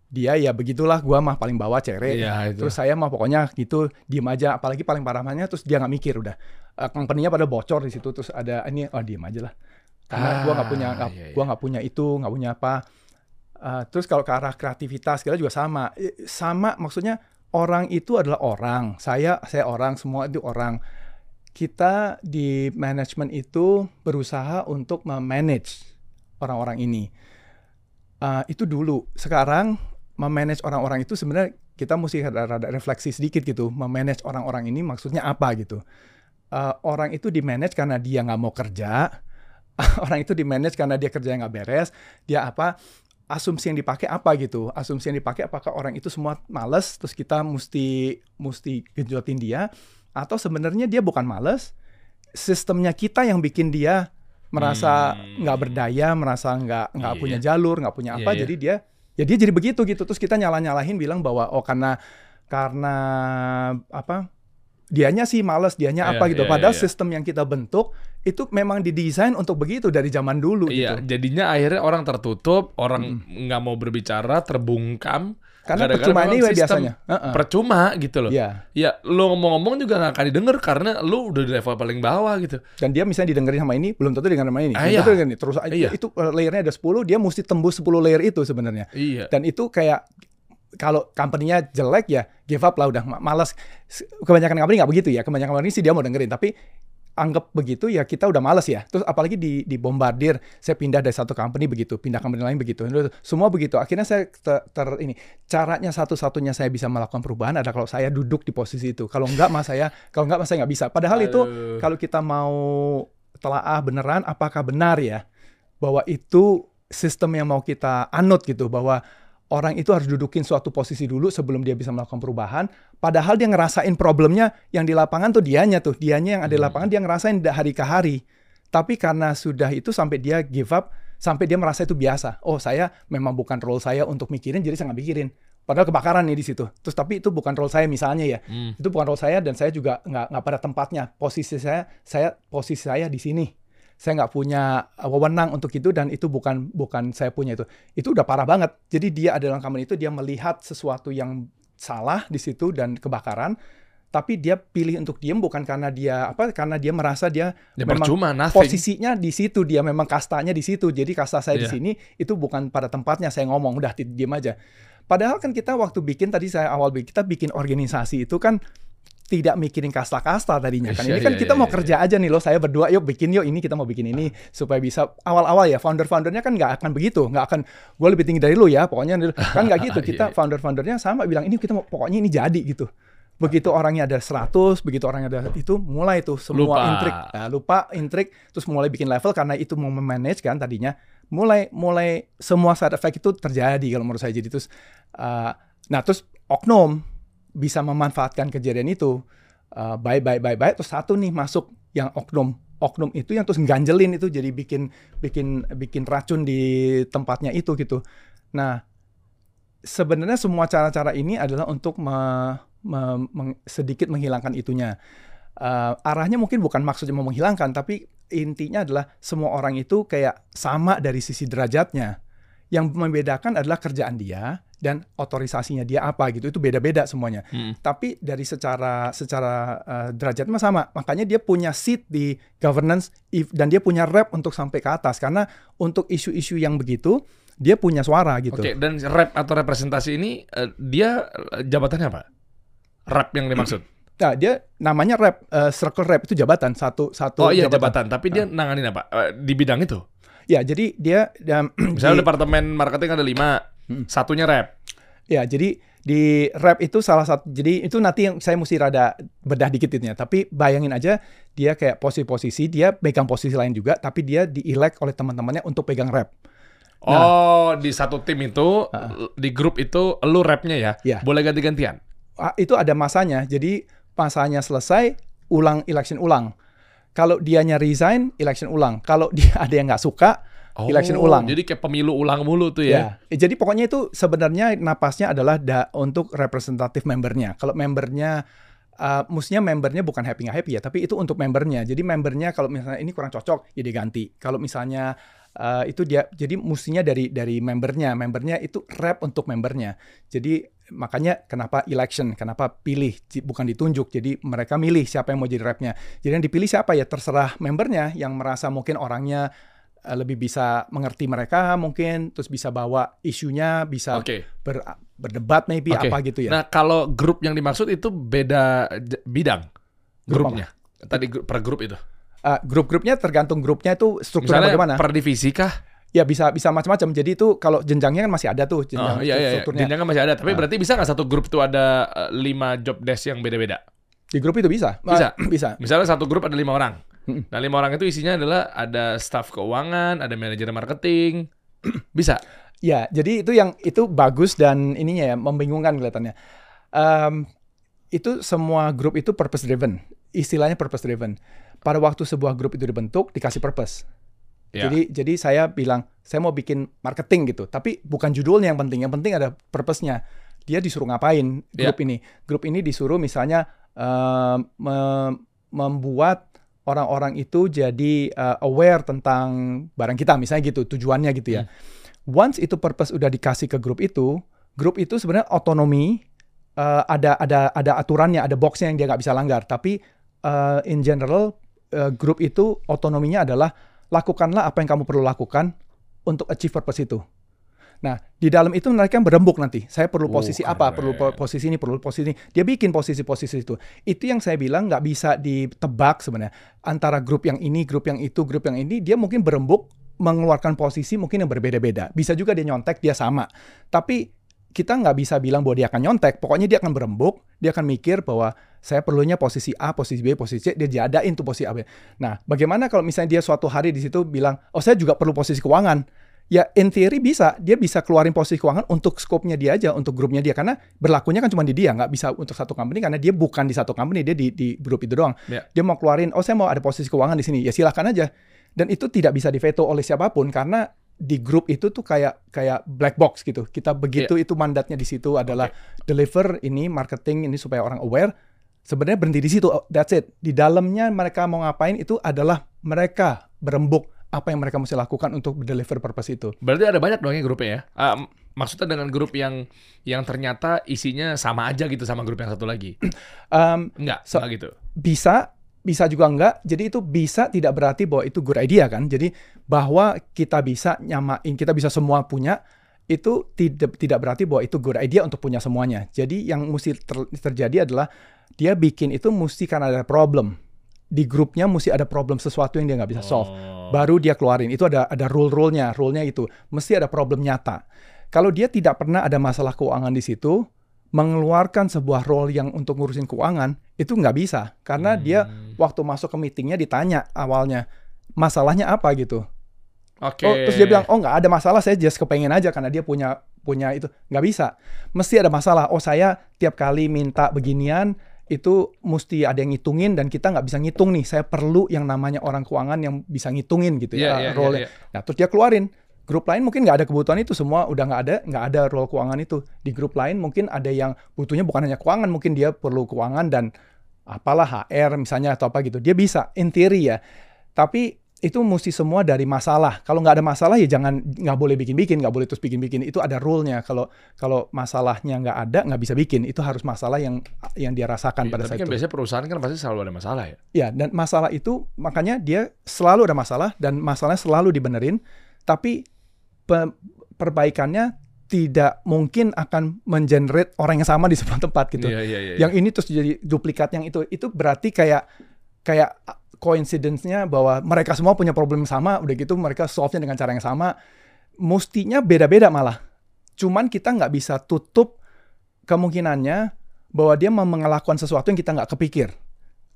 dia ya begitulah gua mah paling bawah cere iya, terus saya mah pokoknya gitu diem aja. Apalagi paling parahnya terus dia nggak mikir udah. Uh, company-nya pada bocor di situ terus ada ini oh diem aja lah. Karena ah, gua nggak punya gak, iya, iya. gua nggak punya itu nggak punya apa. Uh, terus kalau ke arah kreativitas kita juga sama. Sama maksudnya orang itu adalah orang. Saya saya orang semua itu orang. Kita di manajemen itu berusaha untuk memanage orang-orang ini. Uh, itu dulu. Sekarang memanage orang-orang itu sebenarnya kita mesti rada-rada refleksi sedikit gitu. Memanage orang-orang ini maksudnya apa gitu. Uh, orang itu di manage karena dia nggak mau kerja. orang itu di manage karena dia kerja nggak beres. Dia apa? Asumsi yang dipakai apa gitu? Asumsi yang dipakai apakah orang itu semua males terus kita mesti mesti genjotin dia atau sebenarnya dia bukan males, sistemnya kita yang bikin dia merasa nggak hmm. berdaya, merasa nggak nggak yeah. punya jalur, nggak punya apa, yeah, yeah. jadi dia ya dia jadi begitu gitu terus kita nyalah nyalahin bilang bahwa oh karena karena apa dianya sih males, dianya yeah, apa gitu. Yeah, Padahal yeah, yeah. sistem yang kita bentuk itu memang didesain untuk begitu dari zaman dulu. Iya, gitu. jadinya akhirnya orang tertutup, orang nggak mm. mau berbicara, terbungkam. Karena Gara -gara percuma ini biasanya. Uh -uh. Percuma gitu loh. Iya. Yeah. Ya, lo ngomong-ngomong juga gak akan didengar karena lo udah di level paling bawah gitu. Dan dia misalnya didengerin sama ini, belum tentu dengan sama ini. Ah, iya. Tentu Terus iya. itu uh, layernya ada 10, dia mesti tembus 10 layer itu sebenarnya. Iya. Dan itu kayak kalau company-nya jelek ya give up lah udah malas. Kebanyakan company nggak begitu ya. Kebanyakan company sih dia mau dengerin, tapi anggap begitu ya kita udah males ya. Terus apalagi di di bombardir, saya pindah dari satu company begitu, pindah company lain begitu. Semua begitu. Akhirnya saya ter, ter ini caranya satu-satunya saya bisa melakukan perubahan adalah kalau saya duduk di posisi itu. Kalau enggak mas saya, kalau enggak mas saya nggak bisa. Padahal Aduh. itu kalau kita mau telaah beneran apakah benar ya bahwa itu sistem yang mau kita anut gitu bahwa orang itu harus dudukin suatu posisi dulu sebelum dia bisa melakukan perubahan. Padahal dia ngerasain problemnya yang di lapangan tuh dianya tuh, dianya yang ada di hmm. lapangan dia ngerasain hari ke hari. Tapi karena sudah itu sampai dia give up, sampai dia merasa itu biasa. Oh saya memang bukan role saya untuk mikirin, jadi saya nggak mikirin. Padahal kebakaran nih di situ. Terus tapi itu bukan role saya misalnya ya. Hmm. Itu bukan role saya dan saya juga nggak nggak pada tempatnya. Posisi saya, saya posisi saya di sini saya nggak punya uh, wewenang untuk itu dan itu bukan bukan saya punya itu. Itu udah parah banget. Jadi dia adalah kamar itu dia melihat sesuatu yang salah di situ dan kebakaran tapi dia pilih untuk diem bukan karena dia apa karena dia merasa dia ya, memang percuma, posisinya di situ dia memang kastanya di situ jadi kasta saya yeah. di iya. sini itu bukan pada tempatnya saya ngomong udah diem aja padahal kan kita waktu bikin tadi saya awal bikin kita bikin organisasi itu kan tidak mikirin kasta-kasta tadinya kan. Ini iya, kan kita iya, mau iya, kerja aja nih loh. Saya berdua yuk bikin yuk ini kita mau bikin ini supaya bisa awal-awal ya founder-foundernya kan nggak akan begitu, nggak akan gue lebih tinggi dari lu ya. Pokoknya kan nggak gitu. Kita founder-foundernya sama bilang ini kita mau pokoknya ini jadi gitu. Begitu orangnya ada 100, begitu orangnya ada itu mulai tuh semua lupa. intrik, nah, lupa intrik, terus mulai bikin level karena itu mau memanage kan tadinya. Mulai mulai semua side effect itu terjadi kalau menurut saya jadi terus uh, nah terus oknum bisa memanfaatkan kejadian itu uh, baik baik baik baik terus satu nih masuk yang oknum. Oknum itu yang terus ganjelin itu jadi bikin bikin bikin racun di tempatnya itu gitu. Nah sebenarnya semua cara-cara ini adalah untuk me, me, meng, sedikit menghilangkan itunya. Uh, arahnya mungkin bukan maksudnya mau menghilangkan tapi intinya adalah semua orang itu kayak sama dari sisi derajatnya yang membedakan adalah kerjaan dia dan otorisasinya dia apa gitu. Itu beda-beda semuanya. Hmm. Tapi dari secara secara uh, derajatnya mah sama. Makanya dia punya seat di governance if, dan dia punya rep untuk sampai ke atas karena untuk isu-isu yang begitu dia punya suara gitu. Oke, dan rep atau representasi ini eh, dia eh, jabatannya apa? Rep yang dimaksud. Nah, dia namanya rep, uh, circle rep itu jabatan satu satu Oh iya jabatan, tapi dia nanganin apa? Di bidang itu. Ya, jadi dia dan Misalnya departemen marketing ada lima, Hmm. satunya rep. Ya, jadi di rep itu salah satu jadi itu nanti yang saya mesti rada bedah dikit itunya. Tapi bayangin aja dia kayak posisi-posisi, dia pegang posisi lain juga, tapi dia di-elect oleh teman-temannya untuk pegang rep. Nah. Oh, di satu tim itu, di grup itu, lu repnya ya? Iya. Boleh ganti-gantian? Ah, Itu ada masanya. Jadi masanya selesai, ulang election ulang. Kalau dianya resign, election ulang. Kalau dia ada yang nggak suka, election ulang. Oh, Jadi kayak pemilu ulang mulu tuh ya? Ya, jadi pokoknya itu sebenarnya napasnya adalah da, untuk representatif membernya. Kalau membernya, uh, mestinya membernya bukan happy nggak happy ya, tapi itu untuk membernya. Jadi membernya kalau misalnya ini kurang cocok, ya diganti. Kalau misalnya uh, itu dia, jadi mestinya dari dari membernya, membernya itu rep untuk membernya. Jadi makanya kenapa election, kenapa pilih, bukan ditunjuk. Jadi mereka milih siapa yang mau jadi repnya. Jadi yang dipilih siapa ya terserah membernya yang merasa mungkin orangnya eh, lebih bisa mengerti mereka mungkin terus bisa bawa isunya bisa Oke. ber- berdebat maybe Oke. apa gitu ya Nah, kalau grup yang dimaksud itu beda bidang Grup grupnya. Tadi gru- per grup itu. Ah, grup-grupnya tergantung grupnya itu strukturnya Misalnya bagaimana per divisi kah? Ya bisa bisa macam-macam jadi itu kalau jenjangnya kan masih ada tuh jenjang Oh, iya, iya, strukturnya Jenjangnya masih ada. Tapi Ah. berarti bisa nggak satu grup itu ada eh, lima job desk yang beda-beda? di grup itu bisa Bisa? Ah, bisa Misalnya satu grup ada lima orang. Nah, lima orang itu isinya adalah ada staff keuangan, ada manajer marketing. bisa. Ya, jadi itu yang itu bagus dan ininya ya membingungkan kelihatannya. Em, itu semua grup itu purpose driven, istilahnya purpose driven. Pada waktu sebuah grup itu dibentuk dikasih purpose. Ya. Jadi jadi saya bilang saya mau bikin marketing gitu, tapi bukan judulnya yang penting, yang penting ada purpose-nya. Dia disuruh ngapain Ya. grup ini? Grup ini disuruh misalnya em, mem- membuat orang-orang itu jadi eh, aware tentang barang kita, misalnya gitu tujuannya gitu ya. Once itu purpose udah dikasih ke grup itu, grup itu sebenarnya otonomi, eh, ada ada ada aturannya, ada boxnya yang dia nggak bisa langgar. Tapi eh, in general eh, grup itu otonominya adalah lakukanlah apa yang kamu perlu lakukan untuk achieve purpose itu. Nah, di dalam itu mereka berembuk nanti. Saya perlu Oh, posisi apa, keren. perlu po- posisi ini, perlu posisi ini. Dia bikin posisi-posisi itu. Itu yang saya bilang nggak bisa ditebak sebenarnya. Antara grup yang ini, grup yang itu, grup yang ini, dia mungkin berembuk mengeluarkan posisi mungkin yang berbeda-beda. Bisa juga dia nyontek, dia sama. Tapi kita nggak bisa bilang bahwa dia akan nyontek. Pokoknya dia akan berembuk, dia akan mikir bahwa saya perlunya posisi A, posisi B, posisi C, dia jadain tuh posisi A, B. Nah, bagaimana kalau misalnya dia suatu hari di situ bilang, oh saya juga perlu posisi keuangan. Ya, in theory bisa, dia bisa keluarin posisi keuangan untuk skopnya dia aja, untuk grupnya dia. Karena berlakunya kan cuma di dia, nggak bisa untuk satu company, karena dia bukan di satu company, dia di, di grup itu doang. Ya. Dia mau keluarin, oh saya mau ada posisi keuangan di sini, ya silahkan aja. Dan itu tidak bisa diveto oleh siapa pun, karena di grup itu tuh kayak kayak black box gitu. Kita begitu itu mandatnya di situ adalah deliver ini marketing ini supaya orang aware. Sebenarnya berhenti di situ. That's it. Di dalamnya mereka mau ngapain itu adalah mereka berembuk apa yang mereka mesti lakukan untuk deliver purpose itu. Berarti ada banyak dong ya grupnya ya. Ah, m- maksudnya dengan grup yang yang ternyata isinya sama aja gitu sama grup yang satu lagi. Um, Enggak, So- enggak gitu. bisa bisa juga enggak jadi itu bisa tidak berarti bahwa itu good idea kan? Jadi bahwa kita bisa nyamain kita bisa semua punya itu tidak tidak berarti bahwa itu good idea untuk punya semuanya. Jadi yang mesti ter- terjadi adalah dia bikin itu mesti karena ada problem. Di grupnya mesti ada problem sesuatu yang dia nggak bisa solve. Oh. baru dia keluarin. Itu ada ada rule rule-nya rule-nya itu. Mesti ada problem nyata. Kalau dia tidak pernah ada masalah keuangan di situ mengeluarkan sebuah role yang untuk ngurusin keuangan itu nggak bisa karena dia Hmm. waktu masuk ke meetingnya ditanya awalnya masalahnya apa gitu Oke. oh terus dia bilang oh nggak ada masalah saya just kepengen aja karena dia punya punya itu nggak bisa mesti ada masalah oh saya tiap kali minta beginian itu mesti ada yang ngitungin dan kita nggak bisa ngitung nih saya perlu yang namanya orang keuangan yang bisa ngitungin gitu Iya, ya iya, role iya, iya. Nah, terus dia keluarin. Grup lain mungkin nggak ada kebutuhan itu semua udah nggak ada nggak ada role keuangan itu. Di grup lain mungkin ada yang butuhnya bukan hanya keuangan, mungkin dia perlu keuangan dan apalah HR misalnya atau apa gitu. Dia bisa in theory ya. Tapi itu mesti semua dari masalah. Kalau nggak ada masalah ya jangan nggak boleh bikin-bikin, nggak boleh terus bikin-bikin. Itu ada rule-nya. Kalau kalau masalahnya nggak ada, nggak bisa bikin. Itu harus masalah yang yang dia rasakan Iya, pada tapi saat kan itu. biasanya perusahaan kan pasti selalu ada masalah ya. Ya, dan masalah itu makanya dia selalu ada masalah dan masalahnya selalu dibenerin, tapi perbaikannya tidak mungkin akan mengenerate orang yang sama di sebuah tempat gitu. Iya, iya, iya. Yang ini terus jadi duplikat yang itu. Itu berarti kayak kayak coincidence-nya bahwa mereka semua punya problem yang sama, udah gitu mereka solve-nya dengan cara yang sama. Mestinya beda-beda malah. Cuman kita nggak bisa tutup kemungkinannya bahwa dia mau melakukan sesuatu yang kita nggak kepikir.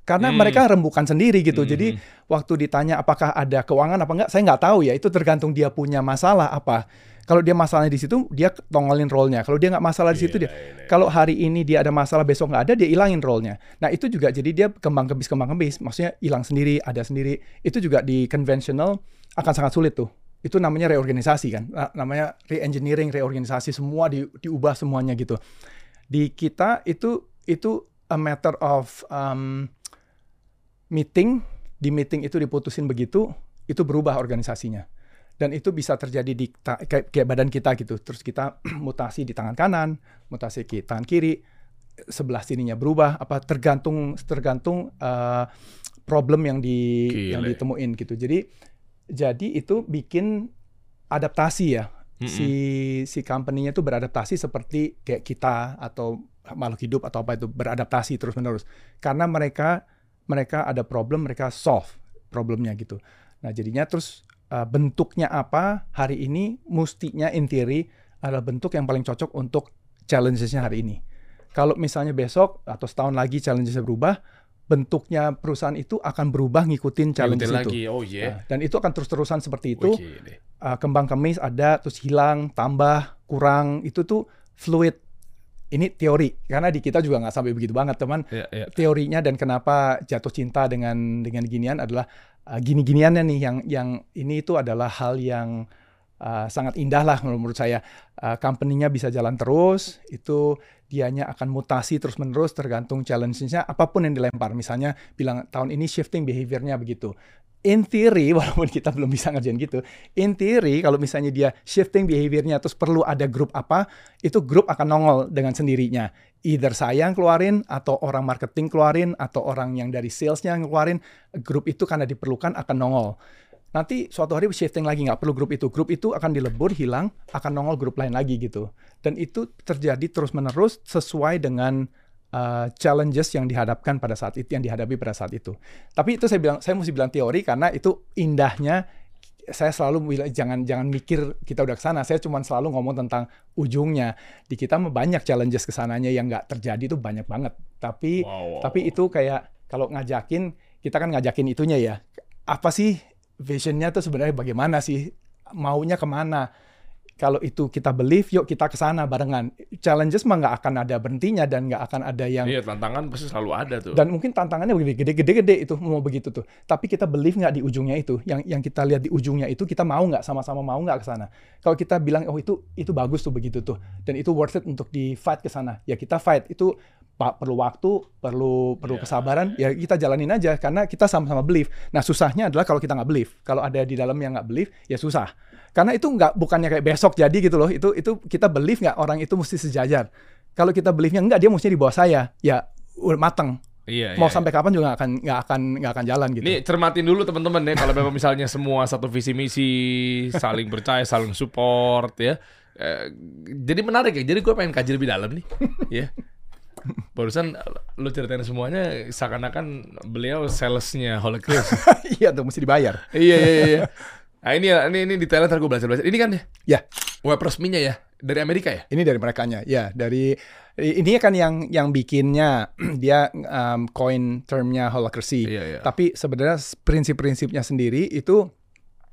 Karena Hmm. mereka rembukan sendiri gitu. Hmm. Jadi waktu ditanya apakah ada keuangan apa enggak, saya nggak tahu ya. Itu tergantung dia punya masalah apa. Kalau dia masalahnya di situ, dia tongolin role-nya. Kalau dia nggak masalah di situ, Iya, dia iya, iya. kalau hari ini dia ada masalah besok nggak ada dia hilangin role-nya. Nah itu juga jadi dia kembang kembis kembang kembis, maksudnya hilang sendiri ada sendiri. Itu juga di conventional akan sangat sulit tuh. Itu namanya reorganisasi kan, Na- namanya re-engineering, reorganisasi semua di, diubah semuanya gitu. Di kita itu itu a matter of um, meeting, di meeting itu diputusin begitu, itu berubah organisasinya dan itu bisa terjadi di kayak, kayak badan kita gitu. Terus kita mutasi di tangan kanan, mutasi di tangan kiri, sebelah sininya berubah. Apa tergantung tergantung uh, problem yang di yang Gile. ditemuin gitu. Jadi jadi itu bikin adaptasi ya. Si si company-nya itu beradaptasi seperti kayak kita atau makhluk hidup atau apa itu beradaptasi terus menerus. Karena mereka mereka ada problem, mereka solve problemnya gitu. Nah jadinya terus uh, bentuknya apa hari ini mustinya in theory adalah bentuk yang paling cocok untuk challenges-nya hari ini. Kalau misalnya besok atau setahun lagi challenges-nya berubah, bentuknya perusahaan itu akan berubah ngikutin challenges Ngikutin itu. lagi. Oh iya. Nah, dan itu akan terus-terusan seperti itu. Gile. Uh, kembang kemis ada, terus hilang, tambah, kurang. Itu tuh fluid. Ini teori, karena di kita juga nggak sampai begitu banget, teman Iya, iya. teorinya dan kenapa jatuh cinta dengan dengan ginian adalah uh, gini-giniannya nih yang yang ini itu adalah hal yang uh, sangat indah lah menurut saya. Uh, company-nya bisa jalan terus, itu dianya akan mutasi terus-menerus tergantung challenge-nya apa pun yang dilempar. Misalnya bilang tahun ini shifting behavior-nya begitu. In theory, walaupun kita belum bisa ngerjain gitu, in theory kalau misalnya dia shifting behavior-nya terus perlu ada grup apa, itu grup akan nongol dengan sendirinya. Either saya yang keluarin atau orang marketing keluarin atau orang yang dari salesnya yang keluarin grup itu karena diperlukan akan nongol. Nanti suatu hari shifting lagi nggak perlu grup itu. Grup itu akan dilebur hilang akan nongol grup lain lagi gitu. Dan itu terjadi terus menerus sesuai dengan uh, challenges yang dihadapkan pada saat itu yang dihadapi pada saat itu tapi itu saya bilang saya mesti bilang teori karena itu indahnya saya selalu bilang jangan jangan mikir kita udah ke sana. Saya cuma selalu ngomong tentang ujungnya. Di kita banyak challenges ke sananya yang nggak terjadi itu banyak banget. Tapi wow, tapi itu kayak kalau ngajakin kita kan ngajakin itunya ya. Apa sih visionnya tuh sebenarnya bagaimana sih? Maunya ke mana? Kalau itu kita believe, yuk kita ke sana barengan. Challenges mah nggak akan ada berhentinya dan nggak akan ada yang Iya, tantangan pasti selalu ada tuh. dan mungkin tantangannya begini gede-gede itu mau begitu tuh. Tapi kita believe nggak di ujungnya itu. Yang yang kita lihat di ujungnya itu kita mau nggak sama-sama mau nggak ke sana. Kalau kita bilang oh itu itu bagus tuh begitu tuh dan itu worth it untuk di fight ke sana. Ya kita fight itu pak perlu waktu, perlu perlu Ya. kesabaran. Ya kita jalanin aja karena kita sama-sama believe. Nah susahnya adalah kalau kita nggak believe. Kalau ada di dalam yang nggak believe ya susah. Karena itu nggak bukannya kayak besok jadi gitu loh. Itu itu kita believe nggak orang itu mesti sejajar. Kalau kita believe-nya enggak dia mesti di bawah saya. Ya mateng Iya, mau iya, sampai kapan juga nggak akan nggak akan nggak akan jalan gitu. Nih cermatin dulu teman-teman ya kalau memang misalnya semua satu visi misi saling percaya saling support ya. Eh, jadi menarik ya. Jadi gue pengen kaji lebih dalam nih. ya. Barusan lu ceritain semuanya seakan-akan beliau salesnya Holy iya tuh mesti dibayar. iya iya iya. Nah ini ini ini detailnya ntar gue belajar belajar. Ini kan ya Ya, web resminya ya dari Amerika ya. ini dari merekanya. Ya, dari ini kan yang yang bikinnya dia um, coin termnya holacracy. Iya iya. Tapi sebenarnya prinsip-prinsipnya sendiri itu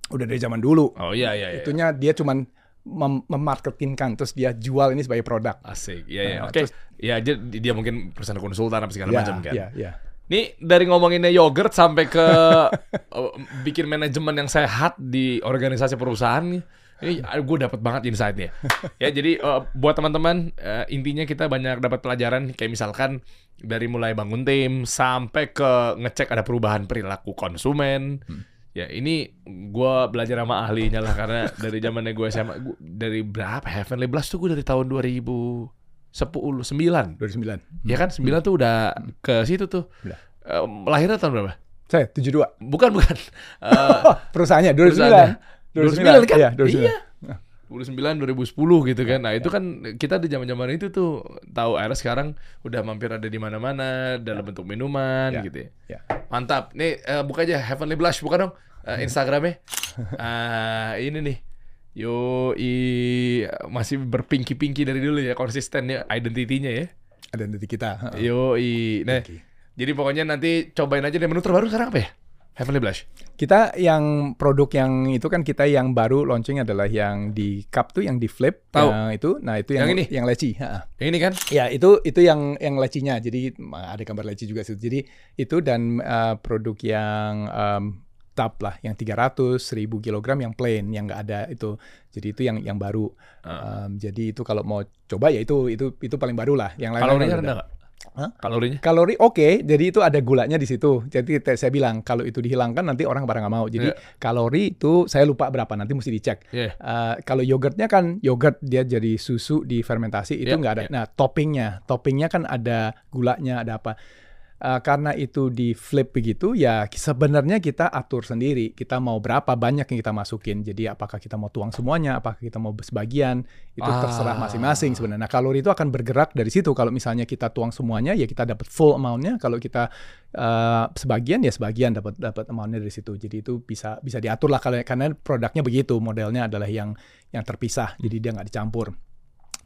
udah dari zaman dulu. Oh iya iya. iya. Itunya dia cuman mem memarketingkan terus dia jual ini sebagai produk. Asik. Iya iya. Nah, Oke. terus- Ya dia, dia mungkin perusahaan konsultan apa segala ya, macam kan. ya, ya. Nih dari ngomonginnya yogurt sampai ke uh, bikin manajemen yang sehat di organisasi perusahaan nih. Ini gue dapat banget insight-nya. ya jadi uh, buat teman-teman uh, intinya kita banyak dapat pelajaran kayak misalkan dari mulai bangun tim sampai ke ngecek ada perubahan perilaku konsumen. Ya ini gua belajar sama ahlinya lah karena dari zamannya gue SMA gua, dari berapa Heavenly Blast tuh gue dari tahun 2010 9 2009. ya kan 9 tuh udah ke situ tuh. Eh, lahirnya tahun berapa Saya 72. bukan bukan Eh, Perusahaannya 2009. perusahaannya. 2009 kan Iya, 2009. iya 2009 2010 gitu kan nah itu kan kita di zaman-zaman itu tuh tahu akhirnya sekarang udah mampir ada di mana-mana dalam bentuk minuman Ya. gitu ya Ya. mantap nih eh, buka aja Heavenly Blush buka dong eh, Instagramnya ah ini nih Yo, i masih berpinki-pinki dari dulu ya konsisten ya identitinya ya. Ada nanti kita. Yo, i nah, Oke. jadi pokoknya nanti cobain aja deh menu terbaru sekarang apa ya? Heavenly Blush. Kita yang produk yang itu kan kita yang baru launching adalah yang di cup tuh yang di flip Tahu. yang itu. Nah, itu yang Yang ini? yang leci, ha. Yang ini kan? Ya, itu itu yang yang lecinya. Jadi ada gambar leci juga sih. Jadi itu dan uh, produk yang um, tub lah yang 300 1000 kilogram yang plain yang nggak ada itu. Jadi itu yang yang baru. Ah. Um, jadi itu kalau mau coba ya itu itu itu paling baru lah. Yang lain Kalorinya rendah nggak? Kalorinya? Kalori oke, jadi itu ada gulanya di situ. Jadi saya bilang kalau itu dihilangkan nanti orang pada nggak mau. Jadi Iya. kalori itu saya lupa berapa nanti mesti dicek. Iya. Eh, kalau yogurtnya kan yogurt dia jadi susu di fermentasi itu Iya, nggak ada. iya. Nah toppingnya, toppingnya kan ada gulanya, ada apa. Eh, karena itu di flip begitu ya sebenarnya kita atur sendiri. Kita mau berapa banyak yang kita masukin. Jadi apakah kita mau tuang semuanya apakah kita mau sebagian itu terserah Ah. masing-masing sebenarnya. Nah kalori itu akan bergerak dari situ. Kalau misalnya kita tuang semuanya ya kita dapat full amountnya. Kalau kita eh, sebagian ya sebagian dapat dapat amountnya dari situ. Jadi itu bisa bisa diatur lah kalau karena produknya begitu. Modelnya adalah yang yang terpisah. Jadi dia nggak dicampur.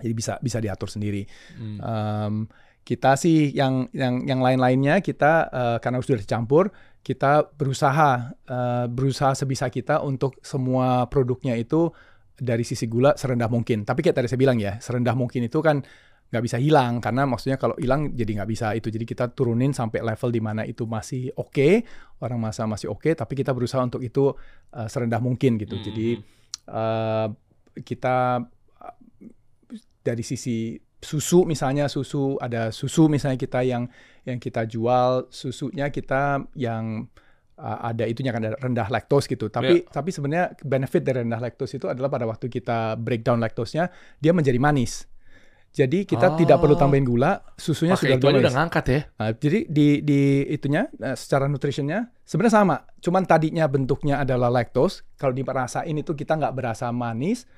Jadi bisa bisa diatur sendiri. Hmm. Em, kita sih yang yang yang lain-lainnya kita eh, karena sudah dicampur kita berusaha eh, berusaha sebisa kita untuk semua produknya itu dari sisi gula serendah mungkin. Tapi kayak tadi saya bilang ya serendah mungkin itu kan nggak bisa hilang karena maksudnya kalau hilang jadi nggak bisa itu. Jadi kita turunin sampai level di mana itu masih oke orang masa masih oke tapi kita berusaha untuk itu eh, serendah mungkin gitu. Hmm. jadi eh, kita dari sisi susu misalnya susu ada susu misalnya kita yang yang kita jual susunya kita yang uh, ada itunya kan ada rendah laktos gitu tapi tapi sebenarnya benefit dari rendah laktos itu adalah pada waktu kita breakdown laktosnya dia menjadi manis jadi kita tidak perlu Oh. tambahin gula susunya Pakai sudah itu manis udah ngangkat ya. Nah, jadi di di itunya eh, secara nutritionnya sebenarnya sama, cuman tadinya bentuknya adalah lactose. Kalau dirasain itu kita nggak berasa manis.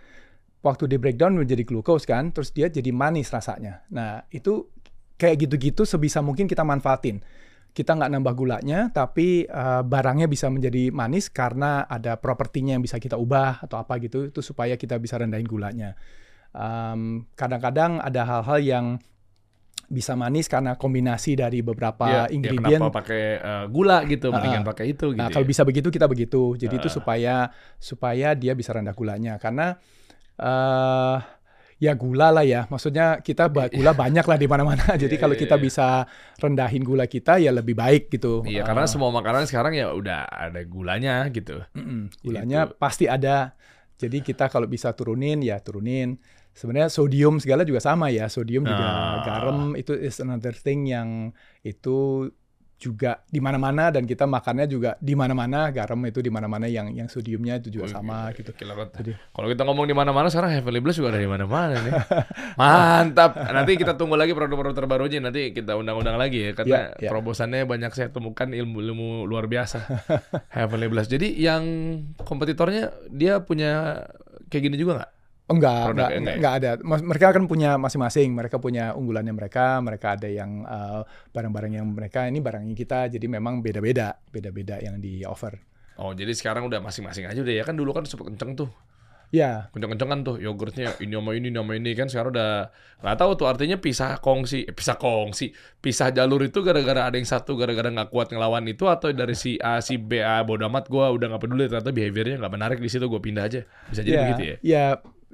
Waktu di breakdown menjadi glucose kan, terus dia jadi manis rasanya. Nah itu kayak gitu-gitu sebisa mungkin kita manfaatin. Kita nggak nambah gulanya, tapi eh, barangnya bisa menjadi manis karena ada propertinya yang bisa kita ubah atau apa gitu, itu supaya kita bisa rendahin gulanya. Em, kadang-kadang ada hal-hal yang bisa manis karena kombinasi dari beberapa Ya, ya ingredient. kenapa pakai eh, gula gitu, Ah, mendingan pakai itu gitu. Nah, kalau ya. bisa begitu kita begitu. Jadi itu Ah. supaya supaya dia bisa rendah gulanya karena eh ya gula lah ya. Maksudnya kita ba- gula banyak lah di mana-mana. Jadi Iya, kalau iya, kita iya. bisa rendahin gula kita ya lebih baik gitu. Iya, Eh, karena semua makanan sekarang ya udah ada gulanya gitu. gulanya Gitu. pasti ada. Jadi kita kalau bisa turunin ya turunin. Sebenarnya sodium segala juga sama ya. Sodium juga Ah. garam itu is another thing yang itu juga di mana-mana dan kita makannya juga di mana-mana garam itu di mana-mana yang yang sodiumnya itu juga sama Wih, gitu. Kalau kita ngomong di mana-mana sekarang Heavenly Bliss juga ada di mana-mana nih. Mantap. Nanti kita tunggu lagi produk-produk terbarunya nanti kita undang-undang lagi ya karena Ya, ya. terobosannya banyak saya temukan ilmu-ilmu luar biasa. Heavenly Bliss. Jadi yang kompetitornya dia punya kayak gini juga nggak? Enggak, enggak, enggak enggak ada. Mereka kan punya masing-masing. Mereka punya unggulannya mereka. Mereka ada yang eh, barang-barang yang mereka ini barangnya kita. Jadi memang beda-beda, beda-beda yang di offer. Oh, jadi sekarang udah masing-masing aja udah ya kan dulu kan super kenceng tuh. Ya, kenceng-kenceng kan tuh yogurtnya ini sama ini sama ini kan sekarang udah nggak tahu tuh artinya pisah kongsi eh, pisah kongsi pisah jalur itu gara-gara ada yang satu gara-gara nggak kuat ngelawan itu atau dari si A si B A bodo amat gue udah nggak peduli ternyata behaviornya nggak menarik di situ gue pindah aja bisa jadi ya, begitu ya ya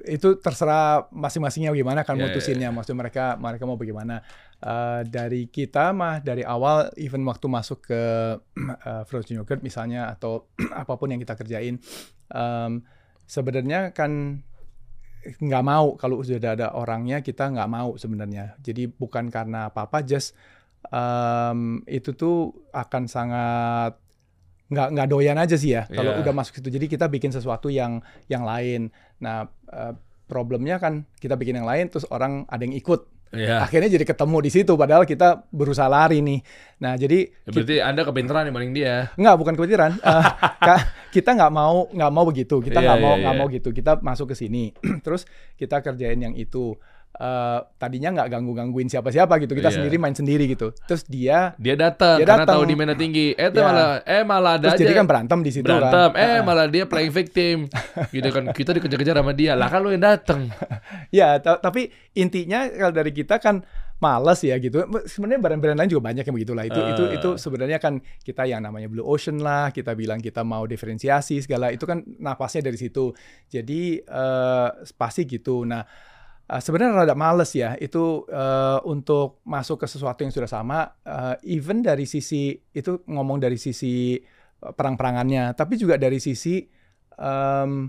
itu terserah masing-masingnya gimana kan ya, mutusinnya. Maksudnya mereka mereka mau bagaimana. Eh, dari kita mah dari awal even waktu masuk ke eh, frozen yogurt misalnya atau apa pun yang kita kerjain em, sebenarnya kan nggak mau kalau sudah ada orangnya kita nggak mau sebenarnya jadi bukan karena apa apa just em, itu tuh akan sangat nggak nggak doyan aja sih ya kalau Iya. udah masuk situ. Jadi kita bikin sesuatu yang yang lain. Nah eh, problemnya kan kita bikin yang lain terus orang ada yang ikut. Iya. Akhirnya jadi ketemu di situ padahal kita berusaha lari nih. Nah jadi Ya, berarti Anda kepintaran dibanding dia. Nggak, bukan kepikiran. Eh, ka- kita nggak mau nggak mau begitu. Kita Iya, nggak mau iya, nggak iya. mau gitu. Kita masuk ke sini. Terus kita kerjain yang itu. Eh, tadinya nggak ganggu gangguin siapa siapa gitu. Kita Iya. sendiri main sendiri gitu. Terus dia Dia datang Dia karena tahu di mana tinggi. Eh Ya. malah eh malah ada terus aja jadi kan berantem di situ berantem. kan. Eh Heeh. malah dia playing victim. gitu kan kita dikejar-kejar sama dia. Lah kan lu yang datang. Ya, ta- tapi intinya kalau dari kita kan males ya gitu. Sebenarnya brand-brand lain juga banyak yang begitulah. Itu itu Eh. itu sebenarnya kan kita yang namanya Blue Ocean lah, kita bilang kita mau diferensiasi segala itu kan napasnya dari situ. Jadi eh pasti gitu. Nah, eh, sebenarnya rada males ya itu eh, untuk masuk ke sesuatu yang sudah sama eh, even dari sisi itu ngomong dari sisi perang-perangannya, tapi juga dari sisi em,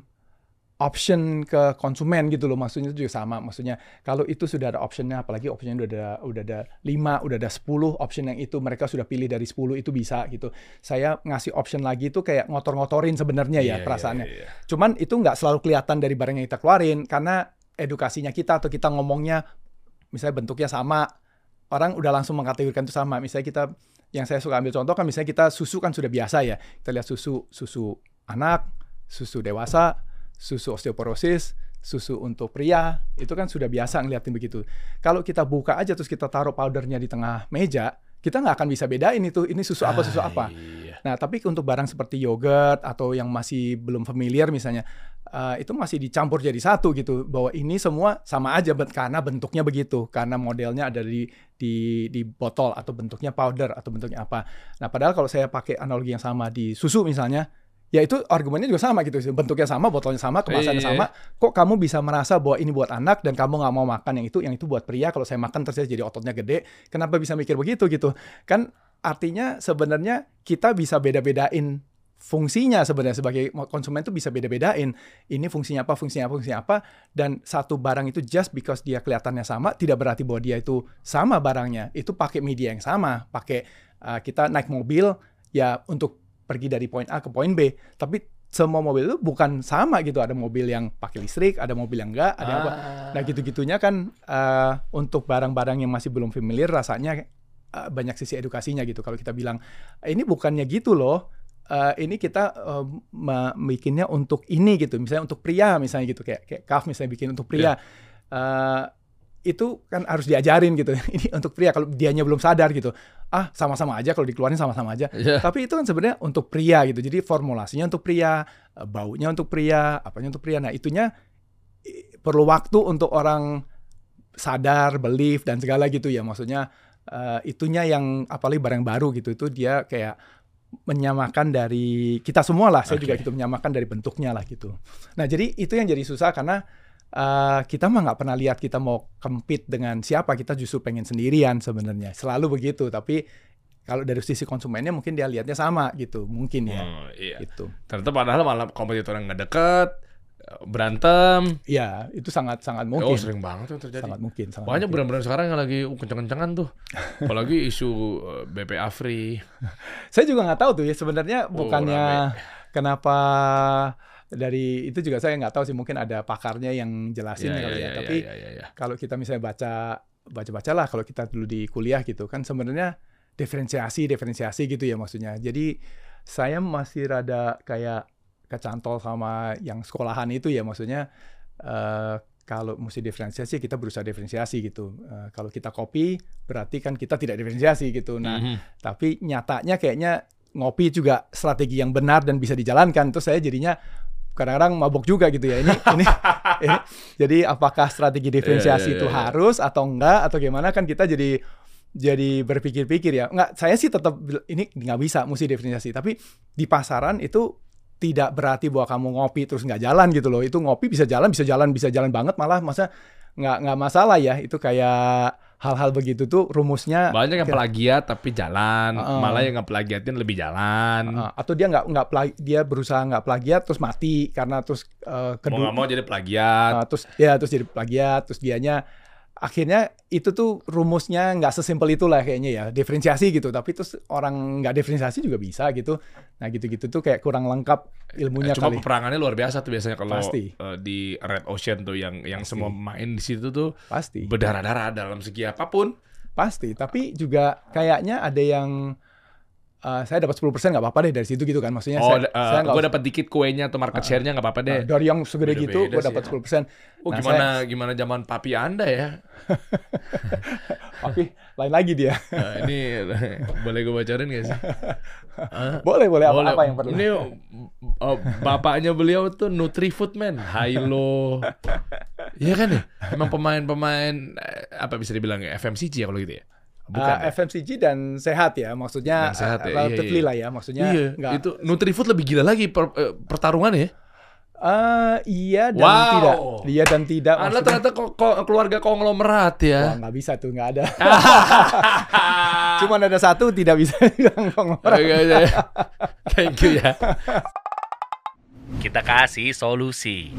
option ke konsumen gitu loh maksudnya itu juga sama maksudnya kalau itu sudah ada optionnya apalagi optionnya udah ada udah ada 5 udah ada 10 option yang itu mereka sudah pilih dari 10 itu bisa gitu saya ngasih option lagi itu kayak ngotor-ngotorin sebenarnya ya Iya, perasaannya iya, iya. cuman itu nggak selalu kelihatan dari barang yang kita keluarin karena edukasinya kita atau kita ngomongnya misalnya bentuknya sama. Orang udah langsung mengkategorikan itu sama. Misalnya kita yang saya suka ambil contoh kan misalnya kita susu kan sudah biasa ya. Kita lihat susu susu anak susu dewasa susu osteoporosis susu untuk pria itu kan sudah biasa ngeliatin begitu. Kalau kita buka aja terus kita taruh powdernya di tengah meja kita nggak akan bisa bedain itu ini susu apa susu Ah, apa iya. Nah, tapi untuk barang seperti yogurt atau yang masih belum familiar misalnya, eh, itu masih dicampur jadi satu gitu. Bahwa ini semua sama aja karena bentuknya begitu, karena modelnya ada di di di botol atau bentuknya powder atau bentuknya apa. Nah, padahal kalau saya pakai analogi yang sama di susu misalnya, ya itu argumennya juga sama gitu. Bentuknya sama, botolnya sama, kemasannya Iya. sama. Kok kamu bisa merasa bahwa ini buat anak dan kamu nggak mau makan yang itu, yang itu buat pria. Kalau saya makan terus jadi ototnya gede, kenapa bisa mikir begitu gitu? Kan artinya sebenarnya kita bisa beda-bedain fungsinya sebenarnya sebagai konsumen itu bisa beda-bedain. Ini fungsinya apa fungsinya apa fungsinya apa dan satu barang itu just because dia kelihatannya sama tidak berarti bahwa dia itu sama barangnya. Itu pakai media yang sama pakai uh, kita naik mobil ya untuk pergi dari poin A ke poin B. Tapi semua mobil itu bukan sama gitu. Ada mobil yang pakai listrik ada mobil yang enggak ada yang apa. Ah. Nah gitu-gitunya kan eh, untuk barang-barang yang masih belum familiar rasanya eh, banyak sisi edukasinya gitu. Kalau kita bilang ini bukannya gitu loh, eh, ini kita ma- bikinnya untuk ini gitu. Misalnya untuk pria misalnya gitu kayak kayak Kaf misalnya bikin untuk pria. Eh, itu kan harus diajarin gitu. Ini untuk pria kalau dianya belum sadar gitu. Ah, sama-sama aja kalau dikeluarin sama-sama aja. Iya. Tapi itu kan sebenarnya untuk pria gitu. Jadi formulasinya untuk pria, baunya untuk pria, apanya untuk pria. Nah, itunya perlu waktu untuk orang sadar, belief dan segala gitu ya. Maksudnya eh, itunya yang apalagi barang baru gitu itu dia kayak menyamakan dari kita semua lah. Saya juga Oke. gitu menyamakan dari bentuknya lah gitu. Nah, jadi itu yang jadi susah karena eh, kita mah nggak pernah lihat kita mau compete dengan siapa. Kita justru pengen sendirian sebenarnya. Selalu begitu. Tapi kalau dari sisi konsumennya mungkin dia lihatnya sama gitu. Mungkin ya. Oh, iya. Gitu. Ternyata padahal malah kompetitor yang nggak deket, berantem. Ya, itu sangat-sangat Oh, mungkin. sering banget tuh terjadi. sangat mungkin. Sangat Banyak brand-brand sekarang yang lagi kenceng-kencengan tuh. Apalagi isu uh, BPA free. Saya juga nggak tahu tuh ya sebenarnya Oh, bukannya kenapa dari itu juga saya nggak tahu sih mungkin ada pakarnya yang jelasin Iya, kali iya, ya. iya, Tapi iya, iya, iya. kalau kita misalnya baca baca-baca lah kalau kita dulu di kuliah gitu kan sebenarnya diferensiasi diferensiasi gitu ya maksudnya. Jadi saya masih rada kayak kecantol sama yang sekolahan itu ya maksudnya eh, kalau mesti diferensiasi kita berusaha diferensiasi gitu. Eh, kalau kita kopi berarti kan kita tidak diferensiasi gitu. Nah, Mhm. tapi nyatanya kayaknya ngopi juga strategi yang benar dan bisa dijalankan. Terus saya jadinya kadang-kadang mabok juga gitu ya. Ini ini, ini jadi apakah strategi diferensiasi Iya, iya, itu iya, iya. harus atau enggak atau gimana kan kita jadi jadi berpikir-pikir ya. Enggak, saya sih tetap ini nggak bisa mesti diferensiasi. Tapi di pasaran itu tidak berarti bahwa kamu ngopi terus nggak jalan gitu loh. Itu ngopi bisa jalan, bisa jalan, bisa jalan banget malah masa nggak nggak masalah ya. Itu kayak hal-hal begitu tuh rumusnya Banyak yang plagiat tapi jalan, Heeh. malah yang nggak plagiatin lebih jalan. Uh, atau dia nggak nggak dia berusaha nggak plagiat terus mati karena terus uh, Mau kedua nggak mau jadi plagiat. uh, terus ya terus jadi plagiat terus dianya akhirnya itu tuh rumusnya nggak sesimpel itulah kayaknya ya diferensiasi gitu tapi terus orang nggak diferensiasi juga bisa gitu nah gitu-gitu tuh kayak kurang lengkap ilmunya Cuma kali peperangannya luar biasa tuh biasanya kalau Pasti. eh, di Red Ocean tuh yang yang Pasti. semua main di situ tuh pasti berdarah-darah dalam segi apa pun. pasti tapi juga kayaknya ada yang eh, saya dapat 10% nggak apa-apa deh dari situ gitu kan maksudnya Oh, saya, saya nggak gue dapat dikit kuenya atau market share-nya nggak apa-apa deh. usah- dari yang segede gitu gue dapat ya. 10% Oh Nah, gimana gimana zaman papi anda ya? tapi lain lagi dia Nah, ini boleh gue bocorin gak sih? Hah? boleh boleh apa, Boleh. apa yang perlu Ini uh, bapaknya beliau tuh Nutrifood man, Hilo. Iya kan ya? Emang pemain-pemain apa bisa dibilang ya FMCG ya kalau gitu ya? Bukan. Uh, ya? FMCG dan sehat ya maksudnya Dan sehat ya, uh, iya, relatively iya. lah ya maksudnya Iya, nggak itu Nutrifood lebih gila lagi per, eh, pertarungan ya. Eh, iya dan Wow. tidak iya dan tidak Anda maksudnya ternyata ko- ko- keluarga konglomerat Wah, ya. nggak bisa tuh nggak ada cuman ada satu tidak bisa bilang konglomerat Oke, oke. Thank you ya. Kita kasih solusi.